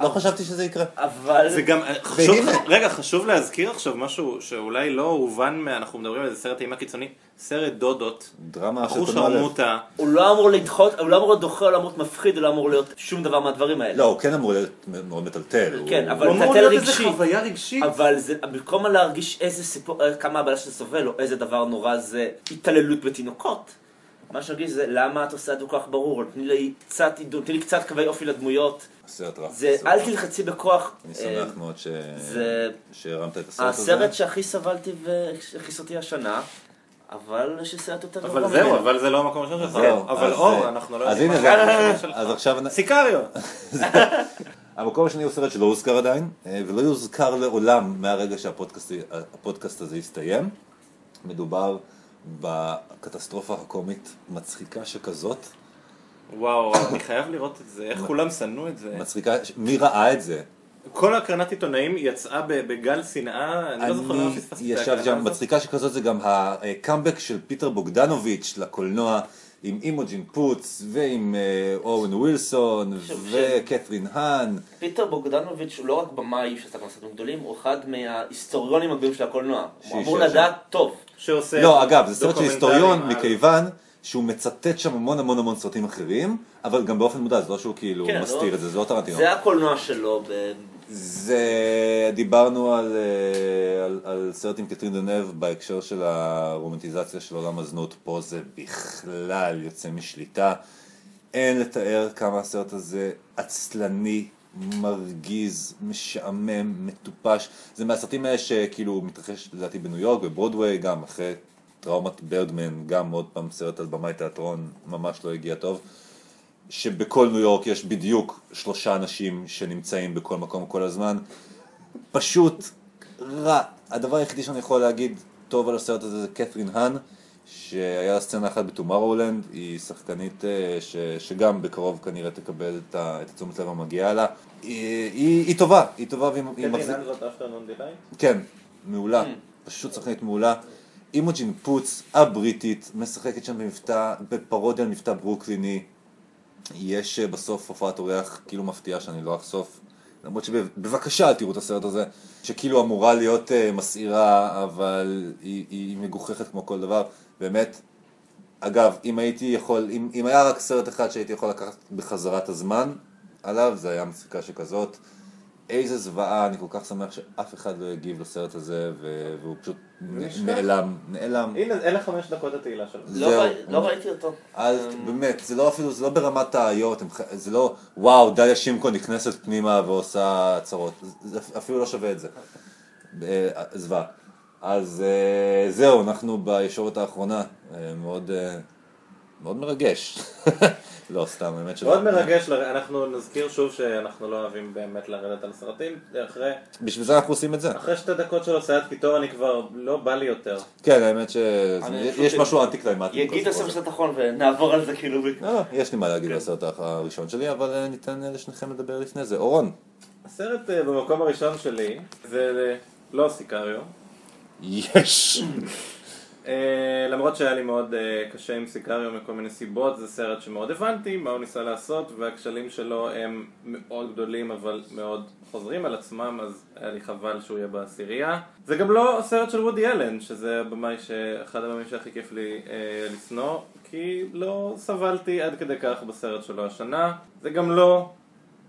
S1: לא חשבתי שזה יקרה.
S3: אבל...
S2: זה גם, חשוב. רגע, חשוב להזכיר עכשיו משהו שאולי לא הובן, מה- אנחנו מדברים על איזה סרט אימה קיצוני, סרט דודות,
S1: דרמה של
S2: אחוש
S1: לב.
S2: הרמוטה,
S3: הוא לא אמור לדחות, הוא לא אמור להיות דוחה, הוא לא אמור להיות מפחיד, הוא לא אמור להיות שום דבר מהדברים האלה.
S1: לא, הוא כן אמור להיות מאוד מטלטל.
S3: כן,
S1: הוא-
S3: אבל
S2: הוא אמור להיות איזה
S3: רגשי.
S2: חוויה רגשית.
S3: אבל זה, במקום להרגיש איזה סיפור, כמה הבעיה שזה סובל, או איזה דבר נורא זה התעללות בתינוקות, מה שאני אגיד זה למה את עושה את זה כל כך ברור, תני לי קצת עידון, תני לי קצת קווי אופי לדמויות,
S1: סרט רע.
S3: זה, אל. תלחצי בכוח.
S1: אני
S3: אה,
S1: שמח מאוד ש-
S3: זה-
S1: שהרמת את הסרט הזה.
S3: הסרט שהכי סבלתי והכעיס אותי השנה, אבל יש לי סרט יותר גרוע
S2: אבל זהו. אבל זה לא המקום הראשון שלך.
S1: זהו,
S2: אבל
S1: אז,
S2: אור,
S1: אה,
S2: אנחנו לא
S1: אז
S2: יודעים.
S1: הנה,
S2: מה
S1: זה-. אז עכשיו...
S2: סיקריו.
S1: המקום השני הוא סרט שלא הוזכר עדיין, אה, ולא יוזכר לעולם מהרגע שהפודקאסט הזה יסתיים. מדובר בקטסטרופה הקומית מצחיקה שכזאת.
S2: וואו, אני חייב לראות את זה, איך כולם שנאו את זה.
S1: מצחיקה, מי ראה את זה?
S2: כל הקרנת עיתונאים יצאה ב- בגל שנאה, אני לא זוכר למה
S1: אני
S2: פספסתי את ההקרנה
S1: שם,
S2: הזאת.
S1: מצחיקה שכזאת זה גם הקאמבק של פיטר בוגדנוביץ' לקולנוע. עם אימוג'ין פוץ, ועם אה, אואן ווילסון, וקתרין האן.
S3: פיטר בוגדנוביץ' הוא לא רק במאי שעשה כמה סרטים גדולים, הוא אחד מההיסטוריונים הגדולים של הקולנוע. הוא אמור. לדעת טוב.
S2: שעושה
S1: לא, אגב, זה סרט של היסטוריון
S2: על-
S1: מכיוון שהוא מצטט שם המון המון המון סרטים אחרים, אבל גם באופן מודע, זה לא שהוא כאילו
S3: כן,
S1: מסתיר
S3: לא-
S1: את זה, זה לא טרנטינו.
S3: זה הקולנוע שלו. ב-
S1: זה, דיברנו על, אה, על, על סרט עם קטרין דנב בהקשר של הרומנטיזציה של עולם הזנות, פה זה בכלל יוצא משליטה. אין לתאר כמה הסרט הזה עצלני, מרגיז, משעמם, מטופש. זה מהסרטים האלה שכאילו מתרחש לדעתי בניו יורק, בברודוויי, גם אחרי טראומת ברדמן, גם עוד פעם סרט על במאי תיאטרון, ממש לא הגיע טוב. שבכל ניו יורק יש בדיוק שלושה אנשים שנמצאים בכל מקום כל הזמן. פשוט רע. הדבר היחידי שאני יכול להגיד טוב על הסרט הזה זה קת'רין האן, שהיה לה סצנה אחת בטומארולנד, היא שחקנית אה, ש, שגם בקרוב כנראה תקבל את, ה, את התשומת לב המגיעה לה. היא, היא, היא טובה, היא טובה והיא היא
S2: קטרין
S1: מחזיק...
S2: אפטרנון?
S1: כן, מעולה, פשוט שחקנית מעולה. אימוג'ין פוץ, הבריטית, משחקת שם במבטא, בפרודיה על מבטא ברוקליני. יש אה, בסוף הופעת אורח כאילו מפתיעה שאני לא אחשוף. למרות שבבקשה אל תראו את הסרט הזה, שכאילו אמורה להיות אה, מסעירה, אבל היא, היא מגוחכת כמו כל דבר. באמת, אגב, אם הייתי יכול, אם, אם היה רק סרט אחד שהייתי יכול לקחת בחזרה את הזמן עליו, זה היה מצחיקה שכזאת. איזה זוועה, אני כל כך שמח שאף אחד לא הגיב לסרט הזה, והוא פשוט נעלם, נעלם.
S2: הנה, אלה חמש דקות התהילה שלו.
S3: לא לא ראיתי אותו.
S1: אז באמת, זה לא אפילו, זה לא ברמת האיות, זה לא וואו, דליה שמקו נכנסת פנימה ועושה הצהרות, זה אפילו לא שווה את זה. אה, זוועה. אז אה, זהו, אנחנו בישורת האחרונה, אה, מאוד, אה, מאוד מרגש. לא, סתם, האמת שלא.
S2: מאוד מרגש, ל- אנחנו נזכיר שוב שאנחנו לא אוהבים באמת לרדת על סרטים, אחרי
S1: בשביל זה אנחנו עושים את זה.
S2: אחרי שתי דקות של הוצאת קיטור אני כבר לא בא לי יותר.
S1: כן, האמת
S3: אני
S1: שיש משהו אנטי קליימטי.
S3: יגיד הסרט של התחון ונעבור על זה כאילו.
S1: לא, לא, יש לי מה להגיד על הסרט הראשון שלי, אבל ניתן לשניכם לדבר לפני זה. אורון.
S2: הסרט במקום הראשון שלי זה לא סיקריו,
S1: יש.
S2: אה, למרות שהיה לי מאוד אה, קשה עם סיקריו מכל מיני סיבות, זה סרט שמאוד הבנתי מה הוא ניסה לעשות והכשלים שלו הם מאוד גדולים אבל מאוד חוזרים על עצמם אז היה לי חבל שהוא יהיה בעשירייה. זה גם לא הסרט של וודי אלן שזה הבמאי שאחד הבמאים שהכי כיף לי אה, לשנוא כי לא סבלתי עד כדי כך בסרט שלו השנה. זה גם לא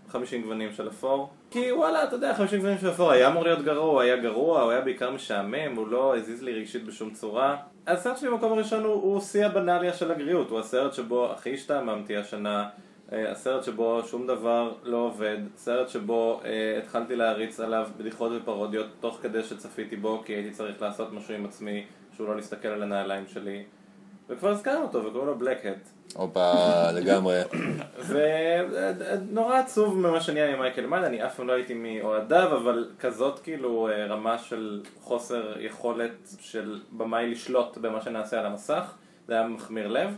S2: 50 גוונים של אפור. כי וואלה, אתה יודע, 50 גוונים של אפור היה אמור להיות גרוע, הוא היה גרוע, הוא היה בעיקר משעמם, הוא לא הזיז לי רגשית בשום צורה. הסרט שלי במקום הראשון הוא, הוא שיא הבנאליה של הגריעות, הוא הסרט שבו הכי השתעממתי השנה, אה, הסרט שבו שום דבר לא עובד, סרט שבו אה, התחלתי להריץ עליו בדיחות ופרודיות תוך כדי שצפיתי בו כי הייתי צריך לעשות משהו עם עצמי שהוא לא להסתכל על הנעליים שלי. וכבר הזכרנו אותו וקוראים לו בלק הט.
S1: הופה, לגמרי.
S2: ונורא עצוב ממה שנהיה ממייקל מן, אני אף פעם לא הייתי מאוהדיו, אבל כזאת כאילו אה, רמה של חוסר יכולת של במאי לשלוט במה שנעשה על המסך, זה היה מחמיר לב.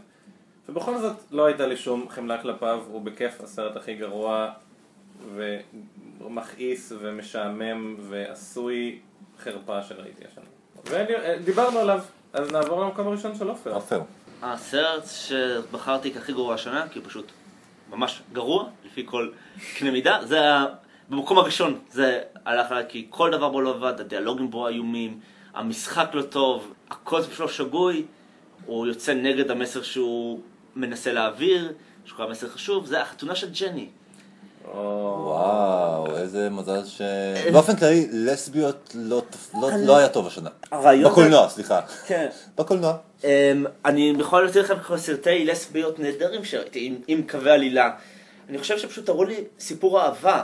S2: ובכל זאת לא הייתה לי שום חמלה כלפיו, הוא בכיף הסרט הכי גרוע ומכעיס ומשעמם ועשוי חרפה שראיתי השנה. ודיברנו עליו, אז נעבור למקום הראשון של עופר.
S1: עופר.
S3: הסרט שבחרתי כהכי גרוע השנה, כי הוא פשוט ממש גרוע, לפי כל קנה מידה, זה היה, במקום הראשון זה הלך עליי כי כל דבר בו לא עבד, הדיאלוגים בו איומים, המשחק לא טוב, הקונספט שלו שגוי, הוא יוצא נגד המסר שהוא מנסה להעביר, שהוא קרא מסר חשוב, זה החתונה של ג'ני.
S1: וואו, איזה מזל ש... באופן כללי, לסביות לא לא-
S3: אני-
S1: לא היה טוב השנה. בקולנוע, סליחה.
S3: כן.
S1: בקולנוע.
S3: Um, אני יכול להוציא לכם ככה סרטי לסביות נהדרים שראיתי עם, עם קווי עלילה. אני חושב שפשוט תראו לי סיפור אהבה.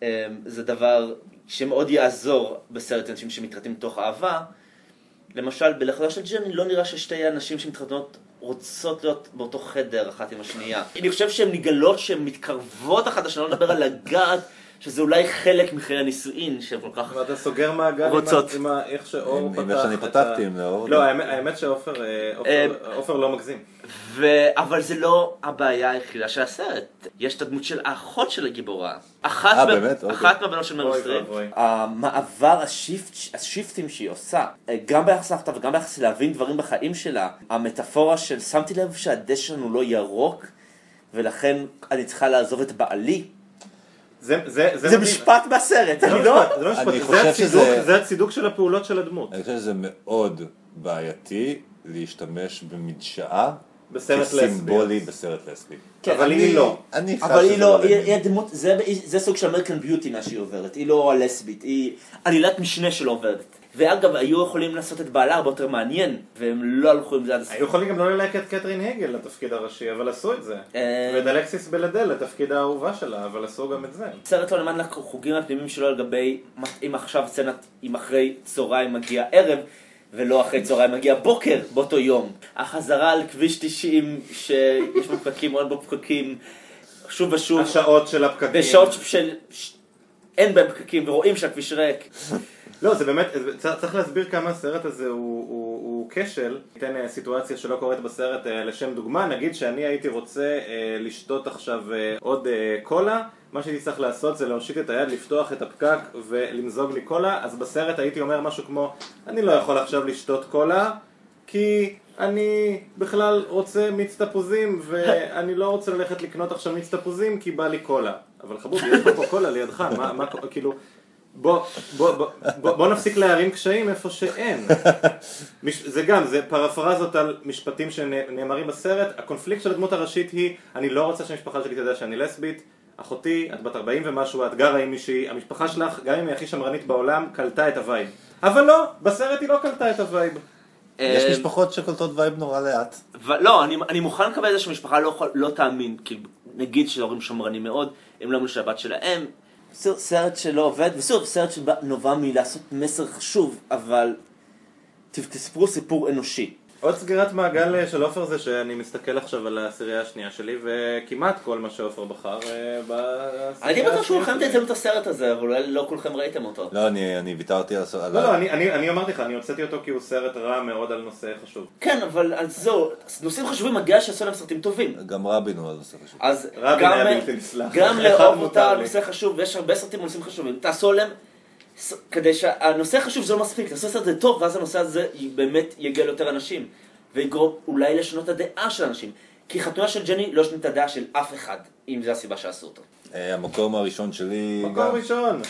S3: Um, זה דבר שמאוד יעזור בסרט אנשים שמתחתנים מתוך אהבה. למשל, בלכודה של ג'ני לא נראה ששתי הנשים שמתחתנות רוצות להיות באותו חדר אחת עם השנייה. אני חושב שהן נגלות שהן מתקרבות אחת לשנייה, לא נדבר על לגעת, שזה אולי חלק מחיי הנישואין, שהן כל כך...
S2: ואתה סוגר מעגל עם ה-
S3: רוצות.
S2: עם ה- איך שאור פתח.
S1: עם איך שאני פתחתי, עם לאור.
S2: לא, האמת- האמת שעופר אה, עופר לא מגזים.
S3: אבל זה לא הבעיה היחידה של הסרט. יש את הדמות של האחות של הגיבורה. אחת,
S1: אה,
S3: מה-
S1: באמת? אוקיי.
S3: אחת מהבנות של מריל סטריפ.
S2: ואבוי.
S3: המעבר, ה shift, השיפטים שהיא עושה, אה, גם ביחס לאחותה וגם ביחס להבין דברים בחיים שלה, המטאפורה של שמתי לב שהדשא שלנו לא ירוק, ולכן אני צריכה לעזוב את בעלי.
S2: זה- זה זה
S3: זה. משפט מהסרט,
S2: זה
S3: אני
S2: לא
S3: לא...
S2: זה לא משפט, זה הצידוק-
S1: שזה-
S2: זה הצידוק של הפעולות של הדמות.
S1: אני חושב שזה מאוד בעייתי להשתמש במדשאה
S2: בסרט
S1: כסימבולי
S2: לסביות.
S1: בסרט לסבי.
S3: כן,
S2: אבל
S1: אני-
S2: היא לא.
S1: אני
S3: אבל היא לא,
S1: עליי.
S3: היא, היא הדמות, זה, זה סוג של אמריקן ביוטי מה שהיא עוברת, היא לא הלסבית, היא עלילת משנה שלא עובדת. ואגב, היו יכולים לעשות את בעלה הרבה יותר מעניין, והם לא הלכו עם זה עד הסוף.
S2: היו יכולים גם לא ללהק את קתרין הגל לתפקיד הראשי, אבל עשו את זה.
S3: אה.
S2: ואת אלכסיס בלדל לתפקיד האהובה שלה, אבל עשו גם את זה.
S3: סרט לא למד לחוגים הפנימיים שלו על גבי אם עכשיו סצנת, אם אחרי צהריים מגיע ערב, ולא אחרי צהריים מגיע בוקר באותו יום. החזרה על כביש 90, שיש בו פקקים, מאוד בו פקקים, שוב ושוב,
S2: השעות של הפקקים.
S3: בשעות של... אין בהם פקקים, ורואים שהכביש ריק.
S2: לא, זה באמת, צריך להסביר כמה הסרט הזה הוא, כשל. ניתן אה, סיטואציה שלא קורית בסרט אה, לשם דוגמה, נגיד שאני הייתי רוצה אה, לשתות עכשיו עוד קולה, מה שהייתי צריך לעשות זה להושיט את היד, לפתוח את הפקק ולמזוג לי קולה, אז בסרט הייתי אומר משהו כמו, אני לא יכול עכשיו לשתות קולה, כי אני בכלל רוצה מיץ תפוזים, ואני לא רוצה ללכת לקנות עכשיו מיץ תפוזים כי בא לי קולה. אבל חבוב, יש פה קולה לידך, מה, מה, כאילו... בוא, בוא, בוא, בוא, בוא נפסיק להערים קשיים איפה שאין. מש, זה גם, זה פרפרזות על משפטים שנאמרים בסרט. הקונפליקט של הדמות הראשית היא, אני לא רוצה שהמשפחה שלי תדע שאני לסבית. אחותי, את בת 40 ומשהו, את גרה עם מישהי, המשפחה שלך, גם אם היא הכי שמרנית בעולם, קלטה את ה vibe. אבל לא, בסרט היא לא קלטה את הווייב.
S1: יש
S3: אה,
S1: משפחות שקולטות vibe נורא לאט.
S3: לא, אני, אני מוכן לקבל את זה שמשפחה לא, לא תאמין, כאילו, נגיד שההורים שמרנים מאוד, הם לא אמרו שהבת שלהם. סרט, שלא עובד, ושוב, סרט שנובע מלעשות מסר חשוב, אבל תספרו סיפור אנושי.
S2: עוד סגירת מעגל אה, של עופר זה שאני מסתכל עכשיו על העשירייה השנייה שלי, וכמעט כל מה שעופר בחר אה, בעשירייה
S3: אני בטוח
S2: השנייה
S3: שכולכם. תצאו את הסרט הזה, אבל אולי לא כולכם ראיתם אותו.
S1: לא, אני אני ויתרתי על... על-
S2: לא, לא, אני, אמרתי לך, אני הוצאתי אותו כי הוא סרט רע מאוד על נושא חשוב.
S3: כן, אבל אז זהו, נושאים חשובים מגיע שיעשו להם סרטים טובים.
S1: גם רבין הוא על נושא חשוב.
S3: אז
S2: רבין
S3: גם,
S2: היה בלתי נסלח.
S3: גם
S2: אחד
S3: לאהוב
S2: מותר
S3: אותה על. נושא חשוב, ויש הרבה סרטים על נושאים חשובים, תעשו עליהם, כדי שהנושא חשוב זה לא מספיק, תעשו סרט זה טוב, ואז הנושא הזה באמת יגיע ליותר אנשים, ויגרום אולי לשנות את הדעה של אנשים. כי חתונה של ג'ני לא שינית את הדעה של אף אחד, אם זו הסיבה שעשו אותו.
S1: אה, המקום הראשון שלי
S2: מקום
S1: גם,
S2: ראשון.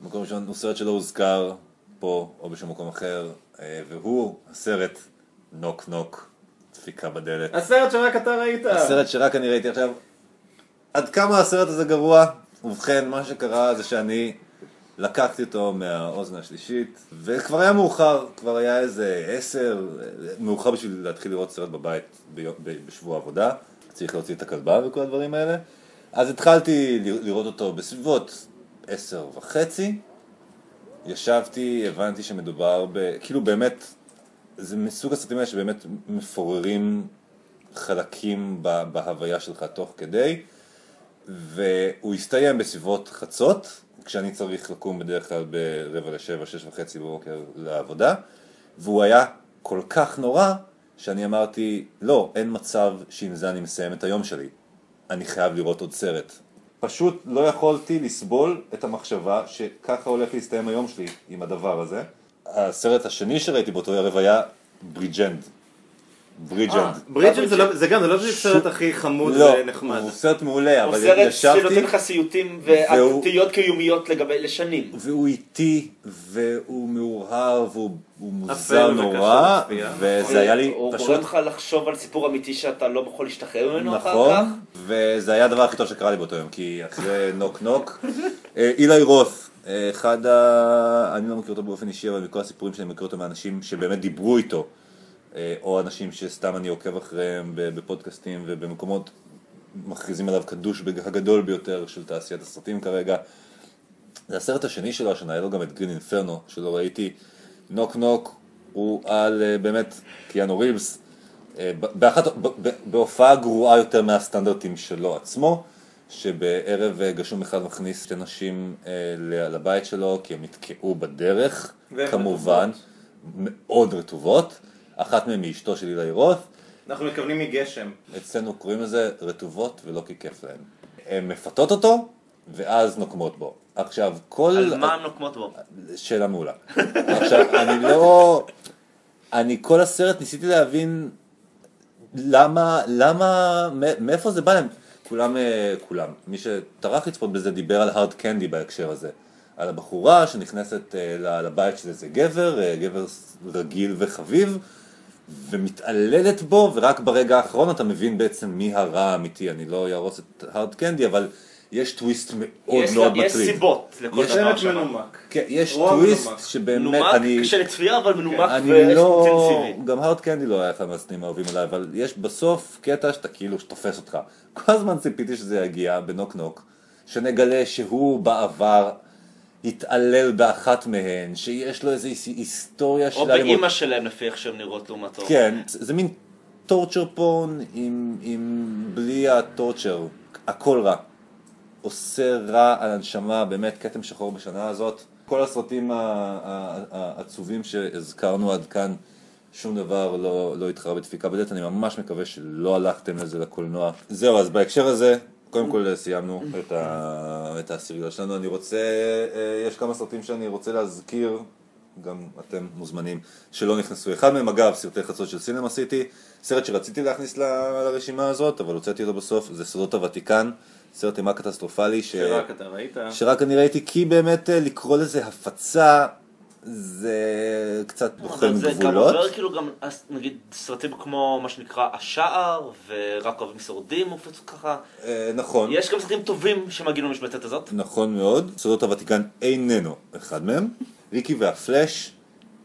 S1: מקום ראשון הוא סרט שלא הוזכר פה או בשום מקום אחר, אה, והוא הסרט נוק נוק, דפיקה בדלת.
S2: הסרט שרק אתה ראית.
S1: הסרט שרק אני ראיתי עכשיו. עד כמה הסרט הזה גרוע? ובכן, מה שקרה זה שאני לקחתי אותו מהאוזן השלישית, וכבר היה מאוחר, כבר היה איזה עשר, מאוחר בשביל להתחיל לראות סרט בבית בשבוע עבודה, צריך להוציא את הכלבה וכל הדברים האלה. אז התחלתי לראות אותו בסביבות עשר וחצי, ישבתי, הבנתי שמדובר ב... כאילו באמת, זה מסוג הסרטים האלה שבאמת מפוררים חלקים בהוויה שלך תוך כדי, והוא הסתיים בסביבות חצות, כשאני צריך לקום בדרך כלל ברבע לשבע, שש וחצי בבוקר לעבודה, והוא היה כל כך נורא, שאני אמרתי, לא, אין מצב שעם זה אני מסיים את היום שלי. אני חייב לראות עוד סרט. פשוט לא יכולתי לסבול את המחשבה שככה הולך להסתיים היום שלי עם הדבר הזה. הסרט השני שראיתי באותו ערב היה בריג'נד. בריג'נד.
S2: ברידג'ן זה לא- זה גם, זה לא בדיוק סרט הכי חמוד
S1: לא,
S2: ונחמד.
S1: הוא סרט מעולה,
S3: הוא
S1: אבל
S3: סרט
S1: ישבתי,
S3: שנותן לך סיוטים ותהיות קיומיות לגבי לשנים.
S1: והוא איטי, והוא מאוהר, והוא הוא מוזר נורא. וזה היה לי
S3: הוא
S1: פשוט
S3: גורם לך לחשוב על סיפור אמיתי שאתה לא יכול להשתחרר ממנו אחר
S1: נכון,
S3: כך.
S1: וזה היה הדבר הכי טוב שקרה לי באותו יום, כי אחרי נוק נוק, אה, אילי רות, אה, אחד ה... אני לא מכיר אותו באופן אישי, אבל מכל הסיפורים שאני מכיר אותו מאנשים שבאמת דיברו איתו, אה, או אנשים שסתם אני עוקב אחריהם בפודקאסטים ובמקומות מכריזים עליו כדוש הגדול ביותר של תעשיית הסרטים כרגע. זה הסרט השני שלו השנה, היה לו גם את גרין אינפרנו, שלא ראיתי. נוק נוק הוא על אה, באמת קיאנו ריבס, אה, באחת, בהופעה גרועה יותר מהסטנדרטים שלו עצמו, שבערב אה, גשום אחד מכניס שתי נשים אה, לבית שלו כי הם נתקעו בדרך, כמובן, מאוד רטובות, אחת מהן היא אשתו של אילי רות,
S2: אנחנו מתכוונים מגשם.
S1: אצלנו קוראים לזה רטובות ולא כי כיף להן. הן מפתות אותו, ואז נוקמות בו. עכשיו, כל...
S3: על מה הם נוקמות בו?
S1: שאלה מעולה. עכשיו, אני לא... אני כל הסרט ניסיתי להבין למה, למה, מאיפה זה בא להם. כולם, אה, כולם. מי שטרח לצפות בזה דיבר על הארד קנדי בהקשר הזה. על הבחורה שנכנסת אה, ל- לבית של איזה גבר, אה, גבר רגיל וחביב, ומתעללת בו, ורק ברגע האחרון אתה מבין בעצם מי הרע האמיתי. אני לא אהרוס את הארד קנדי, אבל יש טוויסט מאוד
S3: יש
S1: מאוד
S3: לה- יש
S1: מטריד.
S3: סיבות לכל
S1: יש
S3: דבר
S2: סרט
S3: שם.
S2: מנומק.
S1: כן, יש טוויסט
S2: מנומק.
S1: שבאמת,
S3: מנומק,
S1: אני...
S3: קשה לצפייה, אבל מנומק
S1: אני לא...
S3: ואינטנסיבי.
S1: גם הארד קנדי לא היה אחד מהסרטים האהובים עליי, אבל יש בסוף קטע שאתה כאילו שתופס אותך. כל הזמן ציפיתי שזה יגיע בנוק נוק, שנגלה שהוא בעבר התעלל באחת מהן, שיש לו איזו היסטוריה של
S3: או באימא שלהם לפי איך שהן נראות לעומתו.
S1: כן, זה מין טורצ'ר פורן עם, עם בלי הטורצ'ר, הכל רע. עושה רע על הנשמה, באמת כתם שחור בשנה הזאת. כל הסרטים העצובים שהזכרנו עד כאן, שום דבר לא, לא התחרה בדפיקה בדלת, אני ממש מקווה שלא הלכתם לזה לקולנוע. זהו, אז בהקשר הזה, קודם כל סיימנו את, ה, את העשירייה שלנו. אני רוצה, אה, יש כמה סרטים שאני רוצה להזכיר, גם אתם מוזמנים, שלא נכנסו. אחד מהם אגב, סרטי חצות של סינמה סיטי, סרט שרציתי להכניס ל- לרשימה הזאת, אבל הוצאתי אותו בסוף, זה סודות הוותיקן, סרט אימה קטסטרופלי, ש...
S2: שרק אתה ראית.
S1: שרק אני ראיתי כי באמת אה, לקרוא לזה הפצה זה קצת בוחן
S3: אבל זה גם
S1: גבולות.
S3: עובר כאילו גם, נגיד סרטים כמו מה שנקרא השער, ורק אוהבים שורדים הופצו ככה.
S1: אה, נכון,
S3: יש גם סרטים טובים שמגיעים למשבצת הזאת.
S1: נכון מאוד. סודות הוותיקן איננו אחד מהם. ריקי והפלאש,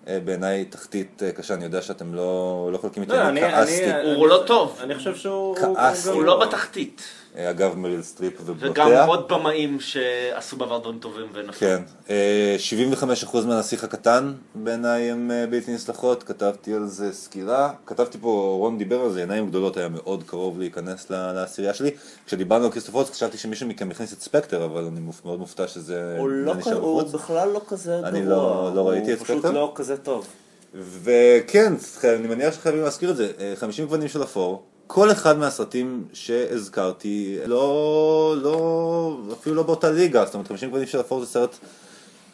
S1: אה, בעיניי תחתית אה, קשה, אני יודע שאתם לא, לא חולקים איתי,
S2: לא,
S1: אני כעסתי.
S3: הוא לא טוב.
S2: אני חושב שהוא...
S1: כעס.
S2: גם
S3: הוא לא בתחתית.
S1: אה, אגב, מריל סטריפ
S3: וגם
S1: ובנותיה.
S3: עוד במאים שעשו בעבר דברים טובים ונפלו.
S1: כן, אה, 75% מהנסיך הקטן בעיניי הם אה, בלתי נסלחות, כתבתי על זה סקירה, כתבתי פה, רון דיבר על זה, עיניים גדולות היה מאוד קרוב להיכנס לעשירייה שלי, כשדיברנו על כריסטופרוס חשבתי שמישהו מכם יכניס את ספקטר, אבל אני מופ- מאוד מופתע שזה
S3: הוא לא
S1: נשאר
S3: הוא
S1: בחוץ.
S3: בכלל לא כזה גרוע.
S1: אני לא- לא ראיתי את
S3: הוא פשוט
S1: ספקטר.
S3: לא כזה טוב.
S1: וכן, אני מניח שחייבים להזכיר את זה, אה, 50 גוונים של אפור, כל אחד מהסרטים שהזכרתי, לא, לא, אפילו לא באותה ליגה, זאת אומרת 50 גוונים של אפור זה סרט,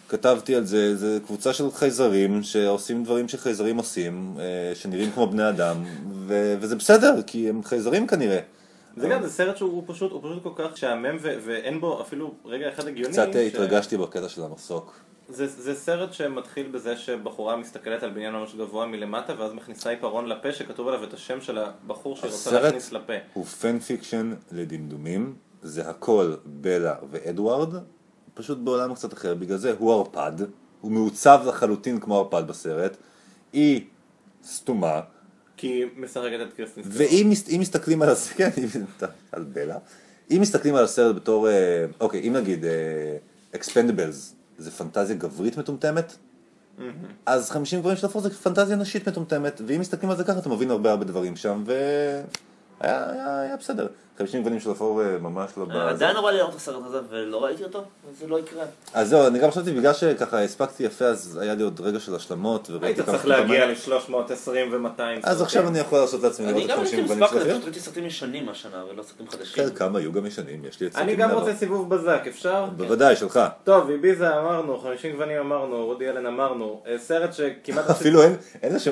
S1: כתבתי על זה, זה קבוצה של חייזרים שעושים דברים שחייזרים עושים, אה, שנראים כמו בני אדם, ו- וזה בסדר, כי הם חייזרים כנראה.
S2: זה גם, זה סרט שהוא פשוט, הוא פשוט כל כך שעמם ואין בו אפילו רגע אחד הגיוני.
S1: קצת
S2: ש-
S1: התרגשתי בקטע של המסוק.
S2: זה, זה סרט שמתחיל בזה שבחורה מסתכלת על בניין ממש גבוה מלמטה ואז מכניסה עיפרון לפה שכתוב עליו את השם של הבחור שהיא רוצה
S1: הסרט
S2: להכניס לפה.
S1: הוא fan fiction לדמדומים, זה הכל בלה ואדוארד, פשוט בעולם קצת אחר, בגלל זה הוא ערפד, הוא מעוצב לחלוטין כמו ערפד בסרט, היא סתומה,
S2: כי היא משחקת את קריסטין.
S1: ואם מס- אם מסתכלים על הסרט, כן, על בלה, אם מסתכלים על הסרט בתור, אה, אוקיי, אם נגיד אקספנדבלס זה פנטזיה גברית מטומטמת, אז 50 גברים של אפור זה פנטזיה נשית מטומטמת, ואם מסתכלים על זה ככה אתה מבין הרבה הרבה דברים שם, והיה היה, היה בסדר. 50 גוונים של אפור אה, ממש לא.
S3: עדיין לא בא לי לראות את הסרט הזה ולא ראיתי אותו, זה לא יקרה.
S1: אז זהו, אני גם חשבתי, בגלל שככה הספקתי יפה, אז היה לי עוד רגע של השלמות, וראיתי
S2: היית
S1: כמה
S2: צריך
S1: סרטים
S2: להגיע
S1: במים.
S2: ל-320 ו-200
S1: אז עכשיו אני יכול לעשות לעצמי לראות
S3: אני
S1: את
S3: גם
S1: 50
S3: ראיתי
S1: גוונים של אפור.
S3: פשוט ראיתי סרטים ישנים השנה ולא סרטים חדשים.
S1: כן, כמה היו גם ישנים, יש לי את
S2: אני
S1: סרטים
S2: גם. רוצה סיבוב בזק, אפשר?
S1: בוודאי, שלך.
S2: טוב, איביזה אמרנו, 50 גוונים אמרנו, רודי אלן אמרנו, אה, סרט שכמעט...
S1: אפילו אין-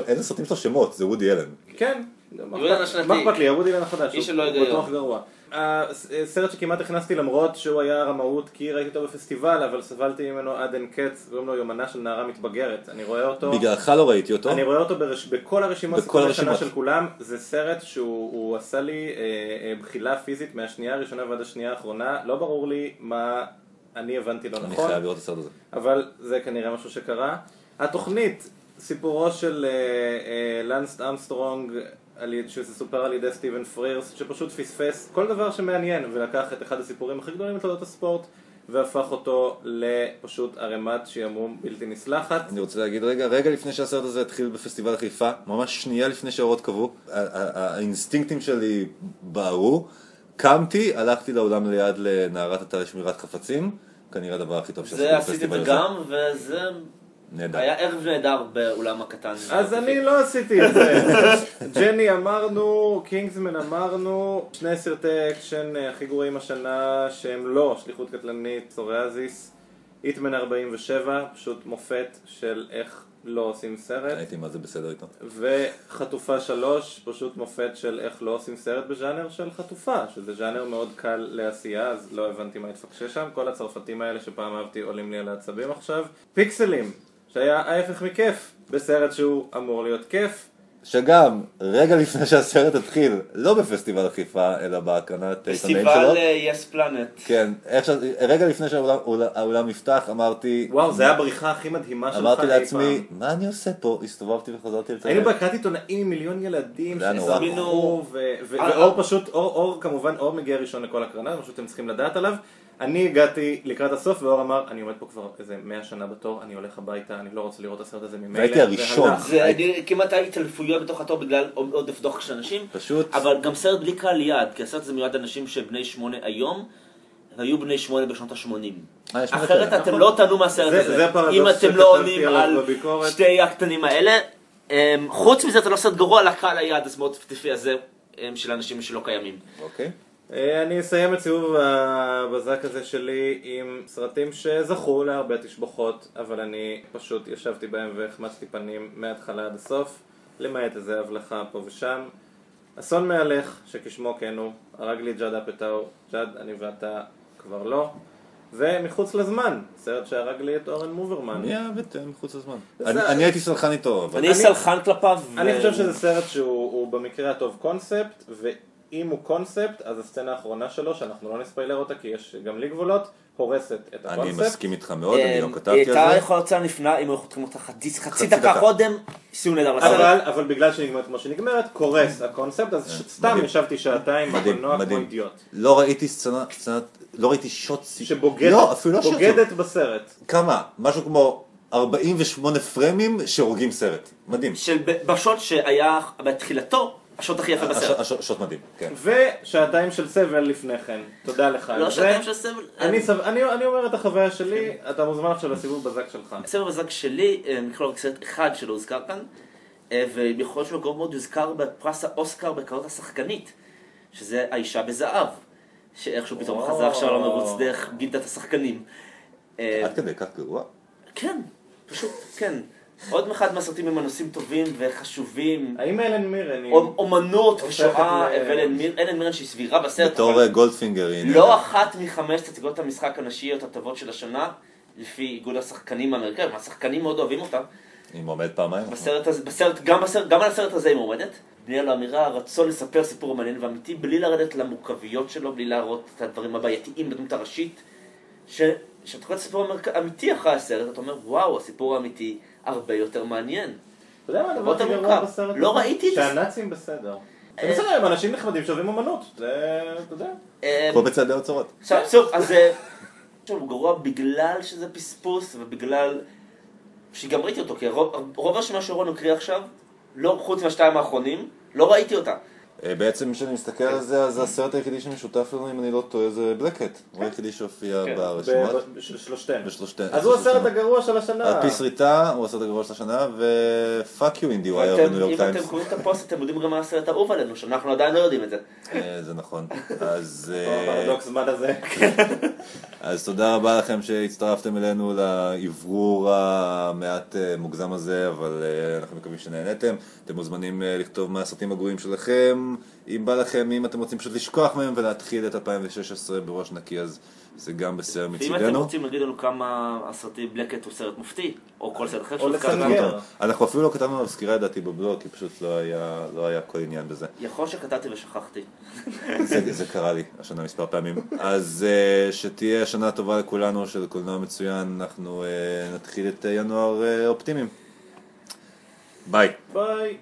S1: אין לסרטים שלו שמות, זה וודי אלן.
S2: כן, מה
S3: יולן
S2: אכפת-
S3: השנתי.
S2: מה אכפת לי, רודי אלן החדש,
S3: איש
S2: הוא. בטוח גרוע. הסרט שכמעט הכנסתי למרות שהוא היה רמאות כי ראיתי אותו בפסטיבל, אבל סבלתי ממנו עד אין קץ, קוראים לו יומנה של נערה מתבגרת. אני רואה אותו...
S1: בגללך לא ראיתי אותו.
S2: אני רואה אותו ברש... בכל הרשימות
S1: בכל הרשימות.
S2: של כולם, זה סרט שהוא הוא עשה לי אה, אה, בחילה פיזית מהשנייה הראשונה ועד השנייה האחרונה, לא ברור לי מה אני הבנתי לא
S1: אני
S2: נכון,
S1: חייב לראות את הסרט הזה.
S2: אבל זה כנראה משהו שקרה. התוכנית, סיפורו של אה, אה, לנסט אמסטרונג, שזה סופר על ידי סטיבן פרירס, שפשוט פספס כל דבר שמעניין, ולקח את אחד הסיפורים הכי גדולים בתולדות הספורט, והפך אותו לפשוט ערימת שעמום בלתי נסלחת.
S1: אני רוצה להגיד רגע, רגע לפני שהסרט הזה התחיל בפסטיבל חיפה, ממש שנייה לפני שהאורות קבעו, האינסטינקטים שלי בערו, קמתי, הלכתי לאולם ליד לנערת אתר לשמירת חפצים, כנראה הדבר הכי טוב שעשיתי
S3: זה עשיתי
S1: בפסטיבל הזה.
S3: וגם, וזה
S1: נהדר.
S3: היה ערב נהדר באולם הקטן.
S2: אז אני לא עשיתי את זה. ג'ני אמרנו, קינגסמן אמרנו, שני סרטי אקשן אה, הכי גרועים השנה שהם לא שליחות קטלנית, פסוריאזיס, היטמן 47, פשוט מופת של איך לא עושים סרט,
S1: הייתי מה זה בסדר איתו.
S2: וחטופה 3, פשוט מופת של איך לא עושים סרט בז'אנר של חטופה, שזה ז'אנר מאוד קל לעשייה, אז לא הבנתי מה התפקשש שם, כל הצרפתים האלה שפעם אהבתי עולים לי על העצבים עכשיו. פיקסלים, שהיה ההפך מכיף, בסרט שהוא אמור להיות כיף.
S1: שגם רגע לפני שהסרט התחיל, לא בפסטיבל החיפה, אלא בהקרנת עיתונאים שלו,
S3: פסטיבל יס פלנט.
S1: כן, ש... רגע לפני שהאולם האולם נפתח, אמרתי,
S2: וואו, זה היה הבריחה הכי מדהימה שלך
S1: אמרתי
S2: אי
S1: לעצמי,
S2: פעם.
S1: מה אני עושה פה? הסתובבתי וחזרתי לתל
S2: היינו בהקראת עיתונאים עם מיליון ילדים
S1: זה היה נורא.
S2: שזרקו, ו- ו-
S3: אה,
S2: ואור פשוט, אור, אור כמובן, אור מגיע ראשון לכל הקרנה, זה משהו שאתם צריכים לדעת עליו. אני הגעתי לקראת הסוף ואור אמר, אני עומד פה כבר איזה מאה שנה בתור, אני הולך הביתה, אני לא רוצה לראות את הסרט הזה ממילא.
S1: והייתי הראשון.
S3: זה כמעט היה התעלפויות בתוך התור בגלל עודף דוח של אנשים.
S1: פשוט,
S3: אבל גם סרט בלי קהל יעד, כי הסרט הזה מיועד לאנשים שבני שמונה היום, והיו בני שמונה בשנות ה-80.
S1: אה,
S3: אחרת. אתם
S2: נכון.
S3: לא תענו מהסרט
S2: זה-
S3: הזה. אם אתם לא עונים על. שתי הקטנים האלה. אמ, חוץ מזה זה לא סרט גרוע לקהל היעד הסמארט ספציפי הזה אמ, של אנשים שלא קיימים.
S1: אוקיי.
S2: אה, אני אסיים את סיבוב הבזק הזה שלי עם סרטים שזכו להרבה תשבחות, אבל אני פשוט ישבתי בהם והחמצתי פנים מההתחלה עד הסוף, למעט איזה הבלחה פה ושם. אסון מהלך, שכשמו כן הוא, הרג לי ג'אד אפטאו, ג'אד, אני ואתה כבר לא. ומחוץ לזמן, סרט שהרג לי את אורן מוברמן.
S1: מי אהב את אה, מחוץ לזמן? אני הייתי סלחן איתו.
S3: אני סלחן כלפיו.
S2: אני חושב שזה סרט שהוא הוא במקרה הטוב קונספט, ואם הוא קונספט, אז הסצנה האחרונה שלו, שאנחנו לא נספיילר אותה כי יש גם לי גבולות, הורסת את
S1: אני
S2: הקונספט.
S1: מסכים איתך מאוד, אני לא כתבתי
S3: הייתה
S1: על זה.
S3: יכולה לצאת נפלאה אם היו חותכים אותה חצי דקה. קודם, סיום נהדר לסרט.
S2: אבל, אבל בגלל שנגמרת כמו שנגמרת, קורס הקונספט, אז ש- סתם. ישבתי שעתיים
S1: מדהים,
S2: בקולנוע כמו
S1: מדהים.
S2: אידיוט.
S1: לא ראיתי סצנה, סצנת, לא ראיתי שוט.
S2: שבוגדת
S1: לא, אפילו לא
S2: בסרט.
S1: כמה? משהו כמו 48 פרמים שהורגים סרט. מדהים.
S3: של ב- בשוט שהיה בתחילתו, השוט הכי יפה בסרט.
S1: הש- הש- שוט מדהים, כן.
S2: ושעתיים של סבל לפני כן. תודה לך על
S3: לא. שעתיים של סבל.
S2: אני, סב... אני, אני אומר את החוויה שלי, אתה מוזמן עכשיו לסיבוב בזק שלך.
S3: הסרט הזק שלי, אה, מכלול רק סרט אחד שלא הוזכר כאן, אה, שהוא גם מאוד יוזכר בפרס האוסקר בקרנות השחקנית, שזה האישה בזהב, שאיכשהו פתאום. חזר עכשיו למרוץ דרך גילדת השחקנים. אה,
S1: עד כדי כך גרוע?
S3: כן, פשוט כן. עוד אחד מהסרטים עם הנושאים טובים וחשובים,
S2: האם אלן מירן
S3: אומנות ושואה, ואלן מיר- אלן מירן שהיא סבירה בסרט,
S1: בתור אה, גולדפינגר.
S3: לא אחת מחמש תצוגות המשחק הנשיות הטובות של השנה, לפי איגוד השחקנים האמריקאים, השחקנים מאוד אוהבים אותה.
S1: היא מועמדת פעמיים.
S3: בסרט הזה, בסרט, גם, בסרט, גם על הסרט הזה היא מועמדת. בנייה לאמירה, הרצון לספר סיפור מעניין ואמיתי, בלי לרדת למורכבויות שלו, בלי להראות את הדברים הבעייתיים בדמות הראשית. ש- כשאתה קורא סיפור אמר- אמיתי אחרי הסרט, אתה אומר, וואו, הסיפור האמיתי הרבה יותר מעניין.
S2: אתה יודע מה הדבר הכי גרוע. בסרט
S3: לא? ראיתי את זה.
S2: שהנאצים בסדר. זה
S3: אה.
S2: בסדר, הם אנשים נחמדים שאוהבים אמנות. זה, אתה יודע.
S3: אה,
S1: כמו בצעדי האוצרות.
S3: עכשיו, שוב, אז אה, עכשיו, הוא גרוע בגלל שזה פספוס, ובגלל שגם ראיתי אותו, כי רוב, רוב הרשימה שרון הקריא עכשיו, לא חוץ מהשתיים האחרונים, לא ראיתי אותה.
S1: אה, בעצם כשאני מסתכל על זה, אז הסרט היחידי שמשותף לנו, אם אני לא טועה, זה בלקט. הוא היחידי שהופיע
S3: כן,
S1: ברשימה.
S2: ב- ב- של.
S1: בשלושתיהם.
S2: אז הוא הסרט. הגרוע של השנה.
S1: על פי סריטה, הוא הסרט הגרוע של השנה, ו fuck you
S3: IndieWire
S1: וניו יורק טיימס.
S3: אתם קוראים את הפוסט, אתם יודעים גם מה הסרט האהוב עלינו, שאנחנו עדיין לא יודעים את זה.
S1: אה, זה נכון. אז... אה,
S2: הפרדוקס זמן הזה.
S1: אז תודה רבה לכם שהצטרפתם אלינו לאוורור המעט מוגזם הזה, אבל אנחנו מקווים שנהנתם. אתם מוזמנים לכתוב מה הסרטים הגרועים שלכם, אם בא לכם, אם אתם רוצים פשוט לשכוח מהם ולהתחיל את 2016 בראש נקי, אז זה גם בסדר
S3: ואם אתם. רוצים להגיד לנו כמה הסרטים בלקט הוא סרט מופתי, או כל סרט אחר
S2: לסנגר.
S1: אנחנו אפילו לא כתבנו עליו סקירה לדעתי בבלוג, כי פשוט לא היה, לא היה כל עניין בזה.
S3: יכול שכתבתי ושכחתי.
S1: זה, זה קרה לי השנה מספר פעמים. אז uh, שתהיה שנה טובה לכולנו, של קולנוע מצוין, אנחנו uh, נתחיל את ינואר uh, אופטימיים. ביי.
S2: ביי.